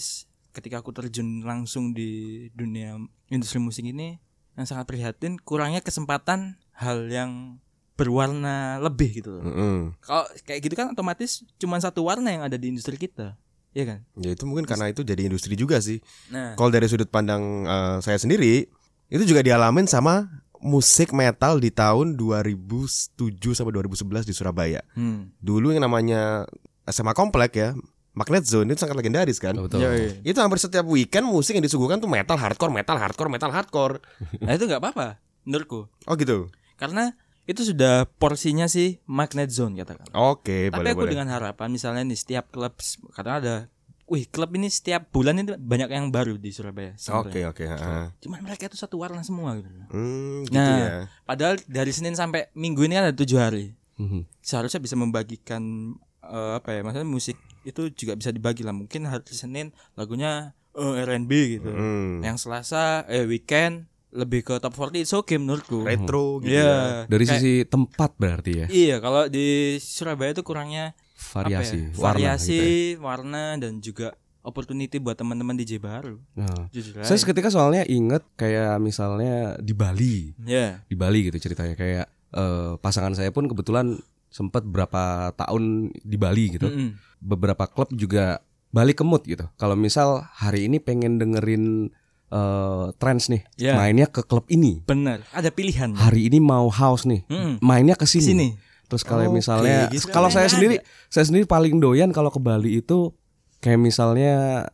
[SPEAKER 3] ketika aku terjun langsung di dunia industri musik ini yang sangat prihatin kurangnya kesempatan hal yang berwarna lebih gitu loh.
[SPEAKER 1] Mm-mm.
[SPEAKER 3] Kalau kayak gitu kan otomatis cuma satu warna yang ada di industri kita. Iya kan?
[SPEAKER 1] Ya itu mungkin karena itu jadi industri juga sih.
[SPEAKER 3] Nah,
[SPEAKER 1] Kalau dari sudut pandang eh, saya sendiri, itu juga dialamin sama musik metal di tahun 2007 sampai 2011 di Surabaya.
[SPEAKER 3] hmm.
[SPEAKER 1] Dulu yang namanya SMA Komplek ya, Magnet Zone itu sangat legendaris kan.
[SPEAKER 2] Betul.
[SPEAKER 3] Yoi.
[SPEAKER 1] Itu hampir setiap weekend musik yang disuguhkan tuh metal hardcore, metal hardcore, metal hardcore.
[SPEAKER 3] Nah, itu nggak apa-apa menurutku.
[SPEAKER 1] Oh gitu.
[SPEAKER 3] Karena itu sudah porsinya sih magnet zone katakan.
[SPEAKER 1] Oke,
[SPEAKER 3] Tapi
[SPEAKER 1] boleh
[SPEAKER 3] aku
[SPEAKER 1] boleh.
[SPEAKER 3] dengan harapan misalnya nih setiap klub karena ada Wih klub ini setiap bulan ini banyak yang baru di Surabaya
[SPEAKER 1] Oke oke. heeh.
[SPEAKER 3] Cuman mereka itu satu warna semua gitu.
[SPEAKER 1] Hmm, gitu
[SPEAKER 3] Nah,
[SPEAKER 1] ya.
[SPEAKER 3] padahal dari Senin sampai Minggu ini kan ada tujuh hari.
[SPEAKER 2] Mhm.
[SPEAKER 3] Seharusnya bisa membagikan eh, apa ya? Maksudnya musik itu juga bisa dibagi lah. Mungkin hari Senin lagunya eh, R&B gitu.
[SPEAKER 1] Hmm.
[SPEAKER 3] Yang Selasa eh weekend lebih ke top 40 it's okay menurutku.
[SPEAKER 1] Retro gitu
[SPEAKER 3] Iya.
[SPEAKER 1] ya.
[SPEAKER 2] Dari
[SPEAKER 3] Kayak-
[SPEAKER 2] sisi tempat berarti ya.
[SPEAKER 3] Iya, kalau di Surabaya itu kurangnya
[SPEAKER 2] Variasi,
[SPEAKER 3] ya?
[SPEAKER 2] warna
[SPEAKER 3] variasi,
[SPEAKER 2] gitu ya.
[SPEAKER 3] warna dan juga opportunity buat teman-teman DJ baru.
[SPEAKER 2] Nah.
[SPEAKER 3] Jujur
[SPEAKER 2] Saya seketika soalnya inget kayak misalnya di Bali,
[SPEAKER 3] Ya.
[SPEAKER 2] di Bali gitu ceritanya kayak eh, pasangan saya pun kebetulan sempat berapa tahun di Bali gitu.
[SPEAKER 3] Mm-mm.
[SPEAKER 2] Beberapa klub juga balik ke mood gitu. Kalau misal hari ini pengen dengerin eh trance nih,
[SPEAKER 3] Ya.
[SPEAKER 2] mainnya ke klub ini.
[SPEAKER 3] Benar, ada pilihan.
[SPEAKER 2] Hari ini mau house nih,
[SPEAKER 3] Mm-mm.
[SPEAKER 2] mainnya ke sini.
[SPEAKER 3] Sini.
[SPEAKER 2] Terus kalau
[SPEAKER 1] Oke,
[SPEAKER 2] misalnya
[SPEAKER 1] gitu.
[SPEAKER 2] kalau saya
[SPEAKER 3] Sebenarnya
[SPEAKER 2] sendiri saya sendiri paling doyan kalau ke Bali itu kayak misalnya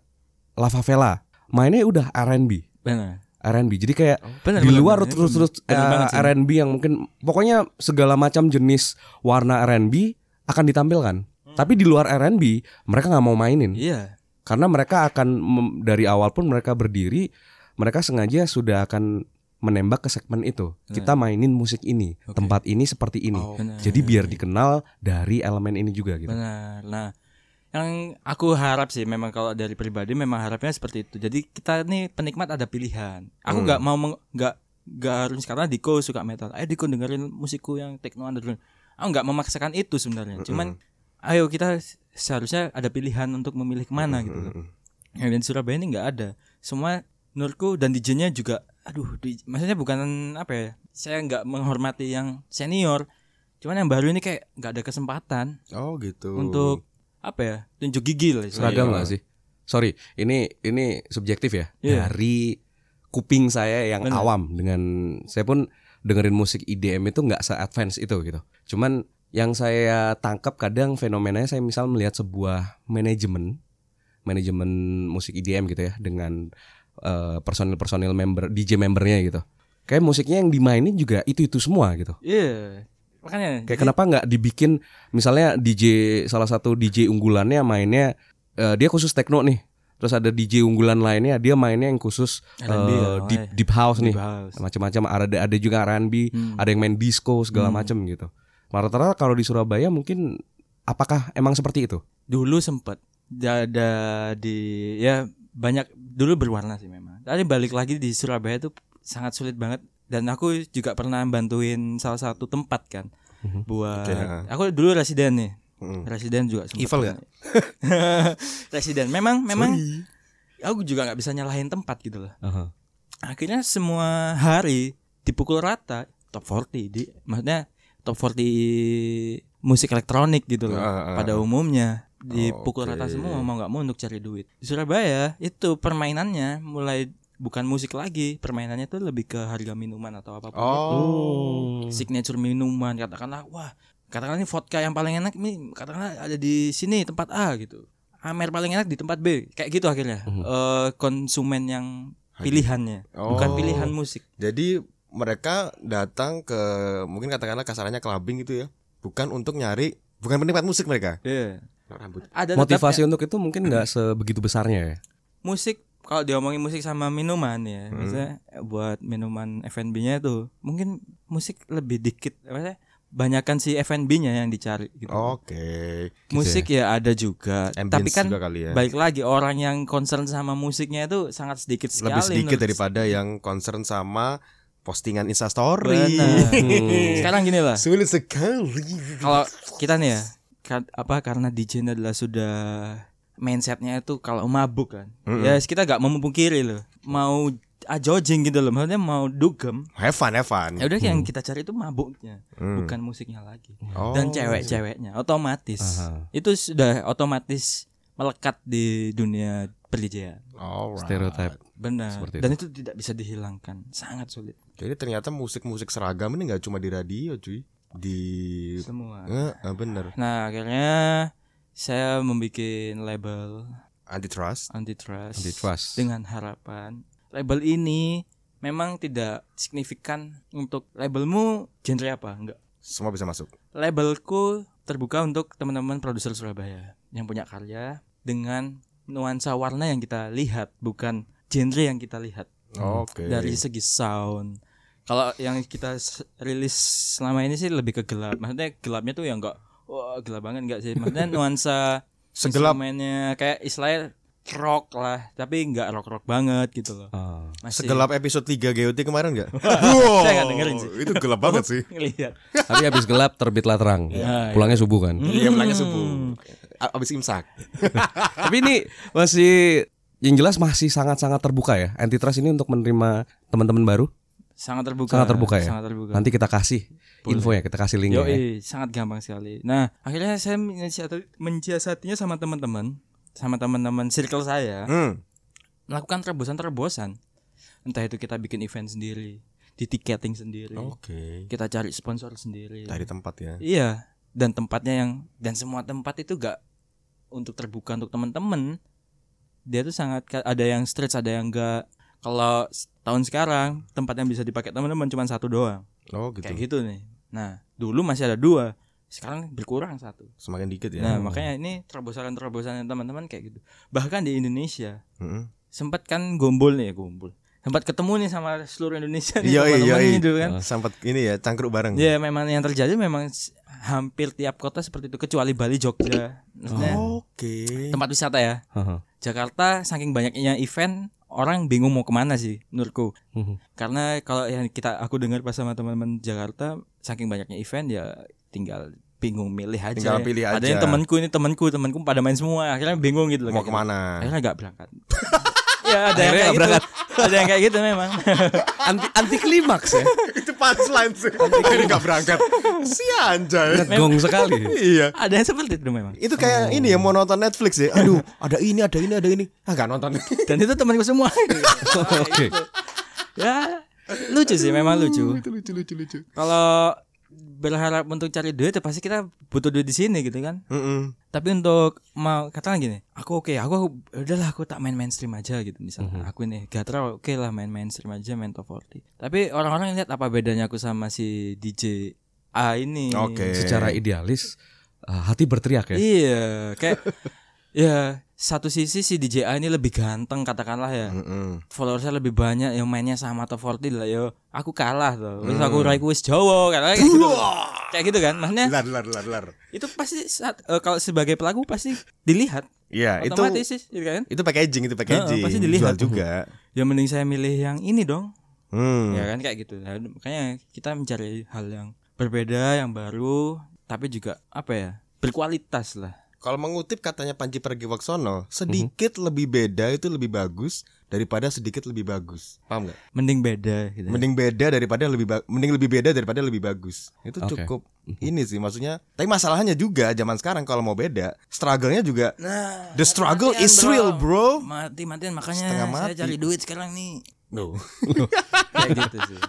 [SPEAKER 2] La Favela. Mainnya udah R&B.
[SPEAKER 3] Benar.
[SPEAKER 2] R&B. Jadi kayak
[SPEAKER 3] Benar,
[SPEAKER 2] di
[SPEAKER 3] benar,
[SPEAKER 2] luar
[SPEAKER 3] benar.
[SPEAKER 2] terus terus
[SPEAKER 3] Benar
[SPEAKER 2] eh. R&B yang mungkin pokoknya segala macam jenis warna R&B akan ditampilkan. Tapi di luar R&B mereka nggak mau mainin
[SPEAKER 3] Iya.
[SPEAKER 2] Karena mereka akan dari awal pun mereka berdiri mereka sengaja sudah akan menembak ke segmen itu. Kita mainin musik ini, tempat ini seperti ini.
[SPEAKER 3] benar.
[SPEAKER 2] Jadi biar dikenal dari elemen ini juga gitu.
[SPEAKER 3] Benar. Nah, yang aku harap sih memang kalau dari pribadi memang harapnya seperti itu. Jadi kita nih penikmat ada pilihan. Aku nggak mau meng- nggak nggak harus karena Diko suka metal. Ayo Diko dengerin musikku yang techno underground. Aku nggak memaksakan itu sebenarnya. Cuman ayo kita seharusnya ada pilihan untuk memilih ke mana gitu loh. Yang di Surabaya ini nggak ada. Semua menurutku dan DJ-nya juga aduh di, maksudnya bukan apa ya saya nggak menghormati yang senior cuman yang baru ini kayak nggak ada kesempatan
[SPEAKER 1] Oh gitu.
[SPEAKER 3] untuk apa ya tunjuk gigi lah.
[SPEAKER 2] Seragam nggak sih? Sorry, ini ini subjektif ya.
[SPEAKER 3] Iya.
[SPEAKER 2] Dari kuping saya yang awam dengan saya pun dengerin musik IDM itu nggak se-advance itu gitu. Cuman yang saya tangkap kadang fenomenanya saya misal melihat sebuah manajemen manajemen musik IDM gitu ya dengan eh, personil-personil member DJ membernya gitu. Kayak musiknya yang dimainin juga itu-itu semua gitu.
[SPEAKER 3] Iya. Makanya
[SPEAKER 2] Kayak kenapa nggak dibikin misalnya DJ salah satu DJ unggulannya mainnya eh, dia khusus techno nih. Terus ada DJ unggulan lainnya dia mainnya yang khusus
[SPEAKER 3] R&B
[SPEAKER 2] eh,
[SPEAKER 3] ya,
[SPEAKER 2] deep
[SPEAKER 3] oh,
[SPEAKER 2] deep house nih.
[SPEAKER 3] Deep. Hmm.
[SPEAKER 2] Macam-macam ada ada juga R&B, ada yang main disco segala macam gitu. Rata-rata kalau di Surabaya mungkin apakah emang seperti itu?
[SPEAKER 3] dulu sempet ada di ya banyak dulu berwarna sih memang. Tapi balik lagi di Surabaya itu sangat sulit banget dan aku juga pernah bantuin salah satu tempat kan buat
[SPEAKER 1] Oke, ya.
[SPEAKER 3] aku dulu residen nih.
[SPEAKER 1] Mm.
[SPEAKER 3] Residen juga.
[SPEAKER 1] Evil nggak?
[SPEAKER 3] residen. Memang memang aku juga nggak bisa nyalahin tempat gitu loh. akhirnya semua hari dipukul rata top 40 di maksudnya top 40 musik elektronik gitu loh
[SPEAKER 1] Ah, ah,
[SPEAKER 3] pada
[SPEAKER 1] ah.
[SPEAKER 3] umumnya dipukul
[SPEAKER 1] Oke.
[SPEAKER 3] rata semua mau nggak mau untuk cari duit di Surabaya itu permainannya mulai bukan musik lagi permainannya tuh lebih ke harga minuman atau apa pun itu.
[SPEAKER 1] Oh.
[SPEAKER 3] signature minuman katakanlah wah katakanlah ini vodka yang paling enak ini katakanlah ada di sini tempat A gitu Amer paling enak di tempat B kayak gitu akhirnya Eh, konsumen yang pilihannya bukan
[SPEAKER 1] Oh.
[SPEAKER 3] pilihan musik
[SPEAKER 1] Jadi mereka datang ke mungkin katakanlah kasarannya clubbing gitu ya. Bukan untuk nyari bukan penikmat musik mereka.
[SPEAKER 3] Iya.
[SPEAKER 1] Rambut.
[SPEAKER 3] ada
[SPEAKER 2] Motivasi
[SPEAKER 3] tetap
[SPEAKER 2] untuk itu mungkin nggak sebegitu besarnya ya.
[SPEAKER 3] musik kalau diomongin musik sama minuman
[SPEAKER 1] Hmm.
[SPEAKER 3] ya misalnya buat minuman F&B-nya itu mungkin musik lebih dikit maksudnya banyakkan si F&B-nya yang dicari gitu
[SPEAKER 1] Oke.
[SPEAKER 3] musik ya ada juga
[SPEAKER 1] Ambience
[SPEAKER 3] tapi kan
[SPEAKER 1] juga kali ya.
[SPEAKER 3] balik lagi orang yang concern sama musiknya itu sangat sedikit sekali
[SPEAKER 1] Lebih sedikit daripada yang concern sama postingan Instastory.
[SPEAKER 3] Benar. sekarang gini lah
[SPEAKER 1] Sulit sekali.
[SPEAKER 3] kalau kita nih ya ka- apa karena DJ adalah sudah mindsetnya itu kalau mabuk kan ya kita gak mau memungkiri loh mau ajojing gitu loh maksudnya mau dugem
[SPEAKER 1] Have fun, have fun.
[SPEAKER 3] ya udah yang kita cari itu mabuknya bukan musiknya lagi
[SPEAKER 1] Oh.
[SPEAKER 3] dan cewek-ceweknya otomatis
[SPEAKER 2] Aha.
[SPEAKER 3] itu sudah otomatis melekat di dunia perdijian
[SPEAKER 1] Alright.
[SPEAKER 2] Stereotype.
[SPEAKER 3] Benar
[SPEAKER 2] Seperti
[SPEAKER 3] dan itu. tidak bisa dihilangkan sangat sulit
[SPEAKER 1] Jadi ternyata musik-musik seragam ini nggak cuma di radio, cuy. Di
[SPEAKER 3] semua
[SPEAKER 1] Eh, eh, bener.
[SPEAKER 3] nah akhirnya saya membuat label
[SPEAKER 1] Antitrust.
[SPEAKER 3] antitrust,
[SPEAKER 2] Antitrust.
[SPEAKER 3] dengan harapan label ini memang tidak signifikan untuk labelmu genre apa enggak
[SPEAKER 1] Semua bisa masuk.
[SPEAKER 3] labelku terbuka untuk teman-teman produser Surabaya yang punya karya dengan nuansa warna yang kita lihat bukan genre yang kita lihat
[SPEAKER 1] Oke.
[SPEAKER 3] dari segi sound kalau yang kita rilis selama ini sih lebih ke gelap maksudnya gelapnya tuh yang enggak wah gelap banget enggak sih maksudnya nuansa
[SPEAKER 1] Segelap.
[SPEAKER 3] instrumennya kayak istilahnya rock lah tapi enggak rock rock banget gitu loh
[SPEAKER 2] Ah.
[SPEAKER 3] masih
[SPEAKER 1] Segelap episode 3 GOT kemarin nggak?
[SPEAKER 3] Saya nggak dengerin sih.
[SPEAKER 1] Itu gelap banget sih.
[SPEAKER 3] ngelihat
[SPEAKER 2] Tapi habis gelap terbitlah terang.
[SPEAKER 3] Ya,
[SPEAKER 2] Pulangnya subuh kan.
[SPEAKER 1] Iya, pulangnya subuh. A- Abis imsak.
[SPEAKER 2] Tapi ini masih yang jelas masih sangat-sangat terbuka ya. Antitrust ini untuk menerima teman-teman baru
[SPEAKER 3] sangat terbuka
[SPEAKER 2] sangat terbuka ya.
[SPEAKER 3] sangat terbuka
[SPEAKER 2] Nanti kita kasih infonya, kita kasih linknya. ya.
[SPEAKER 3] Sangat gampang sekali. Nah, akhirnya saya mensiasati- mensiasatinya sama teman-teman, sama teman-teman circle saya,
[SPEAKER 1] Hmm.
[SPEAKER 3] melakukan terobosan-terobosan. Entah itu kita bikin event sendiri, di tiketing sendiri,
[SPEAKER 1] Oke.
[SPEAKER 3] kita cari sponsor sendiri.
[SPEAKER 1] Dari tempat ya.
[SPEAKER 3] Iya, dan tempatnya yang dan semua tempat itu gak untuk terbuka untuk teman-teman. Dia tuh sangat ada yang stretch, ada yang enggak. Kalau tahun sekarang tempat yang bisa dipakai teman-teman cuma satu doang.
[SPEAKER 1] Oh gitu.
[SPEAKER 3] Kayak gitu nih. Nah, dulu masih ada dua. Sekarang berkurang satu.
[SPEAKER 1] Semakin dikit ya.
[SPEAKER 3] Nah, makanya ini terobosan-terobosan teman-teman kayak gitu. Bahkan di Indonesia
[SPEAKER 1] Mm-mm.
[SPEAKER 3] sempat kan gombol nih ya gombol. tempat ketemu nih sama seluruh Indonesia nih teman-teman
[SPEAKER 1] iya.
[SPEAKER 3] gitu kan.
[SPEAKER 1] Sempat ini ya cangkruk bareng.
[SPEAKER 3] Ya memang yang terjadi memang hampir tiap kota seperti itu kecuali Bali, Jogja. Maksudnya
[SPEAKER 1] Oke.
[SPEAKER 3] tempat wisata ya. Jakarta saking banyaknya event orang bingung mau ke mana sih menurutku.
[SPEAKER 2] Mhm.
[SPEAKER 3] Karena kalau yang kita aku dengar pas sama teman-teman Jakarta saking banyaknya event ya tinggal bingung milih aja.
[SPEAKER 1] Tinggal pilih
[SPEAKER 3] Ada
[SPEAKER 1] aja.
[SPEAKER 3] yang temanku ini temanku temanku pada main semua akhirnya bingung gitu loh.
[SPEAKER 1] Mau
[SPEAKER 3] gitu.
[SPEAKER 1] ke mana?
[SPEAKER 3] Akhirnya nggak berangkat. ya ada yang kayak
[SPEAKER 2] nggak
[SPEAKER 3] gitu. Ada yang kayak gitu memang.
[SPEAKER 2] Anti anti klimaks ya.
[SPEAKER 1] Itu punchline sih. Akhirnya nggak berangkat. Si anjay.
[SPEAKER 2] Ngegong sekali.
[SPEAKER 1] Iya.
[SPEAKER 3] ada yang seperti itu memang.
[SPEAKER 1] Itu kayak ini ya mau nonton Netflix ya. Aduh, ada ini, ada ini, ada ini. Ah, nggak nonton.
[SPEAKER 3] Dan itu temanku semua.
[SPEAKER 2] Oke.
[SPEAKER 3] ya lucu sih memang lucu.
[SPEAKER 1] Itu lucu lucu lucu.
[SPEAKER 3] Kalau berharap untuk cari duit ya pasti kita butuh duit di sini gitu kan.
[SPEAKER 1] Mm-mm.
[SPEAKER 3] Tapi untuk mau katakan gini, aku oke, aku udahlah aku tak main mainstream aja gitu misalnya. Aku ini Gatra oke lah main mainstream aja main top 40. Tapi orang-orang lihat apa bedanya aku sama si DJ A ini.
[SPEAKER 1] Oke.
[SPEAKER 2] Secara idealis eh, hati berteriak ya.
[SPEAKER 3] Iya, kayak ya satu sisi si DJ A ini lebih ganteng katakanlah ya.
[SPEAKER 1] Mm-mm.
[SPEAKER 3] followersnya lebih banyak yang mainnya sama top 40 lah yo aku kalah tuh wis aku raiku wis Jawa kayak gitu kayak gitu kan maksudnya
[SPEAKER 1] Lar lar lar lar.
[SPEAKER 3] itu pasti saat, eh, kalau sebagai pelaku pasti dilihat
[SPEAKER 1] Iya, itu
[SPEAKER 3] otomatis sih gitu kan
[SPEAKER 1] itu packaging, itu packaging.
[SPEAKER 3] Heeh, pasti dilihat.
[SPEAKER 1] Jual juga.
[SPEAKER 3] ya mending saya milih yang ini dong
[SPEAKER 1] Hmm.
[SPEAKER 3] ya kan kayak gitu Nah, makanya kita mencari hal yang berbeda yang baru tapi juga apa ya berkualitas lah
[SPEAKER 1] Kalau mengutip katanya Panji Pragiwaksono, sedikit lebih beda itu lebih bagus daripada sedikit lebih bagus. Paham nggak?
[SPEAKER 3] mending beda gitu
[SPEAKER 1] Mending beda daripada lebih ba- mending lebih beda daripada lebih bagus. Itu
[SPEAKER 2] Oke.
[SPEAKER 1] cukup ini sih maksudnya. Tapi masalahnya juga zaman sekarang kalau mau beda, struggle-nya juga
[SPEAKER 3] nah
[SPEAKER 1] the struggle is real, bro.
[SPEAKER 3] mati-matian makanya
[SPEAKER 1] Setengah
[SPEAKER 3] saya
[SPEAKER 1] mati.
[SPEAKER 3] cari duit sekarang nih
[SPEAKER 1] No.
[SPEAKER 3] kayak gitu sih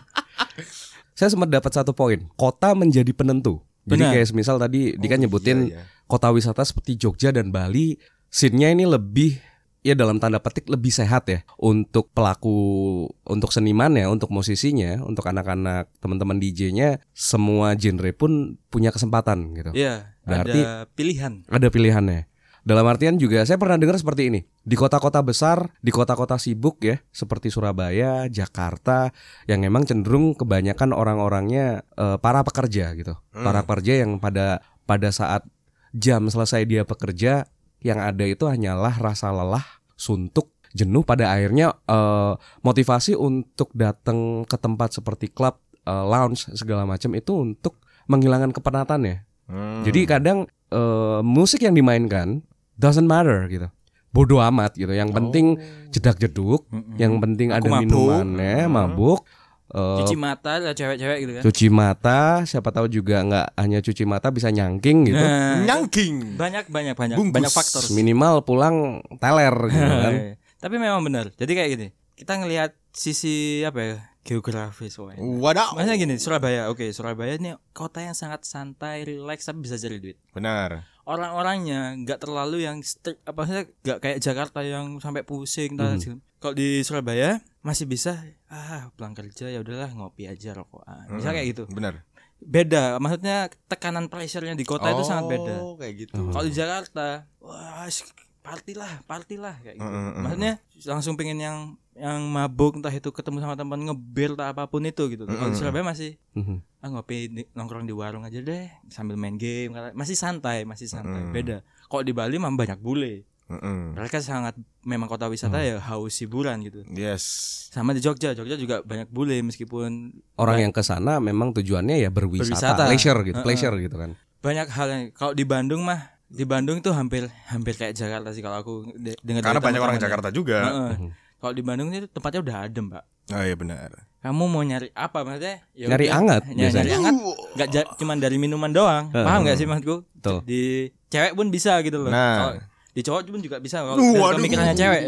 [SPEAKER 2] Saya sempat dapat satu poin. Kota menjadi penentu. Jadi
[SPEAKER 3] Benar.
[SPEAKER 2] kayak semisal tadi Dika nyebutin
[SPEAKER 1] iya, iya.
[SPEAKER 2] Kota wisata seperti Jogja dan Bali, scene-nya ini lebih ya dalam tanda petik lebih sehat ya untuk pelaku untuk seniman ya, untuk musisinya, untuk anak-anak teman-teman DJ-nya, semua genre pun punya kesempatan gitu.
[SPEAKER 3] Iya,
[SPEAKER 2] Berarti-
[SPEAKER 3] ada pilihan.
[SPEAKER 2] Ada pilihannya. Dalam artian juga saya pernah dengar seperti ini. Di kota-kota besar, di kota-kota sibuk ya, seperti Surabaya, Jakarta, yang memang cenderung kebanyakan orang-orangnya eh, para pekerja gitu. Para pekerja yang pada pada saat jam selesai dia bekerja, yang ada itu hanyalah rasa lelah, suntuk, jenuh pada akhirnya eh, motivasi untuk datang ke tempat seperti klub, eh, lounge segala macam itu untuk menghilangkan kepenatan ya.
[SPEAKER 1] Hmm.
[SPEAKER 2] Jadi kadang eh, musik yang dimainkan doesn't matter gitu. Bodoh amat gitu. Yang penting jedak jeduk, yang penting
[SPEAKER 3] Aku
[SPEAKER 2] ada
[SPEAKER 3] mabuk.
[SPEAKER 2] minumannya, mabuk. Eh,
[SPEAKER 3] Cuci mata lah cewek-cewek gitu kan.
[SPEAKER 2] cuci mata, siapa tahu juga nggak hanya cuci mata bisa nyangking gitu.
[SPEAKER 3] Nah,
[SPEAKER 1] nyangking.
[SPEAKER 3] banyak banyak banyak
[SPEAKER 1] Bungkus.
[SPEAKER 3] banyak faktor.
[SPEAKER 2] Minimal pulang teler gitu kan.
[SPEAKER 3] Tapi memang benar. Jadi kayak gini, kita ngelihat sisi apa ya? geografis woy.
[SPEAKER 1] Wadaw.
[SPEAKER 3] Maksudnya gini, Surabaya. Oke, Surabaya ini kota yang sangat santai, relax tapi bisa cari duit.
[SPEAKER 1] Benar.
[SPEAKER 3] Orang-orangnya nggak terlalu yang strict, apa sih nggak kayak Jakarta yang sampai pusing.
[SPEAKER 1] Hmm.
[SPEAKER 3] Kalau di Surabaya masih bisa ah pulang kerja ya udahlah ngopi aja rokokan. Bisa kayak gitu.
[SPEAKER 1] Benar.
[SPEAKER 3] Beda, maksudnya tekanan pressure-nya di kota itu sangat beda.
[SPEAKER 1] Oh, kayak gitu.
[SPEAKER 3] Kalau di Jakarta, wah s- party lah, party lah kayak gitu.
[SPEAKER 1] Mm, mm, mm.
[SPEAKER 3] Maksudnya langsung pengen yang yang mabuk entah itu ketemu sama teman ngebir atau apa pun itu gitu. Kalau di Surabaya masih
[SPEAKER 2] Mhm.
[SPEAKER 3] ah ngopi di- nongkrong di warung aja deh sambil main game masih santai, masih santai. Beda. Kalau di Bali memang banyak bule.
[SPEAKER 1] Mm-mm.
[SPEAKER 3] Mereka sangat memang kota wisata ya haus hiburan gitu.
[SPEAKER 1] Yes.
[SPEAKER 3] Sama di Jogja, Jogja juga banyak bule meskipun
[SPEAKER 2] Orang yang ke sana memang tujuannya ya berwisata,
[SPEAKER 3] Berwisata.
[SPEAKER 2] leisure gitu,
[SPEAKER 3] Heeh.
[SPEAKER 2] pleasure gitu kan.
[SPEAKER 3] banyak hal yang kalau di Bandung mah di Bandung tuh hampir hampir kayak Jakarta sih kalau aku de- dengar
[SPEAKER 1] Karena banyak orang
[SPEAKER 3] ya.
[SPEAKER 1] Jakarta juga.
[SPEAKER 3] Heeh. Kalau di Bandung itu tempatnya udah adem, Pak.
[SPEAKER 1] Oh iya benar.
[SPEAKER 3] Kamu mau nyari apa maksudnya? Ya
[SPEAKER 2] Nyari
[SPEAKER 3] udah,
[SPEAKER 2] hangat
[SPEAKER 3] nyari,
[SPEAKER 2] biasanya.
[SPEAKER 3] nyari hangat. Enggak cuma dari minuman doang. Paham nggak sih maksudku?
[SPEAKER 2] Betul.
[SPEAKER 3] Di cewek pun bisa gitu loh.
[SPEAKER 1] Nah.
[SPEAKER 3] Kalau di cowok pun juga bisa kalau pemikirannya cewek.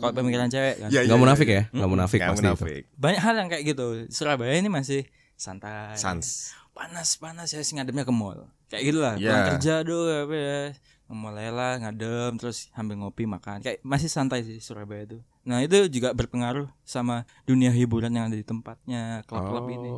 [SPEAKER 3] Kalau pemikiran cewek kan.
[SPEAKER 1] Iya,
[SPEAKER 2] Nggak munafik ya, nggak munafik
[SPEAKER 1] Nggak
[SPEAKER 2] pasti itu.
[SPEAKER 1] munafik.
[SPEAKER 3] Banyak hal yang kayak gitu. Surabaya ini masih santai.
[SPEAKER 1] Sans.
[SPEAKER 3] panas panas ya sih ngademnya ke mall kayak gitu lah
[SPEAKER 1] Iya.
[SPEAKER 3] pulang kerja doh apa ya ke mall aja lah ngadem terus sambil ngopi makan. Kayak masih santai sih Surabaya itu. Nah itu juga berpengaruh sama dunia hiburan yang ada di tempatnya klub-klub ini.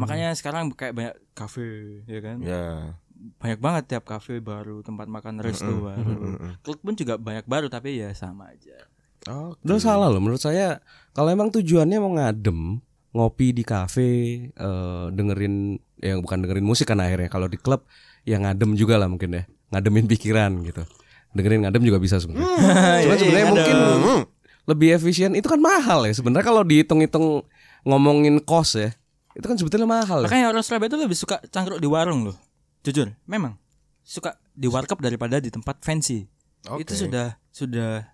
[SPEAKER 3] Makanya sekarang kayak banyak kafe ya kan?
[SPEAKER 1] Ya.
[SPEAKER 3] banyak banget tiap kafe baru tempat makan resto baru. klub pun juga banyak baru tapi ya sama aja.
[SPEAKER 1] Oke.
[SPEAKER 2] Udah salah loh menurut saya kalau emang tujuannya mau ngadem, ngopi di kafe, eh, dengerin yang bukan dengerin musik kan akhirnya. Kalau di klub ya ngadem juga lah mungkin ya. Ngademin pikiran gitu. Dengerin ngadem juga bisa sebenarnya. Cuma sebenarnya mungkin lebih efisien itu kan mahal ya sebenarnya kalau dihitung-hitung ngomongin kos ya. Itu kan sebetulnya mahal. Ya.
[SPEAKER 3] Makanya orang Surabaya itu lebih suka cangkruk di warung loh. Jujur, memang suka di warkop daripada di tempat fancy.
[SPEAKER 1] Oke.
[SPEAKER 3] Itu sudah sudah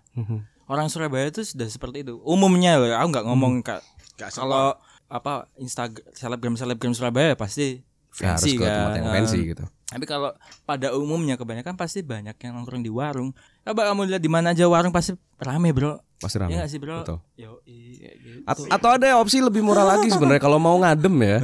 [SPEAKER 3] orang Surabaya itu sudah seperti itu. Umumnya loh, aku nggak ngomong kak.
[SPEAKER 1] Nggak
[SPEAKER 3] Kalau apa Instagram selebgram selebgram Surabaya pasti
[SPEAKER 2] Ya, harus
[SPEAKER 3] fancy
[SPEAKER 2] ke
[SPEAKER 3] kan.
[SPEAKER 2] tempat yang
[SPEAKER 3] Eh,
[SPEAKER 2] fancy gitu.
[SPEAKER 3] Tapi kalau pada umumnya kebanyakan pasti banyak yang nongkrong di warung. Coba kamu lihat di mana aja warung pasti rame bro.
[SPEAKER 2] Pasti ramai.
[SPEAKER 3] Iya gak sih bro?
[SPEAKER 2] Betul.
[SPEAKER 3] Yo, gitu.
[SPEAKER 2] At- atau ada opsi lebih murah lagi sebenarnya kalau mau ngadem ya.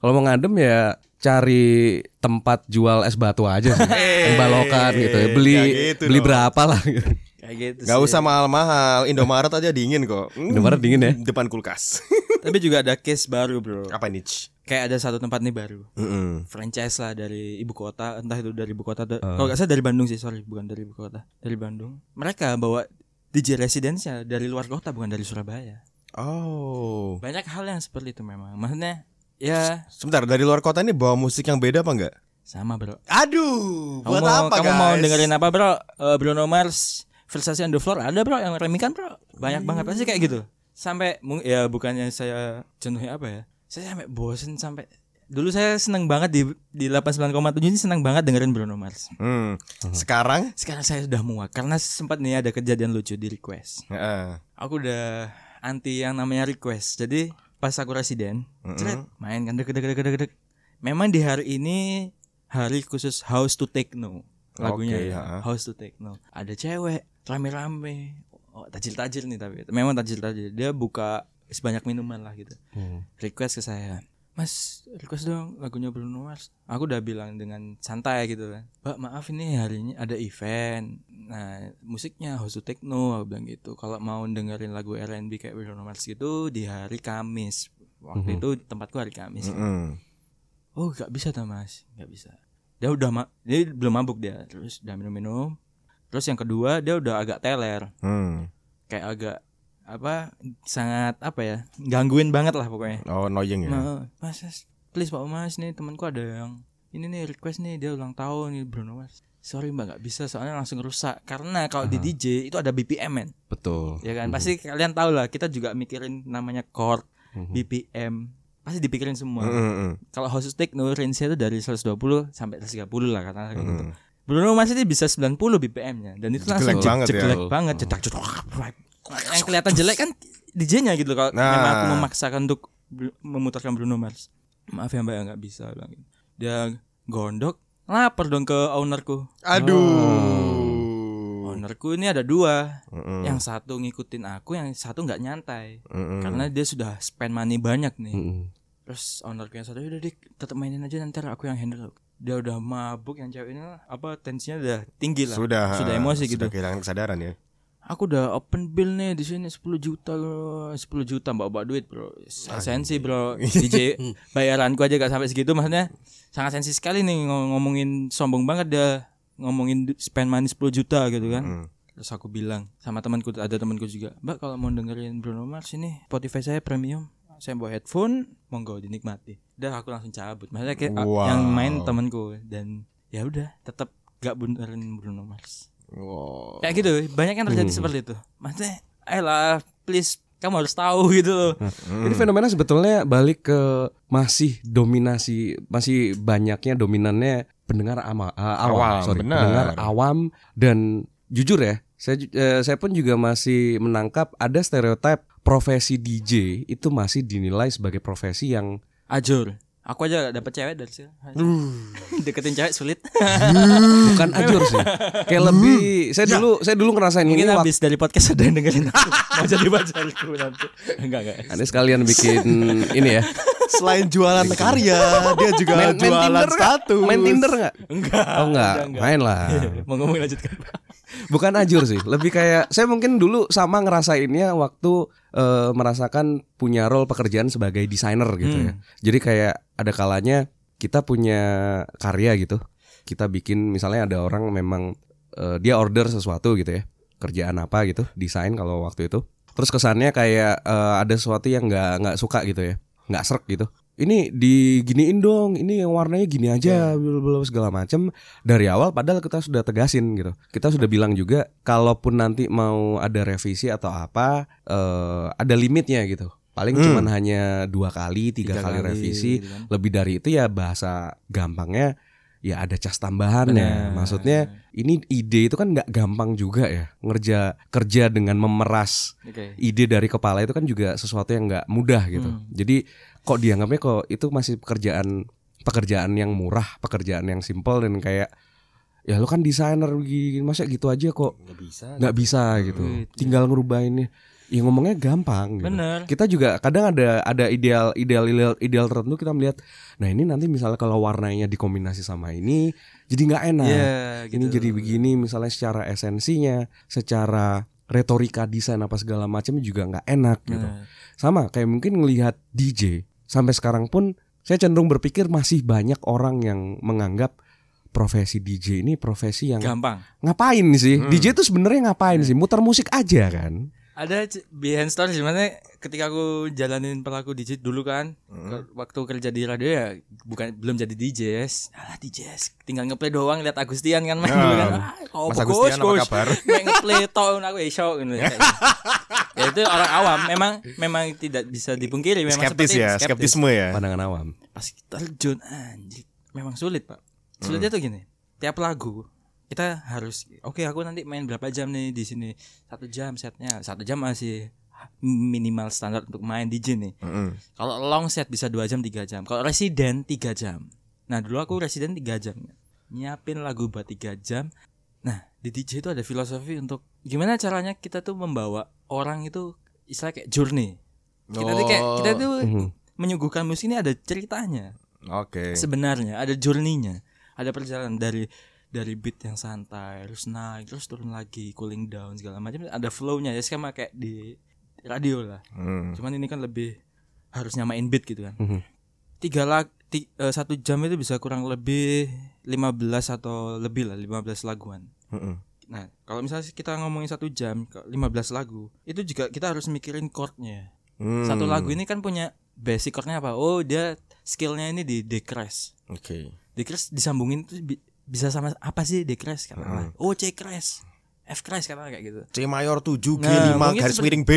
[SPEAKER 2] Kalau mau ngadem ya cari tempat jual es batu aja sih. Yang balokan gitu ya. Beli
[SPEAKER 1] gitu
[SPEAKER 2] beli
[SPEAKER 1] dong.
[SPEAKER 2] berapa lah gitu.
[SPEAKER 3] Kayak gitu
[SPEAKER 1] Gak
[SPEAKER 3] sih.
[SPEAKER 1] usah mahal-mahal, Indomaret aja dingin kok. Hmm,
[SPEAKER 2] Indomaret dingin ya?
[SPEAKER 1] Depan kulkas.
[SPEAKER 3] Tapi juga ada case baru bro.
[SPEAKER 1] Apa nih?
[SPEAKER 3] Kayak ada satu tempat nih baru.
[SPEAKER 1] Mm-mm.
[SPEAKER 3] franchise lah dari ibu kota entah itu dari ibu kota da- kalau nggak salah dari Bandung sih sorry bukan dari ibu kota dari Bandung mereka bawa DJ residence-nya dari luar kota bukan dari Surabaya
[SPEAKER 1] Oh.
[SPEAKER 3] banyak hal yang seperti itu memang maksudnya ya
[SPEAKER 1] Sebentar, dari luar kota ini bawa musik yang beda apa enggak?
[SPEAKER 3] sama bro
[SPEAKER 1] Aduh,
[SPEAKER 3] kamu
[SPEAKER 1] buat
[SPEAKER 3] mau,
[SPEAKER 1] apa
[SPEAKER 3] kamu
[SPEAKER 1] guys?
[SPEAKER 3] mau dengerin apa bro Eh, Bruno Mars Versace on the floor ada bro yang remikan bro banyak banget pasti kayak gitu sampai ya bukannya saya jenuhnya apa ya saya sampai bosen sampai dulu saya seneng banget di di 89,7 ini seneng banget dengerin Bruno Mars
[SPEAKER 1] Hmm. Sekarang?
[SPEAKER 3] Sekarang saya sudah muak karena sempat nih ada kejadian lucu di request.
[SPEAKER 1] Heeh.
[SPEAKER 3] Aku udah anti yang namanya request. Jadi pas aku residen, ceret, main kan dek dek dek dek dek. Memang di hari ini hari khusus house to techno lagunya
[SPEAKER 1] Oke,
[SPEAKER 3] ya.
[SPEAKER 1] ya.
[SPEAKER 3] House to techno. Ada cewek rame-rame. Oh, tajil-tajil nih tapi memang tajil-tajil. Dia buka sebanyak minuman lah gitu. Request ke saya. Mas, request dong lagunya Bruno Mars. Aku udah bilang dengan santai gitu kan. Mbak, maaf ini hari ini ada event. Nah, musiknya house to techno, aku bilang gitu. Kalau mau dengerin lagu R&B kayak Bruno Mars gitu di hari Kamis. Waktu itu tempatku hari Kamis.
[SPEAKER 1] Mm-mm.
[SPEAKER 3] Oh, gak bisa tuh Mas, gak bisa. Dia udah ma dia belum mabuk dia, terus udah minum-minum. Terus yang kedua dia udah agak teler,
[SPEAKER 1] Hmm.
[SPEAKER 3] kayak agak apa sangat apa ya gangguin banget lah pokoknya.
[SPEAKER 1] Oh, annoying ya.
[SPEAKER 3] Ma- mas, mas, please Pak Mas nih temanku ada yang ini nih request nih dia ulang tahun nih Bruno Mars. Sorry mbak nggak bisa soalnya langsung rusak. Karena kalau di DJ itu ada BPM men.
[SPEAKER 2] Betul.
[SPEAKER 3] ya kan? Pasti kalian tahu lah kita juga mikirin namanya chord BPM pasti dipikirin semua.
[SPEAKER 1] Mm-mm.
[SPEAKER 3] kalau house techno range itu dari 120 sampai 130 lah kata kayak gitu. Bruno Mars ini bisa 90 BPM nya dan itu langsung
[SPEAKER 1] Jelek banget ya.
[SPEAKER 3] jelek banget cetak cetak yang kelihatan jelek kan DJ-nya gitu kalau
[SPEAKER 1] Nah.
[SPEAKER 3] memang aku memaksakan untuk memutarkan Bruno Mars maaf ya mbak ya nggak bisa bilang gitu. dia gondok lapar dong ke ownerku
[SPEAKER 1] Aduh.
[SPEAKER 3] ownerku ini ada dua
[SPEAKER 1] Mm-mm.
[SPEAKER 3] yang satu ngikutin aku yang satu nggak nyantai
[SPEAKER 1] Mm-mm.
[SPEAKER 3] karena dia sudah spend money banyak nih
[SPEAKER 2] Mm-mm.
[SPEAKER 3] terus ownerku yang satu udah dik tetap mainin aja nanti aku yang handle dia udah mabuk yang cewek ini lah, apa tensinya udah tinggi lah
[SPEAKER 1] sudah
[SPEAKER 3] sudah emosi gitu
[SPEAKER 1] Sudah kehilangan kesadaran ya.
[SPEAKER 3] Aku udah open bill nih di sini 10 juta bro. 10 juta mbak bawa duit bro. Sensi bro. DJ bayaranku aja gak sampai segitu maksudnya sangat sensi sekali nih ngom- ngomongin sombong banget dia ngomongin spend money 10 juta gitu kan.
[SPEAKER 1] Mm.
[SPEAKER 3] terus aku bilang sama temanku ada temanku juga mbak kalau mau dengerin Bruno Mars ini Spotify saya premium. Saya bawa headphone monggo dinikmati. Udah aku langsung cabut. Maksudnya kayak
[SPEAKER 1] Wow.
[SPEAKER 3] yang main temanku dan ya udah tetap gak benerin Bruno Mars
[SPEAKER 1] Wow.
[SPEAKER 3] kayak gitu banyak yang terjadi seperti itu. Maksudnya ayolah please kamu harus tahu gitu loh.
[SPEAKER 2] Ini fenomena sebetulnya balik ke masih dominasi, masih banyaknya dominannya pendengar ama, ah, awam,
[SPEAKER 1] Awam,
[SPEAKER 2] sorry,
[SPEAKER 1] benar.
[SPEAKER 2] pendengar awam. Dan jujur ya, saya eh, saya pun juga masih menangkap ada stereotip profesi DJ itu masih dinilai sebagai profesi yang
[SPEAKER 3] ajur aku aja gak dapet cewek dari sini deketin cewek sulit.
[SPEAKER 2] Bukan ajur sih, kayak lebih. Saya dulu, saya dulu ngerasain ini.
[SPEAKER 3] mungkin
[SPEAKER 2] waktu-
[SPEAKER 3] habis dari podcast ada yang dengerin aku. Mau jadi pacarku nanti. Enggak enggak.
[SPEAKER 2] Ini sekalian bikin ini ya.
[SPEAKER 1] Selain jualan karya, dia juga
[SPEAKER 2] Main, main
[SPEAKER 1] jualan
[SPEAKER 2] Tinder nggak?
[SPEAKER 1] status.
[SPEAKER 2] Main Tinder nggak?
[SPEAKER 3] enggak.
[SPEAKER 2] Oh enggak, main lah.
[SPEAKER 3] mau ngomong lanjutkan.
[SPEAKER 2] Bukan ajur sih, lebih kayak saya mungkin dulu sama ngerasainnya waktu eh, merasakan punya role pekerjaan sebagai desainer gitu ya. Jadi kayak ada kalanya kita punya karya gitu. Kita bikin misalnya ada orang memang eh, dia order sesuatu gitu ya. kerjaan apa gitu, desain kalau waktu itu. Terus kesannya kayak eh, ada sesuatu yang nggak nggak suka gitu ya, nggak serk gitu. Ini diginiin dong, ini yang warnanya gini aja, blablabla, segala macam. Dari awal padahal kita sudah tegasin gitu. Kita sudah bilang juga, kalaupun nanti mau ada revisi atau apa, eh, ada limitnya gitu. Paling
[SPEAKER 1] Hmm.
[SPEAKER 2] cuman hanya dua kali, tiga,
[SPEAKER 3] Tiga
[SPEAKER 2] kali,
[SPEAKER 3] kali,
[SPEAKER 2] revisi.
[SPEAKER 3] gitu kan.
[SPEAKER 2] Lebih dari itu ya bahasa gampangnya ya ada cas tambahannya.
[SPEAKER 3] Benar.
[SPEAKER 2] Maksudnya ini ide itu kan nggak gampang juga ya ngerja kerja dengan memeras
[SPEAKER 3] Oke.
[SPEAKER 2] ide dari kepala itu kan juga sesuatu yang nggak mudah gitu.
[SPEAKER 3] Hmm.
[SPEAKER 2] Jadi kok dianggapnya kok itu masih pekerjaan pekerjaan yang murah, pekerjaan yang simpel dan kayak ya lu kan desainer gini masa gitu aja kok
[SPEAKER 1] Nggak bisa.
[SPEAKER 2] nggak bisa gitu.
[SPEAKER 3] Gitu.
[SPEAKER 2] Tinggal ngerubah ini. Ya ngomongnya gampang gitu.
[SPEAKER 3] Bener.
[SPEAKER 2] Kita juga kadang ada ada ideal ideal ideal, ideal tertentu kita melihat nah ini nanti misalnya kalau warnanya dikombinasi sama ini jadi nggak enak. Ini
[SPEAKER 3] gitu.
[SPEAKER 2] jadi begini misalnya secara esensinya, secara retorika desain apa segala macam juga nggak enak gitu.
[SPEAKER 3] Bener.
[SPEAKER 2] Sama kayak mungkin ngelihat DJ sampai sekarang pun saya cenderung berpikir masih banyak orang yang menganggap profesi DJ ini profesi yang
[SPEAKER 3] Gampang.
[SPEAKER 2] ngapain sih?
[SPEAKER 1] Hmm.
[SPEAKER 2] DJ itu sebenarnya ngapain sih? Muter musik aja kan?
[SPEAKER 3] Ada behind story gimana ketika aku jalanin pelaku DJ dulu kan
[SPEAKER 1] Hmm.
[SPEAKER 3] waktu kerja di radio ya bukan belum jadi DJ yes. Alah DJ yes. tinggal ngeplay doang lihat Agustian kan main
[SPEAKER 1] Nah.
[SPEAKER 3] dulu kan ah, oh,
[SPEAKER 1] Mas
[SPEAKER 3] bagus,
[SPEAKER 1] Agustian apa kabar?
[SPEAKER 3] main ngeplay tahun aku gitu kayak gitu. ya itu orang awam memang memang tidak bisa dipungkiri memang
[SPEAKER 1] Skeptis
[SPEAKER 3] seperti
[SPEAKER 1] ya,
[SPEAKER 3] itu, skeptis.
[SPEAKER 1] skeptisme ya.
[SPEAKER 2] Pandangan awam.
[SPEAKER 3] pas terjun anjir memang sulit pak sulitnya tuh gini tiap lagu kita harus oke aku nanti main berapa jam nih di sini? Satu jam setnya. Satu jam masih minimal standar untuk main DJ nih.
[SPEAKER 1] Mm-mm.
[SPEAKER 3] kalau long set bisa dua jam tiga jam. Kalau residen tiga jam. Nah dulu aku residen tiga jam. Nyiapin lagu buat tiga jam. Nah di DJ itu ada filosofi untuk gimana caranya kita tuh membawa orang itu istilah kayak journey. Kita tuh kayak kita tuh
[SPEAKER 2] Mhm.
[SPEAKER 3] menyuguhkan musik ini ada ceritanya.
[SPEAKER 1] Oke.
[SPEAKER 3] sebenarnya ada journey-nya. Ada perjalanan dari dari beat yang santai terus naik terus turun lagi cooling down segala macam ada flow-nya ya sama kayak di radio lah
[SPEAKER 1] Hmm.
[SPEAKER 3] cuman ini kan lebih harus nyamain beat gitu kan
[SPEAKER 2] Mhm.
[SPEAKER 3] tiga lag eh, satu jam itu bisa kurang lebih 15 atau lebih lah 15 laguan
[SPEAKER 1] Mm-mm.
[SPEAKER 3] nah kalau misalnya kita ngomongin satu jam ke 15 lagu itu juga kita harus mikirin chordnya
[SPEAKER 1] Hmm.
[SPEAKER 3] satu lagu ini kan punya basic chordnya apa oh dia skillnya ini di decrease
[SPEAKER 1] Oke.
[SPEAKER 3] decrease disambungin tuh bisa sama apa sih decrease katakanlah. Oh C crash F crash katakanlah kayak gitu.
[SPEAKER 1] C mayor 7 G
[SPEAKER 3] Nah,
[SPEAKER 1] 5
[SPEAKER 3] mungkin
[SPEAKER 1] garis miring B.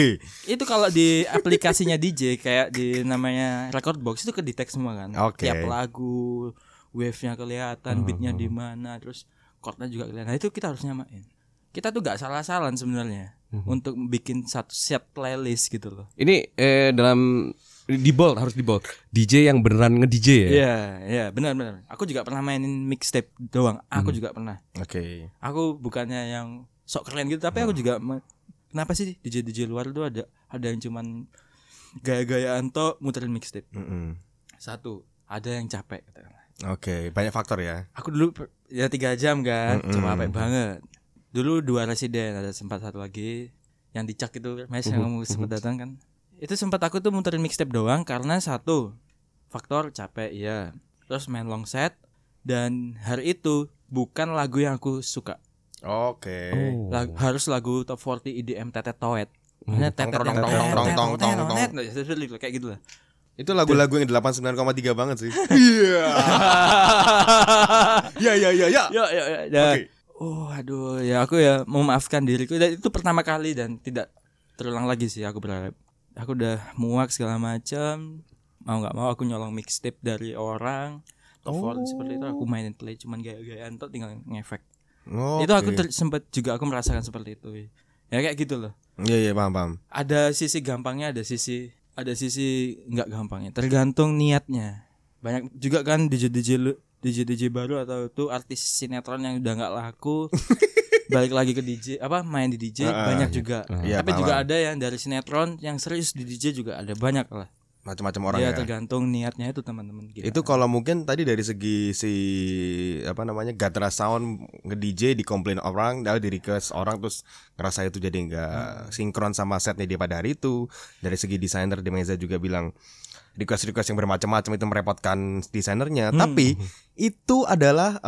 [SPEAKER 3] itu kalau di aplikasinya DJ kayak di namanya record box itu ke detect semua kan.
[SPEAKER 1] Oke.
[SPEAKER 3] tiap lagu wave-nya kelihatan beatnya di mana terus chordnya juga kelihatan. Nah itu kita harus nyamain. Kita tuh gak salah-salan sebenarnya untuk bikin satu set playlist gitu loh.
[SPEAKER 2] Ini eh, dalam di bold harus di bold. DJ yang beneran nge-DJ ya.
[SPEAKER 3] Iya, iya, benar-benar. Aku juga pernah mainin mixtape doang. Aku juga pernah.
[SPEAKER 1] Oke.
[SPEAKER 3] Aku bukannya yang sok keren gitu, tapi aku juga kenapa sih DJ DJ luar itu ada ada yang cuman gaya-gayaan toh muterin mixtape.
[SPEAKER 1] Mm-mm.
[SPEAKER 3] Satu, ada yang capek.
[SPEAKER 1] Oke, banyak faktor ya.
[SPEAKER 3] Aku dulu ya tiga jam kan,
[SPEAKER 1] Mm-mm.
[SPEAKER 3] cuma capek banget. Dulu dua residen, ada sempat satu lagi yang dicak itu, Mas yang kamu sempat datang kan. Itu sempat aku tuh muterin mixtape doang karena satu faktor capek iya. Terus main long set dan hari itu bukan lagu yang aku suka.
[SPEAKER 1] Oke.
[SPEAKER 2] Oh.
[SPEAKER 3] Lag- harus lagu top 40 EDM tetet toet. Maksudnya tetet
[SPEAKER 1] Tong,
[SPEAKER 3] yang
[SPEAKER 1] tong, tong, tong, tong, tong, tong, tong.
[SPEAKER 3] kayak gitu lah.
[SPEAKER 1] Itu lagu-lagu yang 89,3 banget sih. Iya. Ya ya ya ya.
[SPEAKER 3] Ya ya ya. ya.
[SPEAKER 1] Oke.
[SPEAKER 3] Oh aduh ya aku ya memaafkan diriku dan itu pertama kali dan tidak terulang lagi sih aku berharap. Aku udah muak segala macam. Mau nggak mau aku nyolong mixtape dari orang. Top 40 seperti itu aku mainin play cuman gaya-gayaan tuh tinggal ngefek. Itu aku ter- sempat juga aku merasakan seperti itu. Ya kayak gitu loh.
[SPEAKER 1] Iya iya paham paham.
[SPEAKER 3] Ada sisi gampangnya, ada sisi ada sisi nggak gampangnya. Tergantung niatnya. Banyak juga kan DJ DJ DJ DJ baru atau tuh artis sinetron yang udah nggak laku balik lagi ke DJ apa main di DJ
[SPEAKER 1] Ah,
[SPEAKER 3] banyak juga.
[SPEAKER 1] Iya,
[SPEAKER 3] Tapi
[SPEAKER 1] paham.
[SPEAKER 3] juga ada yang dari sinetron yang serius di DJ juga ada banyak lah.
[SPEAKER 1] Macam-macam orang
[SPEAKER 3] ya,
[SPEAKER 1] ya.
[SPEAKER 3] tergantung niatnya itu teman-teman gitu.
[SPEAKER 1] Itu kalau mungkin tadi dari segi si apa namanya Gatra Sound nge-DJ dikomplain orang, lalu di request orang terus ngerasa itu jadi nggak sinkron sama setnya dia pada hari itu. Dari segi desainer Demeza juga bilang request-request yang bermacam-macam itu merepotkan desainernya. Tapi itu adalah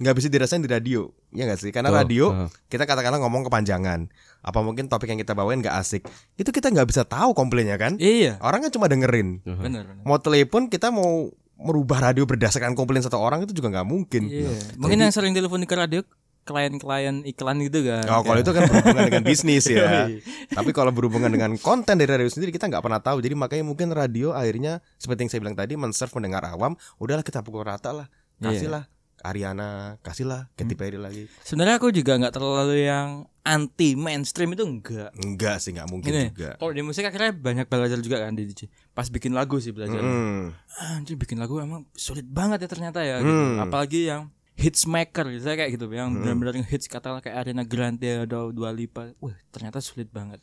[SPEAKER 1] nggak bisa dirasain di radio, ya nggak sih? Karena
[SPEAKER 2] Betul.
[SPEAKER 1] radio
[SPEAKER 2] Heeh.
[SPEAKER 1] kita katakanlah ngomong kepanjangan. Apa mungkin topik yang kita bawain nggak asik? Itu kita nggak bisa tahu komplainnya kan?
[SPEAKER 3] Iya.
[SPEAKER 1] Orang kan cuma dengerin.
[SPEAKER 3] Benar. benar.
[SPEAKER 1] Mau telepon kita mau merubah radio berdasarkan komplain satu orang itu juga nggak mungkin.
[SPEAKER 3] Iya. Mungkin yang sering telepon ke radio klien-klien iklan gitu kan.
[SPEAKER 1] Oh, kalau itu kan berhubungan dengan bisnis ya. Tapi kalau berhubungan dengan konten dari radio sendiri kita nggak pernah tahu. Jadi makanya mungkin radio akhirnya seperti yang saya bilang tadi men-serve pendengar awam, udahlah kita pukul rata lah. Kasihlah Ariana, kasihlah Katy Perry lagi.
[SPEAKER 3] Sebenarnya aku juga nggak terlalu yang anti mainstream itu enggak.
[SPEAKER 1] Enggak sih, nggak mungkin
[SPEAKER 3] Gini,
[SPEAKER 1] juga.
[SPEAKER 3] kalau di musik akhirnya banyak belajar juga kan di DJ. Pas bikin lagu sih belajar.
[SPEAKER 1] Hmm.
[SPEAKER 3] Ah, Anjir bikin lagu emang sulit banget ya ternyata ya. gitu.
[SPEAKER 1] Hmm.
[SPEAKER 3] Apalagi yang hits maker gitu. Kayak gitu, yang benar-benar hits katakanlah kayak Ariana Grande atau Dua Lipa. Wah, ternyata sulit banget.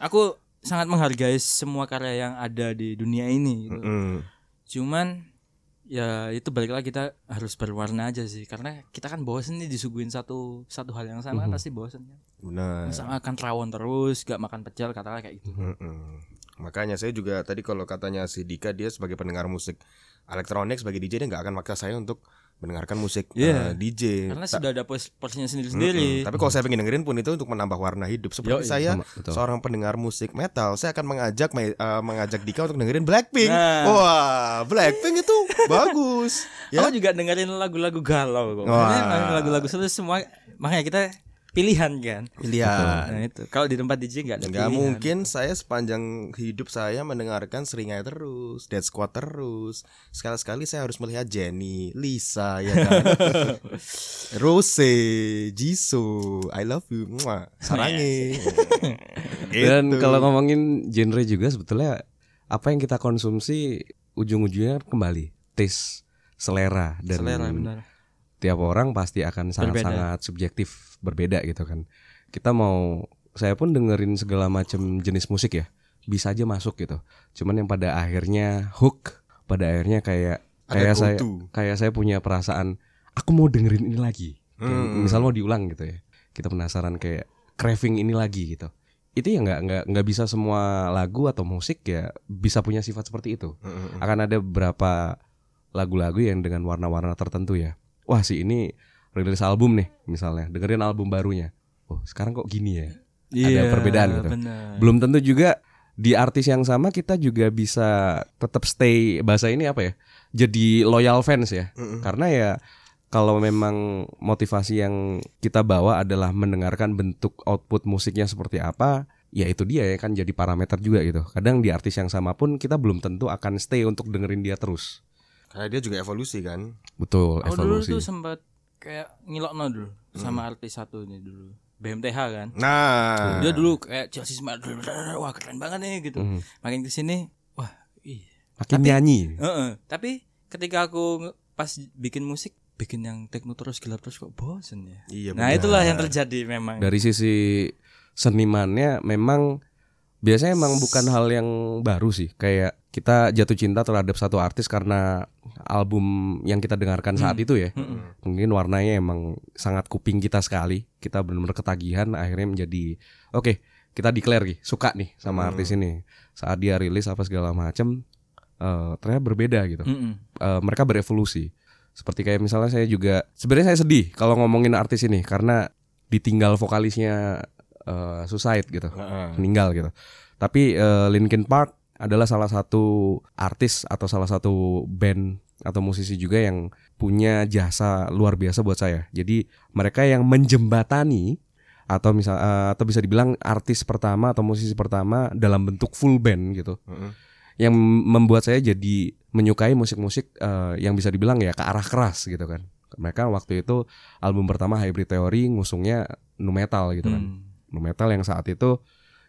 [SPEAKER 3] Aku sangat menghargai semua karya yang ada di dunia ini gitu.
[SPEAKER 1] Hmm.
[SPEAKER 3] Cuman ya itu balik lagi kita harus berwarna aja sih karena kita kan bosen nih disuguhin satu satu hal yang sama kan pasti bosen kan.
[SPEAKER 1] Benar.
[SPEAKER 3] Makan rawon terus, gak makan pecel katakanlah kayak gitu.
[SPEAKER 1] Mm-mm. Makanya saya juga tadi kalau katanya si Dika dia sebagai pendengar musik elektronik sebagai DJ dia nggak akan maksa saya untuk mendengarkan musik
[SPEAKER 3] Iya.
[SPEAKER 1] eh, DJ.
[SPEAKER 3] Karena
[SPEAKER 1] Ta-
[SPEAKER 3] sudah ada pos- porsinya sendiri-sendiri.
[SPEAKER 1] Mm-mm. Tapi kalau saya pengen dengerin pun itu untuk menambah warna hidup. Seperti
[SPEAKER 3] Yoi,
[SPEAKER 1] saya
[SPEAKER 2] sama, betul.
[SPEAKER 1] seorang pendengar musik metal, saya akan mengajak me- eh, mengajak Dika untuk dengerin Blackpink.
[SPEAKER 3] Nah.
[SPEAKER 1] Wah, Blackpink itu bagus. Ya.
[SPEAKER 3] Aku juga dengerin lagu-lagu galau kok. Lagu-lagu semua makanya kita pilihan kan.
[SPEAKER 1] Pilihan.
[SPEAKER 3] Nah itu. Kalau di tempat DJ nggak ada
[SPEAKER 1] Nggak
[SPEAKER 3] pilihan.
[SPEAKER 1] mungkin saya sepanjang hidup saya mendengarkan Seringai terus, Dead Squad terus. Sekali-sekali saya harus melihat Jenny, Lisa, ya kan. Rose, Jisoo, I love you, Mwah. sarangi.
[SPEAKER 2] Dan
[SPEAKER 1] Gitu.
[SPEAKER 2] kalau ngomongin genre juga sebetulnya apa yang kita konsumsi ujung-ujungnya kembali taste, selera dan
[SPEAKER 3] Selera benar.
[SPEAKER 2] Tiap orang pasti akan sangat-sangat subjektif berbeda gitu kan. Kita mau saya pun dengerin segala macam jenis musik ya, bisa aja masuk gitu. Cuman yang pada akhirnya hook, pada akhirnya kayak
[SPEAKER 1] Ada
[SPEAKER 2] kayak saya kayak saya punya perasaan aku mau dengerin ini lagi.
[SPEAKER 1] Hmm.
[SPEAKER 2] Misal mau diulang gitu ya. Kita penasaran kayak craving ini lagi gitu. Itu ya nggak nggak nggak bisa semua lagu atau musik ya bisa punya sifat seperti itu
[SPEAKER 1] Mm-mm.
[SPEAKER 2] akan ada beberapa lagu-lagu yang dengan warna-warna tertentu ya. Wah si ini rilis album nih misalnya, dengerin album barunya. Oh sekarang kok gini ya? Ada perbedaan gitu.
[SPEAKER 3] Iya, Benar.
[SPEAKER 2] Belum tentu juga di artis yang sama kita juga bisa tetap stay bahasa ini apa ya? Jadi loyal fans ya.
[SPEAKER 1] Mm-mm.
[SPEAKER 2] Karena ya kalau memang motivasi yang kita bawa adalah mendengarkan bentuk output musiknya seperti apa, ya itu dia ya kan jadi parameter juga gitu. Kadang di artis yang sama pun kita belum tentu akan stay untuk dengerin dia terus.
[SPEAKER 1] Karena dia juga evolusi kan.
[SPEAKER 2] Betul,
[SPEAKER 3] Aku dulu
[SPEAKER 2] evolusi.
[SPEAKER 3] tuh sempat kayak ngilokno dulu sama artis satu ini dulu. BMTH kan.
[SPEAKER 1] Nah,
[SPEAKER 3] Dia dulu kayak Chelsea Smart wah keren banget nih gitu.
[SPEAKER 2] Mhm.
[SPEAKER 3] Makin ke sini wah ih.
[SPEAKER 2] Makin nyanyi.
[SPEAKER 3] Heeh. Tapi ketika aku pas bikin musik bikin yang techno terus gelap terus kok bosen ya.
[SPEAKER 1] Iya,
[SPEAKER 3] nah
[SPEAKER 1] benar.
[SPEAKER 3] itulah yang terjadi memang.
[SPEAKER 2] Dari sisi senimannya memang biasanya emang bukan hal yang baru sih. Kayak kita jatuh cinta terhadap satu artis karena album yang kita dengarkan saat itu ya. Mungkin warnanya emang sangat kuping kita sekali. Kita benar-benar ketagihan akhirnya menjadi oke, kita declare nih suka nih sama artis ini. Saat dia rilis apa segala macam eh ternyata berbeda gitu.
[SPEAKER 3] Mm-mm.
[SPEAKER 2] Eh, mereka berevolusi. Seperti kayak misalnya saya juga sebenarnya saya sedih kalau ngomongin artis ini karena ditinggal vokalisnya eh, Suicide gitu,
[SPEAKER 1] Heeh.
[SPEAKER 2] meninggal gitu. Tapi eh, Linkin Park adalah salah satu artis atau salah satu band atau musisi juga yang punya jasa luar biasa buat saya. Jadi mereka yang menjembatani atau misal eh, atau bisa dibilang artis pertama atau musisi pertama dalam bentuk full band gitu
[SPEAKER 1] Heeh.
[SPEAKER 2] yang membuat saya jadi menyukai musik-musik eh, yang bisa dibilang ya ke arah keras gitu kan. Mereka waktu itu album pertama Hybrid Theory ngusungnya nu metal gitu kan.
[SPEAKER 3] Hmm.
[SPEAKER 2] Nu metal yang saat itu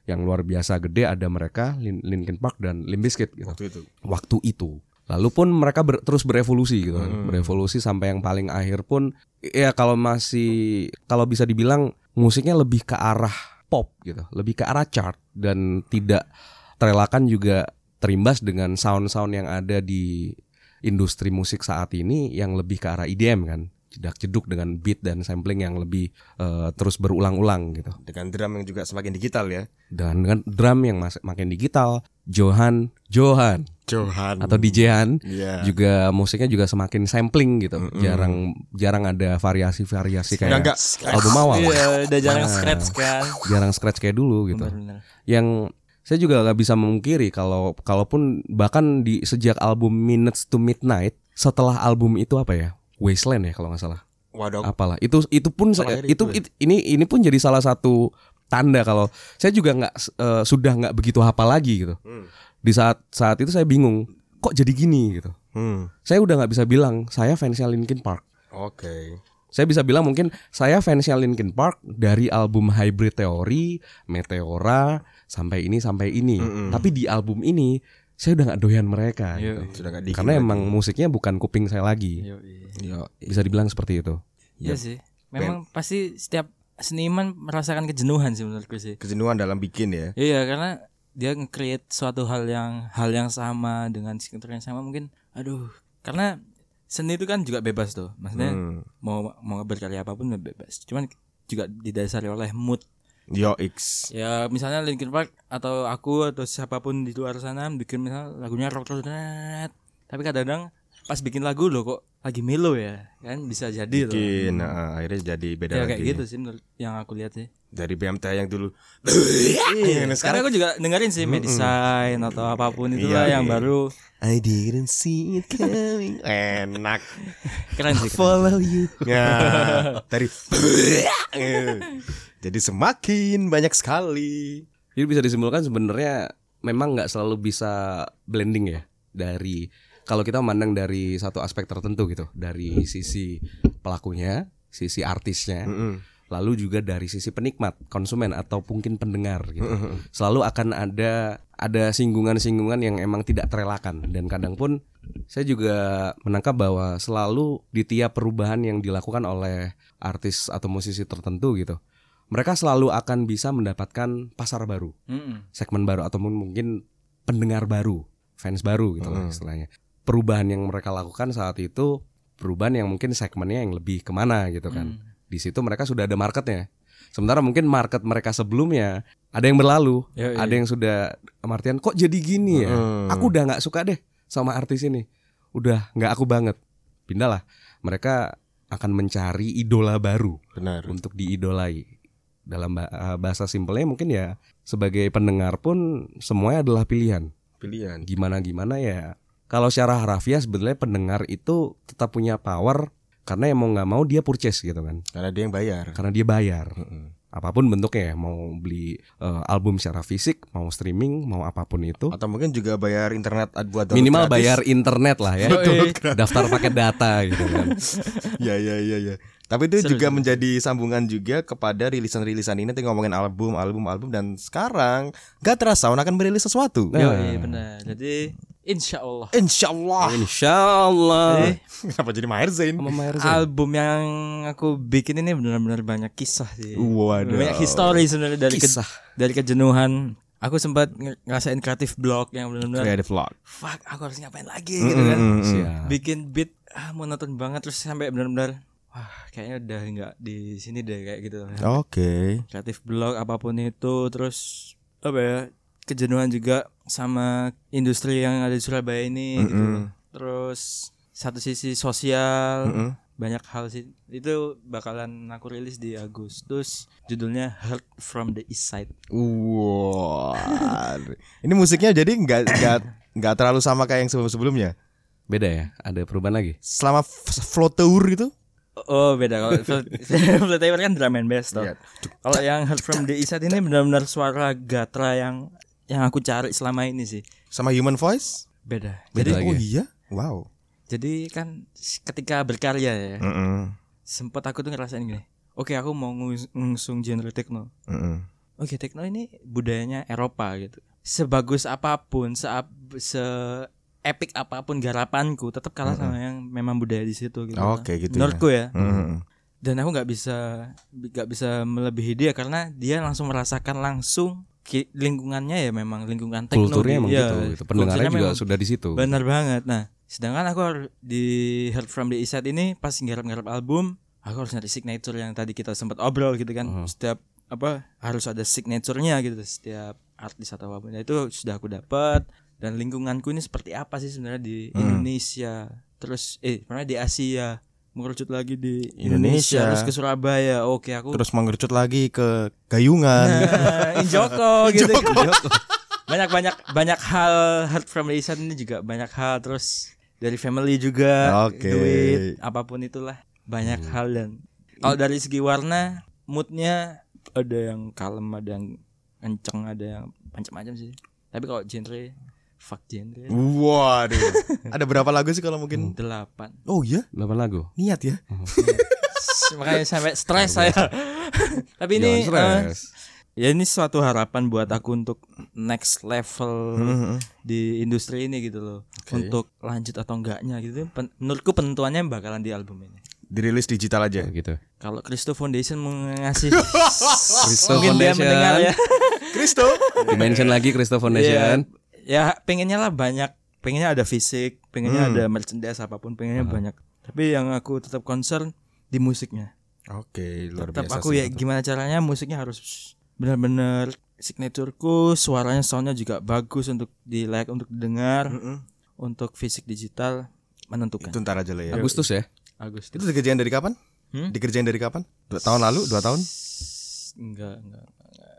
[SPEAKER 2] yang luar biasa gede ada mereka Lin- Linkin Park dan Limp Bizkit gitu.
[SPEAKER 1] Waktu itu.
[SPEAKER 2] Waktu itu. Lalu pun mereka ber- terus berevolusi gitu kan.
[SPEAKER 1] Hmm.
[SPEAKER 2] Berevolusi sampai yang paling akhir pun ya kalau masih kalau bisa dibilang musiknya lebih ke arah pop gitu, lebih ke arah chart dan tidak terelakkan juga terimbas dengan sound-sound yang ada di industri musik saat ini yang lebih ke arah IDM kan. Jedak jeduk dengan beat dan sampling yang lebih eh, terus berulang-ulang gitu
[SPEAKER 1] Dengan drum yang juga semakin digital ya.
[SPEAKER 2] dan dengan drum yang mas- makin digital Johan Johan
[SPEAKER 1] Johan
[SPEAKER 2] atau DJ-an
[SPEAKER 1] Iya.
[SPEAKER 2] juga musiknya juga semakin sampling gitu jarang jarang ada variasi-variasi kayak
[SPEAKER 1] enggak
[SPEAKER 2] album awal
[SPEAKER 3] Iya, udah jarang
[SPEAKER 2] Nah.
[SPEAKER 3] scratch kan.
[SPEAKER 2] jarang scratch kayak dulu gitu
[SPEAKER 3] Bener-bener.
[SPEAKER 2] yang saya juga nggak bisa memungkiri kalau kalaupun bahkan di sejak album Minutes to Midnight setelah album itu apa ya Wasteland ya kalau nggak salah
[SPEAKER 1] Waduh.
[SPEAKER 2] apalah itu itu pun saya- itu,
[SPEAKER 1] itu
[SPEAKER 2] it- ini ini pun jadi salah satu tanda kalau saya juga nggak eh, sudah nggak begitu hafal lagi gitu
[SPEAKER 1] Hmm.
[SPEAKER 2] di saat saat itu saya bingung kok jadi gini gitu
[SPEAKER 1] Hmm.
[SPEAKER 2] saya udah nggak bisa bilang saya fansnya Linkin Park
[SPEAKER 1] Oke.
[SPEAKER 2] saya bisa bilang mungkin saya fansnya Linkin Park dari album Hybrid Theory, Meteora sampai ini sampai ini. Tapi di album ini saya udah nggak doyan mereka.
[SPEAKER 3] Iya.
[SPEAKER 2] gitu.
[SPEAKER 1] Sudah enggak dikit.
[SPEAKER 2] Karena emang musiknya bukan kuping saya lagi.
[SPEAKER 3] Iya, iya.
[SPEAKER 1] Yo.
[SPEAKER 2] Bisa dibilang seperti itu.
[SPEAKER 3] Iya sih. Memang pasti setiap seniman merasakan kejenuhan sih menurutku sih.
[SPEAKER 1] kejenuhan dalam bikin ya.
[SPEAKER 3] Iya, karena dia nge-create suatu hal yang hal yang sama dengan signature yang sama mungkin aduh, karena seni itu kan juga bebas tuh. Maksudnya
[SPEAKER 1] Hmm.
[SPEAKER 3] mau mau berkarya apa pun bebas. Cuman juga didasari oleh mood.
[SPEAKER 1] Yo X.
[SPEAKER 3] Ya misalnya Linkin Park atau aku atau siapa pun di luar sana bikin misal lagunya rock rock net. Tapi kadang-kadang pas bikin lagu loh kok lagi melo ya kan bisa jadi loh.
[SPEAKER 1] Bikin, nah, akhirnya jadi beda
[SPEAKER 3] Ya
[SPEAKER 1] lagi.
[SPEAKER 3] kayak gitu sih menurut yang aku lihat sih.
[SPEAKER 1] Dari BMT yang dulu.
[SPEAKER 3] Iya,
[SPEAKER 1] Nah,
[SPEAKER 3] sekarang aku juga dengerin sih Medicine atau apa pun itu
[SPEAKER 1] Iya,
[SPEAKER 3] yang
[SPEAKER 1] iya.
[SPEAKER 3] baru
[SPEAKER 1] I didn't see it coming. Enak.
[SPEAKER 3] keren sih. keren.
[SPEAKER 1] Follow you. Ya, dari jadi semakin banyak sekali.
[SPEAKER 2] Jadi bisa disimpulkan sebenarnya memang nggak selalu bisa blending ya dari kalau kita memandang dari satu aspek tertentu gitu dari sisi pelakunya, sisi artisnya, lalu juga dari sisi penikmat, konsumen atau mungkin pendengar gitu. Selalu akan ada ada singgungan-singgungan yang emang tidak terelakkan dan kadang pun saya juga menangkap bahwa selalu di tiap perubahan yang dilakukan oleh artis atau musisi tertentu gitu. Mereka selalu akan bisa mendapatkan pasar baru
[SPEAKER 3] Mm-mm.
[SPEAKER 2] segmen baru atau mungkin pendengar baru, fans baru gitu lah istilahnya. Perubahan yang mereka lakukan saat itu perubahan yang mungkin segmennya yang lebih ke mana gitu kan. Di situ mereka sudah ada marketnya. Sementara mungkin market mereka sebelumnya ada yang berlalu,
[SPEAKER 3] Ya, ya,
[SPEAKER 2] ada yang sudah Martian kok jadi gini ya. Aku udah nggak suka deh sama artis ini. Udah nggak aku banget. Pindahlah. Mereka akan mencari idola baru
[SPEAKER 1] Benar.
[SPEAKER 2] untuk diidolai. Dalam eh, bahasa simpelnya mungkin ya sebagai pendengar pun semuanya adalah pilihan.
[SPEAKER 1] Pilihan.
[SPEAKER 2] Gimana gimana ya. Kalau secara harafiah sebenarnya pendengar itu tetap punya power karena yang mau nggak mau dia purchase gitu kan.
[SPEAKER 1] Karena dia yang bayar.
[SPEAKER 2] Karena dia bayar. Apa pun bentuknya ya, mau beli eh, album secara fisik, mau streaming, mau apa pun itu.
[SPEAKER 1] Atau mungkin juga bayar internet buat
[SPEAKER 2] Minimal
[SPEAKER 1] gratis.
[SPEAKER 2] bayar internet lah ya. Daftar paket data gitu kan.
[SPEAKER 1] Ya ya ya ya. Tapi itu juga menjadi sambungan juga kepada rilisan-rilisan ini Tadi ngomongin album, album, album dan sekarang gak terasa akan merilis sesuatu.
[SPEAKER 3] Yo, iya benar. Jadi insya Allah
[SPEAKER 1] Insya Allah.
[SPEAKER 2] Insya Allah.
[SPEAKER 3] Jadi,
[SPEAKER 1] Kenapa jadi Maher Zain?
[SPEAKER 2] Sama Maher Zain.
[SPEAKER 3] album yang aku bikin ini benar-benar banyak kisah sih.
[SPEAKER 1] Waduh.
[SPEAKER 3] Banyak histori sebenarnya dari ke-
[SPEAKER 2] Kisah.
[SPEAKER 3] dari kejenuhan. Aku sempat ng- ngerasain kreatif block yang benar-benar
[SPEAKER 1] Creative vlog.
[SPEAKER 3] fuck aku harus ngapain lagi gitu kan.
[SPEAKER 2] Siap.
[SPEAKER 3] Bikin beat ah monoton banget terus sampai benar-benar wah kayaknya udah nggak di sini deh kayak gitu.
[SPEAKER 1] Oke.
[SPEAKER 3] kreatif blog apa pun itu terus apa ya kejenuhan juga sama industri yang ada di Surabaya ini gitu. terus satu sisi sosial banyak hal sih itu bakalan aku rilis di Agustus judulnya Heard from the East Side
[SPEAKER 1] Wah. Ini musiknya jadi nggak nggak nggak terlalu sama kayak yang sebelum-sebelumnya.
[SPEAKER 2] Beda ya? Ada perubahan lagi?
[SPEAKER 1] Selama flow tour gitu.
[SPEAKER 3] Oh beda kalau Flat Tire kan drum and bass toh
[SPEAKER 1] Iya.
[SPEAKER 3] kalau yang Heard from the East Side ini benar-benar suara gatra yang yang aku cari selama ini sih
[SPEAKER 1] Sama human voice.
[SPEAKER 3] beda
[SPEAKER 1] Jadi
[SPEAKER 3] jadi
[SPEAKER 1] oh iya. Wow.
[SPEAKER 3] Jadi kan ketika berkarya ya,
[SPEAKER 1] Mm-mm.
[SPEAKER 3] sempat aku tuh ngerasain gini. Oke, aku mau ngus- ngusung genre techno.
[SPEAKER 1] Mm-mm.
[SPEAKER 3] Oke, techno ini budayanya Eropa gitu. Sebagus apa pun, se se epic apa pun garapanku, tetap kalah sama yang memang budaya di situ gitu.
[SPEAKER 1] Oke, gitu ya.
[SPEAKER 3] Menurutku ya.
[SPEAKER 1] Mm-mm.
[SPEAKER 3] Dan aku nggak bisa nggak bisa melebihi dia karena dia langsung merasakan langsung lingkungannya ya memang lingkungan techno.
[SPEAKER 2] Kulturnya
[SPEAKER 3] di-
[SPEAKER 2] emang
[SPEAKER 3] ya,
[SPEAKER 2] gitu, gitu. Pendengarnya juga
[SPEAKER 3] memang
[SPEAKER 2] sudah di situ.
[SPEAKER 3] Benar banget. Nah, Sedangkan aku di Heard from the East Side ini pas ngarep-ngarep album, aku harus nyari signature yang tadi kita sempat obrol gitu kan. Setiap apa harus ada signaturenya gitu setiap artis atau apa pun. Nah, itu sudah aku dapat dan lingkunganku ini seperti apa sih sebenarnya di Indonesia. Terus eh pernah di Asia mengerucut lagi di Indonesia,
[SPEAKER 1] Indonesia.
[SPEAKER 3] terus ke Surabaya. Oke, aku
[SPEAKER 1] Terus mengerucut lagi ke Gayungan.
[SPEAKER 3] Nah, Injoko gitu. banyak banyak banyak hal heard from Side ini juga banyak hal terus dari family juga
[SPEAKER 1] Oke.
[SPEAKER 3] duit apa pun itulah banyak hal dan kalau dari segi warna moodnya ada yang kalem ada yang kenceng ada yang macam-macam sih tapi kalau genre fuck genre
[SPEAKER 1] Waduh. Ada berapa lagu sih kalau mungkin?
[SPEAKER 3] delapan
[SPEAKER 1] Oh iya,
[SPEAKER 2] 8 lagu.
[SPEAKER 1] niat ya.
[SPEAKER 3] makanya sampai stres saya tapi ini eh, ya ini suatu harapan buat aku untuk next level di industri ini gitu loh untuk lanjut atau enggaknya gitu Pen- menurutku penentuannya bakalan di album ini
[SPEAKER 1] Dirilis digital aja.
[SPEAKER 2] gitu.
[SPEAKER 3] kalau Christo Foundation mengasih
[SPEAKER 2] Christo
[SPEAKER 3] mungkin dia
[SPEAKER 2] Foundation.
[SPEAKER 3] mendengar ya
[SPEAKER 1] Kristo.
[SPEAKER 2] Dimention lagi Christo Foundation.
[SPEAKER 3] Ya pengennya lah banyak pengennya ada fisik pengennya ada merchandise apa pun pengennya banyak tapi yang aku tetap concern di musiknya
[SPEAKER 1] Oke, luar
[SPEAKER 3] tetap
[SPEAKER 1] biasa.
[SPEAKER 3] aku
[SPEAKER 1] sih
[SPEAKER 3] ya
[SPEAKER 1] itu.
[SPEAKER 3] gimana caranya musiknya harus benar-benar signatureku suaranya soundnya juga bagus untuk di like untuk didengar untuk fisik digital menentukan
[SPEAKER 1] Itu ntar aja lah ya.
[SPEAKER 2] Agustus ya.
[SPEAKER 3] Agustus
[SPEAKER 1] Itu dikerjain dari kapan?
[SPEAKER 3] Hmm?
[SPEAKER 1] Dikerjain dari kapan? Dua tahun lalu? Dua tahun?
[SPEAKER 3] enggak, enggak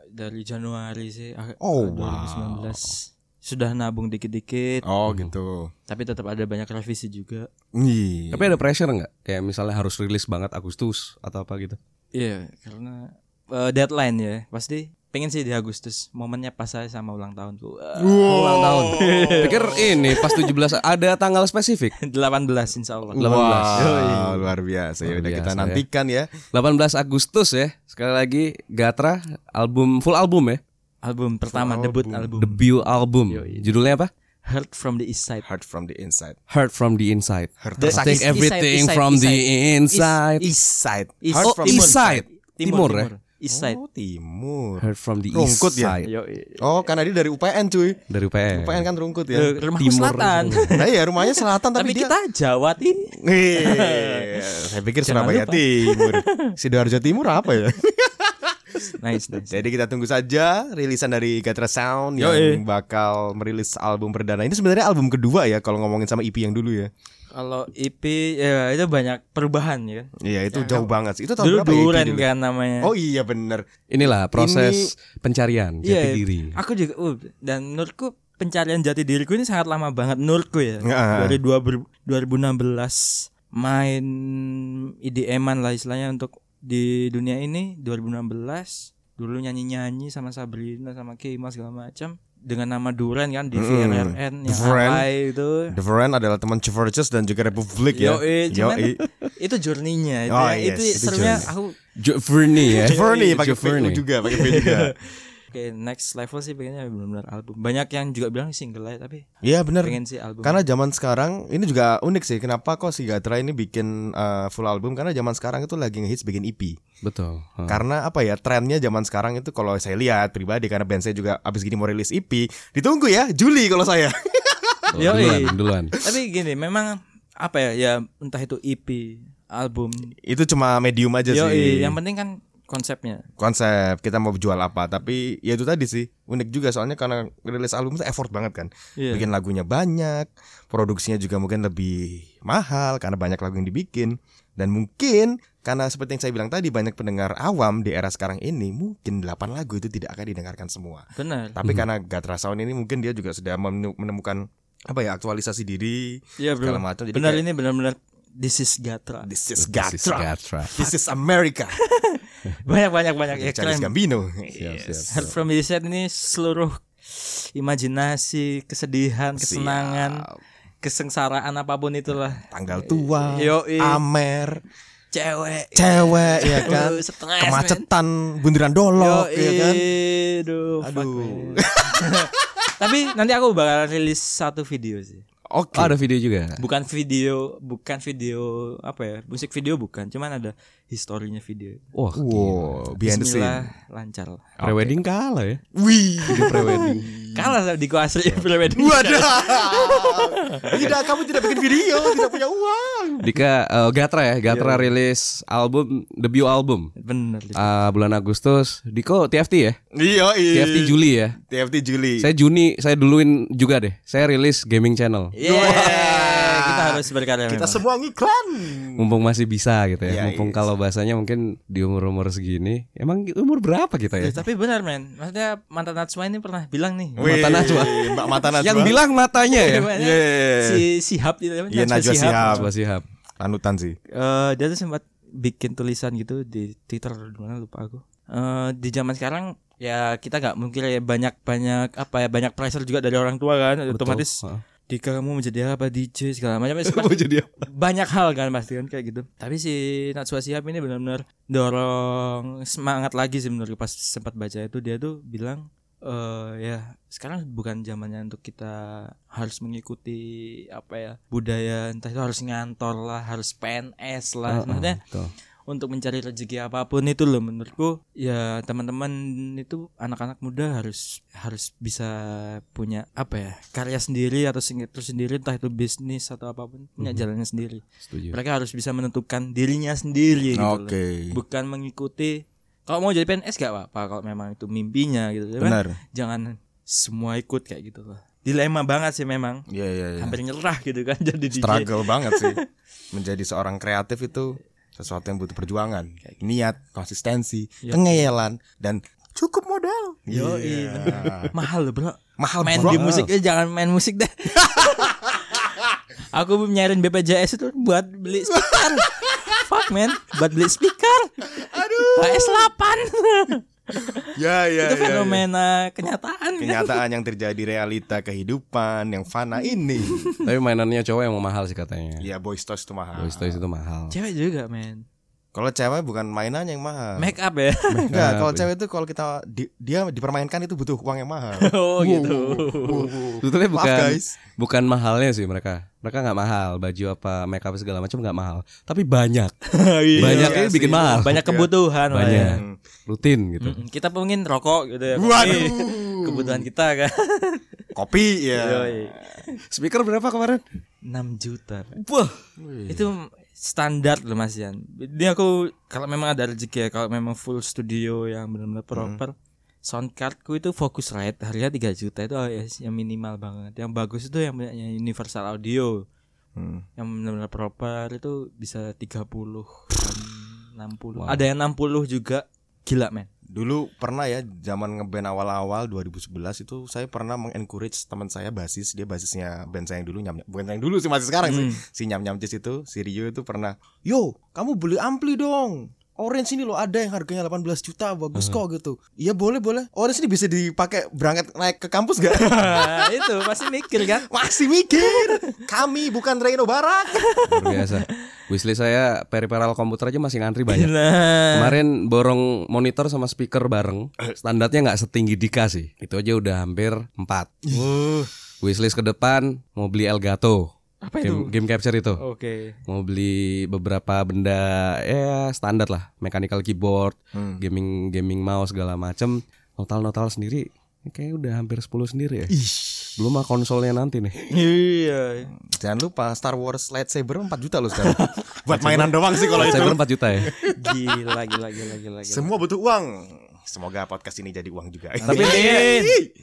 [SPEAKER 3] dari Januari sih ah-
[SPEAKER 1] Oh,
[SPEAKER 3] ah, 2019 sudah nabung dikit-dikit
[SPEAKER 1] Oh gitu.
[SPEAKER 3] tapi tetap ada banyak revisi juga
[SPEAKER 1] Ih.
[SPEAKER 2] Tapi ada pressure nggak? Kayak misalnya harus rilis banget Agustus atau apa gitu.
[SPEAKER 3] iya karena eh, deadline ya pasti pengen sih di Agustus momennya pas saya sama ulang tahunku Wah,
[SPEAKER 2] Ulang tahun. Pikir ini pas 17 ada tanggal spesifik.
[SPEAKER 3] 18 insya Allah
[SPEAKER 2] 18.
[SPEAKER 1] Wow, luar biasa. Ya udah kita
[SPEAKER 2] ya.
[SPEAKER 1] nantikan ya.
[SPEAKER 2] 18 Agustus ya. Sekali lagi Gatra album full album ya.
[SPEAKER 3] Album pertama debut album
[SPEAKER 2] Debut album. Judulnya apa?
[SPEAKER 3] Heard from the East Side
[SPEAKER 1] Heart from the inside.
[SPEAKER 2] Heard from the inside.
[SPEAKER 1] Heart
[SPEAKER 3] The-
[SPEAKER 1] from
[SPEAKER 2] Take
[SPEAKER 3] East- East
[SPEAKER 2] everything
[SPEAKER 3] east
[SPEAKER 2] from the
[SPEAKER 3] east
[SPEAKER 2] inside.
[SPEAKER 1] East side.
[SPEAKER 3] East-
[SPEAKER 1] Heart
[SPEAKER 3] oh,
[SPEAKER 1] from
[SPEAKER 2] East
[SPEAKER 1] the
[SPEAKER 2] side. Timur, ya.
[SPEAKER 3] East Side
[SPEAKER 1] Oh, timur.
[SPEAKER 2] Heard from the east
[SPEAKER 1] Rungkut ya?
[SPEAKER 2] side.
[SPEAKER 3] Yo,
[SPEAKER 1] Oh, karena dia dari UPN cuy.
[SPEAKER 2] Dari UPN.
[SPEAKER 1] UPN kan rungkut ya.
[SPEAKER 3] Rumahku
[SPEAKER 2] Timur.
[SPEAKER 3] selatan
[SPEAKER 1] Nah iya rumahnya selatan tapi,
[SPEAKER 3] tapi
[SPEAKER 1] dia
[SPEAKER 3] kita Jawa Ti
[SPEAKER 1] Nih, saya pikir
[SPEAKER 3] Jangan
[SPEAKER 1] Surabaya
[SPEAKER 3] lupa.
[SPEAKER 1] Timur. Sidoarjo Timur apa ya?
[SPEAKER 3] nice nice
[SPEAKER 1] Jadi kita tunggu saja rilisan dari Gatra Sound
[SPEAKER 3] Yo,
[SPEAKER 1] yang bakal merilis album perdana. Ini sebenarnya album kedua ya kalau ngomongin sama EP yang dulu ya.
[SPEAKER 3] kalau EP ya itu banyak perubahan ya kan
[SPEAKER 1] Iya, itu jauh banget sih. Itu tahun
[SPEAKER 3] dulu
[SPEAKER 1] berapa ya EP
[SPEAKER 3] duren
[SPEAKER 1] dulu?
[SPEAKER 3] kan namanya
[SPEAKER 1] Oh iya bener.
[SPEAKER 2] Inilah proses pencarian jati
[SPEAKER 3] Iya,
[SPEAKER 2] diri.
[SPEAKER 3] aku juga uh, dan menurutku pencarian jati diriku ini sangat lama banget menurutku ya
[SPEAKER 1] Ya.
[SPEAKER 3] dari 2000 2016 main IDM-an lah istilahnya untuk di dunia ini 2016 dulu nyanyi-nyanyi sama Sabrina sama Kima segala macam dengan nama Duren kan di VRRN yang
[SPEAKER 1] Duren.
[SPEAKER 3] itu
[SPEAKER 1] The Friend adalah teman Chiverges dan juga Republik ya.
[SPEAKER 3] Yoi,
[SPEAKER 1] Yoi.
[SPEAKER 3] itu journey-nya itu,
[SPEAKER 1] Oh,
[SPEAKER 3] ya.
[SPEAKER 1] yes,
[SPEAKER 3] itu
[SPEAKER 1] itu
[SPEAKER 3] serunya
[SPEAKER 1] journey.
[SPEAKER 3] aku
[SPEAKER 2] Journey ya.
[SPEAKER 1] Journey pakai V
[SPEAKER 2] Journey.
[SPEAKER 1] juga, pakai V juga.
[SPEAKER 3] Oke, next level sih pengennya benar-benar album. Banyak yang juga bilang single aja tapi
[SPEAKER 1] Iya bener.
[SPEAKER 3] pengen sih album.
[SPEAKER 1] Karena zaman sekarang ini juga unik sih. Kenapa kok si Gatra ini bikin uh, full album? Karena zaman sekarang itu lagi ngehits bikin EP.
[SPEAKER 2] Betul. Hah.
[SPEAKER 1] Karena apa ya trennya zaman sekarang itu kalau saya lihat pribadi karena band saya juga abis gini mau rilis EP, ditunggu ya Juli kalau saya.
[SPEAKER 3] Yoi.
[SPEAKER 2] duluan, duluan.
[SPEAKER 3] tapi gini, memang apa ya? Ya entah itu EP, album.
[SPEAKER 1] itu cuma medium aja
[SPEAKER 3] Yo,
[SPEAKER 1] sih.
[SPEAKER 3] yang penting kan konsepnya.
[SPEAKER 1] Konsep kita mau jual apa, tapi ya itu tadi sih unik juga soalnya karena rilis album itu effort banget kan.
[SPEAKER 3] Iya.
[SPEAKER 1] Bikin lagunya banyak, produksinya juga mungkin lebih mahal karena banyak lagu yang dibikin dan mungkin karena seperti yang saya bilang tadi banyak pendengar awam di era sekarang ini mungkin 8 lagu itu tidak akan didengarkan semua.
[SPEAKER 3] Benar.
[SPEAKER 1] Tapi karena Gatra Sound ini mungkin dia juga sudah menemu- menemukan apa ya aktualisasi diri
[SPEAKER 3] Iya, bro.
[SPEAKER 1] segala macam. Jadi
[SPEAKER 3] Benar
[SPEAKER 1] kayak,
[SPEAKER 3] ini benar-benar this is Gatra.
[SPEAKER 1] This is
[SPEAKER 2] This is
[SPEAKER 1] Gatra. This is America.
[SPEAKER 3] Banyak banyak banyak ya
[SPEAKER 1] Charles
[SPEAKER 3] keren.
[SPEAKER 1] Gambino.
[SPEAKER 2] Siap, siap.
[SPEAKER 3] Heard from the Set ini seluruh imajinasi, kesedihan, kesenangan, kesengsaraan apa pun itulah.
[SPEAKER 1] Tanggal tua,
[SPEAKER 3] Yoi.
[SPEAKER 1] Amer,
[SPEAKER 3] Cewek.
[SPEAKER 1] cewek ya kan,
[SPEAKER 3] Aduh, stres,
[SPEAKER 1] kemacetan, bundaran dolok
[SPEAKER 3] Yoi,
[SPEAKER 1] ya kan.
[SPEAKER 3] Aduh,
[SPEAKER 1] Aduh.
[SPEAKER 3] man. Tapi nanti aku bakal rilis satu video sih.
[SPEAKER 1] Oke.
[SPEAKER 2] Oh, ada video juga.
[SPEAKER 3] Bukan video, bukan video apa ya? Musik video bukan, cuman ada historinya video.
[SPEAKER 2] Wah,
[SPEAKER 1] Wow, behind the scene.
[SPEAKER 3] Bismillah lancar lah.
[SPEAKER 2] prewedding kalah ya.
[SPEAKER 1] Wih.
[SPEAKER 2] Video prewedding.
[SPEAKER 3] Kalah sama Diko Asri prewedding.
[SPEAKER 1] Waduh. tidak, kamu tidak bikin video, tidak punya uang.
[SPEAKER 2] Dika eh, Gatra ya, Gatra rilis album debut album
[SPEAKER 3] Bener. Lik.
[SPEAKER 2] eh, bulan Agustus. Diko TFT ya?
[SPEAKER 1] Iya, iya.
[SPEAKER 2] TFT Juli ya.
[SPEAKER 1] TFT Juli.
[SPEAKER 2] Saya Juni, saya duluin juga deh. Saya rilis gaming channel.
[SPEAKER 3] Yeah, harus berkarya
[SPEAKER 1] Kita
[SPEAKER 3] memang.
[SPEAKER 1] semua ngiklan.
[SPEAKER 2] Mumpung masih bisa gitu ya.
[SPEAKER 1] Iya,
[SPEAKER 2] Mumpung
[SPEAKER 1] iya.
[SPEAKER 2] kalau bahasanya mungkin di umur-umur segini. Emang umur berapa kita ya?
[SPEAKER 3] Ya, tapi benar men. Maksudnya mantan Natsua ini pernah bilang nih.
[SPEAKER 1] Wih,
[SPEAKER 2] Mata Najwa.
[SPEAKER 1] Mbak Mata Najwa.
[SPEAKER 2] Yang bilang matanya ya.
[SPEAKER 3] Gimana?
[SPEAKER 1] Iya.
[SPEAKER 3] Si Sihab itu namanya,
[SPEAKER 1] Iya, Najwa Shihab.
[SPEAKER 2] Coba Sihab.
[SPEAKER 1] Panutan sih.
[SPEAKER 3] Eh, dia tuh sempat bikin tulisan gitu di Twitter di mana lupa aku. Eh, di zaman sekarang ya kita nggak mungkin ya banyak banyak apa ya banyak pressure juga dari orang tua kan otomatis
[SPEAKER 2] Heeh.
[SPEAKER 3] Dika kamu menjadi apa? DJ segala macam. Banyak hal kan pasti kan kayak gitu. Tapi si Natsua Shihab ini benar-benar dorong semangat lagi sih menurut pas sempat baca itu dia tuh bilang eh ya sekarang bukan zamannya untuk kita harus mengikuti apa ya budaya entah itu harus ngantor lah harus PNS lah. Maksudnya
[SPEAKER 2] Betul.
[SPEAKER 3] Untuk mencari rezeki apa pun itu loh menurutku ya teman-teman itu anak-anak muda harus harus bisa punya apa ya karya sendiri atau sing- terus sendiri entah itu bisnis atau apa pun punya jalannya sendiri
[SPEAKER 2] Setuju.
[SPEAKER 3] mereka harus bisa menentukan dirinya sendiri gitu loh.
[SPEAKER 1] Oke.
[SPEAKER 3] bukan mengikuti kalau mau jadi PNS gak apa-apa kalau memang itu mimpinya gitu ya kan?
[SPEAKER 1] Benar.
[SPEAKER 3] jangan semua ikut kayak gitu loh dilema banget sih memang
[SPEAKER 1] Iya, iya, iya.
[SPEAKER 3] hampir nyerah gitu kan jadi DJ
[SPEAKER 1] Struggle banget sih. Menjadi seorang kreatif itu sesuatu yang butuh perjuangan, niat, konsistensi, pengeyalan dan cukup modal.
[SPEAKER 3] Yo,
[SPEAKER 1] Iya.
[SPEAKER 3] mahal loh bro.
[SPEAKER 1] Mahal
[SPEAKER 3] main
[SPEAKER 1] bro.
[SPEAKER 3] di musik eh, jangan main musik deh. Aku nyariin BPJS itu buat beli speaker. Fuck man. Buat beli speaker. Aduh. HS 8
[SPEAKER 1] Ya, ya,
[SPEAKER 3] itu
[SPEAKER 1] ya, ya.
[SPEAKER 3] fenomena kenyataan kan
[SPEAKER 1] Kenyataan yang terjadi realita kehidupan yang fana ini.
[SPEAKER 2] Tapi mainannya cowok yang mahal sih katanya.
[SPEAKER 1] Iya, boys toys itu mahal.
[SPEAKER 2] Boys Toys itu mahal.
[SPEAKER 3] cewek juga men
[SPEAKER 1] Kalau cewek bukan mainan yang mahal.
[SPEAKER 3] make up ya
[SPEAKER 1] Enggak, kalau cewek itu kalau kita di- dia dipermainkan itu butuh uang yang mahal.
[SPEAKER 3] oh gitu
[SPEAKER 2] Sebetulnya
[SPEAKER 1] Maaf,
[SPEAKER 2] bukan
[SPEAKER 1] guys.
[SPEAKER 2] bukan mahalnya sih mereka. Mereka nggak mahal, baju apa make up segala macam nggak mahal. Tapi banyak. Banyaknya
[SPEAKER 1] iya
[SPEAKER 2] bikin
[SPEAKER 1] sih.
[SPEAKER 2] mahal.
[SPEAKER 3] banyak kebutuhan ya.
[SPEAKER 2] Banyak. Rutin gitu.
[SPEAKER 3] Mm, kita pengen rokok gitu ya
[SPEAKER 1] Waduh.
[SPEAKER 3] Kebutuhan kita kan
[SPEAKER 1] Kopi ya.
[SPEAKER 2] Speaker berapa kemarin?
[SPEAKER 3] 6 juta
[SPEAKER 2] Wah.
[SPEAKER 3] itu standar loh Mas Yan. Ini aku kalau memang ada rezeki ya, kalau memang full studio yang benar-benar proper, sound cardku itu Focusrite harganya 3 juta itu oh ya, yang minimal banget. Yang bagus itu yang punyanya Universal Audio.
[SPEAKER 1] Hmm.
[SPEAKER 3] Yang benar-benar proper itu bisa 30 dan 60. Ada yang 60 juga. Gila, men.
[SPEAKER 1] Dulu pernah ya zaman ngeband awal-awal 2011 itu saya pernah mengencourage teman saya basis. Dia basisnya band saya yang dulu nyam bukan yang dulu sih masih sekarang sih. Si nyam nyam Cis itu si Rio itu pernah yo kamu beli ampli dong Orange ini loh ada yang harganya 18 juta bagus kok gitu Iya boleh boleh Orange ini bisa dipakai berangkat naik ke kampus gak?
[SPEAKER 3] itu pasti mikir kan.
[SPEAKER 1] Masih mikir Kami bukan Reno
[SPEAKER 2] Luar biasa. Wishlist saya peripheral komputer aja masih ngantri banyak.
[SPEAKER 3] Nah,
[SPEAKER 2] Kemarin borong monitor sama speaker bareng. Standarnya nggak setinggi Dika sih. Itu aja udah hampir 4. Wishlist ke depan mau beli Elgato.
[SPEAKER 3] Apa
[SPEAKER 2] game, game capture itu.
[SPEAKER 3] Oke.
[SPEAKER 2] Mau beli beberapa benda ya standar lah, mechanical keyboard, gaming gaming mouse segala macem. Notal-notal sendiri kayak udah hampir 10 sendiri ya. Belum mah konsolnya nanti nih.
[SPEAKER 3] Iya.
[SPEAKER 1] Jangan lupa Star Wars lightsaber 4 juta loh sekarang Buat mainan doang sih kalau itu
[SPEAKER 2] Saya 4 juta ya.
[SPEAKER 3] Gila, gila, gila, gila, gila.
[SPEAKER 1] Semua butuh uang Semoga podcast ini jadi uang juga
[SPEAKER 2] Tapi intinya,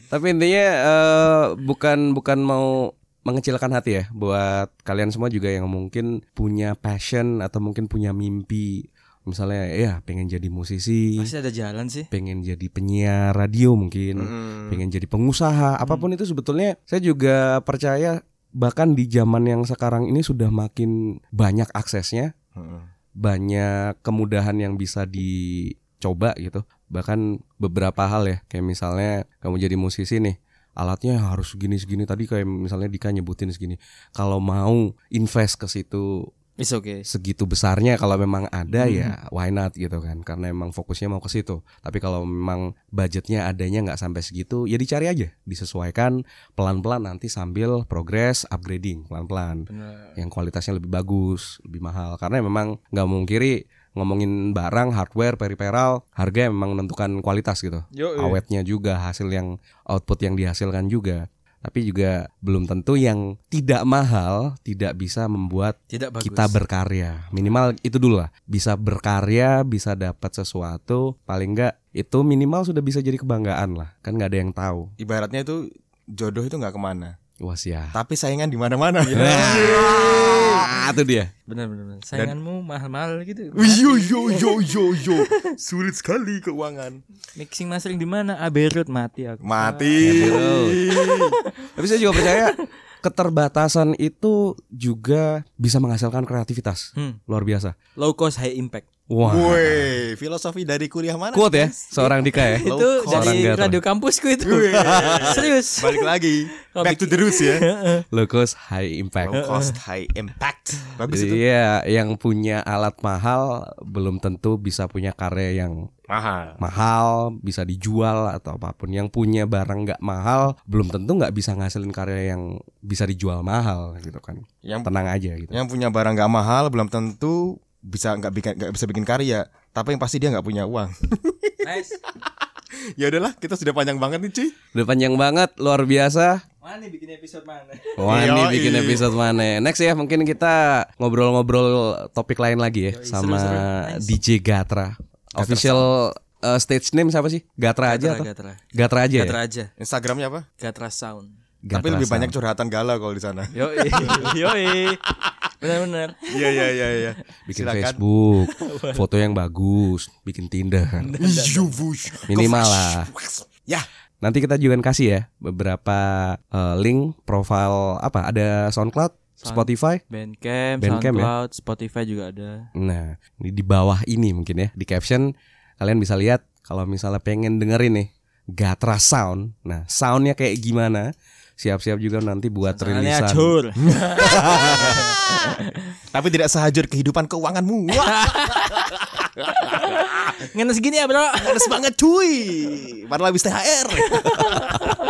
[SPEAKER 2] tapi intinya eh, bukan bukan mau mengecilkan hati ya buat kalian semua juga yang mungkin punya passion atau mungkin punya mimpi. Misalnya ya pengen jadi musisi.
[SPEAKER 3] Pasti ada jalan sih.
[SPEAKER 2] pengen jadi penyiar radio mungkin. Pengen jadi pengusaha apa pun itu sebetulnya. Saya juga percaya bahkan di zaman yang sekarang ini sudah makin banyak aksesnya. Banyak kemudahan yang bisa dicoba gitu. Bahkan beberapa hal ya kayak misalnya kamu jadi musisi nih alatnya harus segini segini. Tadi kayak misalnya Dika nyebutin segini. Kalau mau invest ke situ
[SPEAKER 3] It's okay.
[SPEAKER 2] segitu besarnya kalau memang ada ya why not gitu kan. Karena emang fokusnya mau ke situ. Tapi kalau memang budgetnya adanya nggak sampai segitu ya dicari aja. Disesuaikan pelan-pelan nanti sambil progress upgrading pelan-pelan. Yang kualitasnya lebih bagus lebih mahal. Karena memang nggak mungkiri ngomongin barang hardware peripheral harga memang menentukan kualitas gitu.
[SPEAKER 3] Yo,
[SPEAKER 2] awetnya juga hasil yang output yang dihasilkan juga. Tapi juga belum tentu yang tidak mahal tidak bisa membuat
[SPEAKER 3] Tidak bagus.
[SPEAKER 2] kita berkarya. Minimal itu dulu lah. Bisa berkarya bisa dapat sesuatu paling enggak itu minimal sudah bisa jadi kebanggaan lah. Kan nggak ada yang tahu.
[SPEAKER 1] Ibaratnya itu jodoh itu nggak ke mana,
[SPEAKER 2] wah siap.
[SPEAKER 1] Tapi saingan di mana-mana.
[SPEAKER 2] Nah, itu dia
[SPEAKER 3] benar benar. benar. Sainganmu mahal-mahal gitu.
[SPEAKER 1] Yo yo yo yo yo, sulit sekali keuangan.
[SPEAKER 3] Mixing mastering di mana? Abbey Road mati aku.
[SPEAKER 1] Mati.
[SPEAKER 2] tapi saya juga percaya keterbatasan itu juga bisa menghasilkan kreativitas
[SPEAKER 3] Hmm.
[SPEAKER 2] luar biasa
[SPEAKER 3] Low cost high impact.
[SPEAKER 2] Wah
[SPEAKER 1] Woi, filosofi dari kuliah mana?
[SPEAKER 2] quote ya seorang Dika ya
[SPEAKER 3] itu dari
[SPEAKER 2] Gator.
[SPEAKER 3] radio kampusku itu. Serius.
[SPEAKER 1] Balik lagi, back to the roots ya.
[SPEAKER 2] low cost high impact
[SPEAKER 1] Low cost, high impact. Bagus
[SPEAKER 2] Jadi
[SPEAKER 1] itu.
[SPEAKER 2] ya yang punya alat mahal belum tentu bisa punya karya yang
[SPEAKER 1] Mahal.
[SPEAKER 2] mahal bisa dijual atau apa pun yang punya barang nggak mahal belum tentu nggak bisa ngasilin karya yang bisa dijual mahal gitu kan
[SPEAKER 1] Yang
[SPEAKER 2] tenang aja gitu
[SPEAKER 1] yang punya barang nggak mahal belum tentu bisa nggak bikin nggak bisa bikin karya. Tapi yang pasti dia nggak punya uang.
[SPEAKER 3] Nice.
[SPEAKER 1] ya udahlah, kita sudah panjang banget nih, cuy.
[SPEAKER 2] udah panjang banget luar biasa
[SPEAKER 3] Mana nih bikin episode mana?
[SPEAKER 2] Wah ini
[SPEAKER 1] Yoi.
[SPEAKER 2] bikin episode mana Next ya mungkin kita ngobrol-ngobrol topik lain lagi ya Sama DJ Gatra Official uh, stage name siapa sih? Gatra, aja atau?
[SPEAKER 3] Gatra.
[SPEAKER 2] Gatra aja
[SPEAKER 3] Gatra
[SPEAKER 2] ya?
[SPEAKER 3] aja.
[SPEAKER 1] Instagramnya apa?
[SPEAKER 3] Gatra Sound.
[SPEAKER 2] Gatra
[SPEAKER 1] Tapi lebih
[SPEAKER 2] Sound.
[SPEAKER 1] banyak curhatan galau kalau di sana.
[SPEAKER 3] Yo Yoi. Benar-benar.
[SPEAKER 1] Iya iya iya iya.
[SPEAKER 2] Bikin
[SPEAKER 1] Silakan.
[SPEAKER 2] Facebook Foto yang bagus Bikin Tinder
[SPEAKER 1] Iya.
[SPEAKER 2] Minimal lah
[SPEAKER 1] Ya,
[SPEAKER 2] Nanti kita juga kasih ya Beberapa uh, link Profile apa Ada SoundCloud Spotify
[SPEAKER 3] Bandcamp,
[SPEAKER 2] Bandcamp ya?
[SPEAKER 3] SoundCloud, Spotify juga ada.
[SPEAKER 2] Nah, ini di bawah ini mungkin ya di caption kalian bisa lihat kalau misalnya pengen dengerin nih Gatra Sound. Nah, soundnya kayak gimana? Siap-siap juga nanti buat
[SPEAKER 3] Soalnya
[SPEAKER 2] rilisan.
[SPEAKER 1] tapi tidak sehajur kehidupan keuanganmu.
[SPEAKER 3] Ngenes gini ya, Bro.
[SPEAKER 1] panas banget cuy. Padahal habis THR.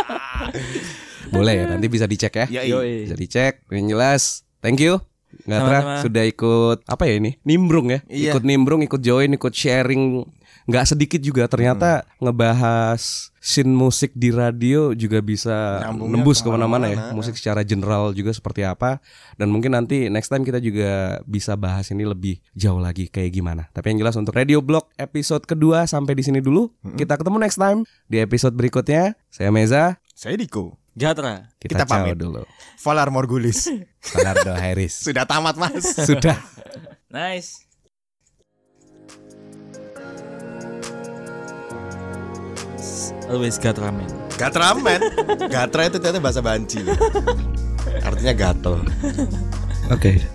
[SPEAKER 2] Boleh ya, nanti bisa dicek ya.
[SPEAKER 3] Yoi.
[SPEAKER 2] Bisa dicek. Yang jelas, thank you. Gatra sudah ikut apa ya ini? Nimbrung ya.
[SPEAKER 1] Iya.
[SPEAKER 2] Ikut nimbrung, ikut join, ikut sharing. Nggak sedikit juga ternyata ngebahas scene musik di radio juga bisa
[SPEAKER 1] Nyambungnya
[SPEAKER 2] nembus
[SPEAKER 1] ke
[SPEAKER 2] mana-mana. ya. Musik secara general juga seperti apa. Dan mungkin nanti next time kita juga bisa bahas ini lebih jauh lagi kayak gimana. Tapi yang jelas untuk Radio Blog episode kedua sampai di sini dulu. Kita ketemu next time di episode berikutnya. Saya Meza.
[SPEAKER 1] Saya Diko.
[SPEAKER 3] Gatra.
[SPEAKER 2] Kita,
[SPEAKER 1] Kita pamit.
[SPEAKER 2] dulu.
[SPEAKER 1] Valar Morgulis.
[SPEAKER 2] Leonardo Harris.
[SPEAKER 1] Sudah tamat, Mas.
[SPEAKER 2] Sudah.
[SPEAKER 3] Nice. Always Gatra man.
[SPEAKER 1] Gatra itu ternyata bahasa banci. Artinya gatel.
[SPEAKER 2] Oke.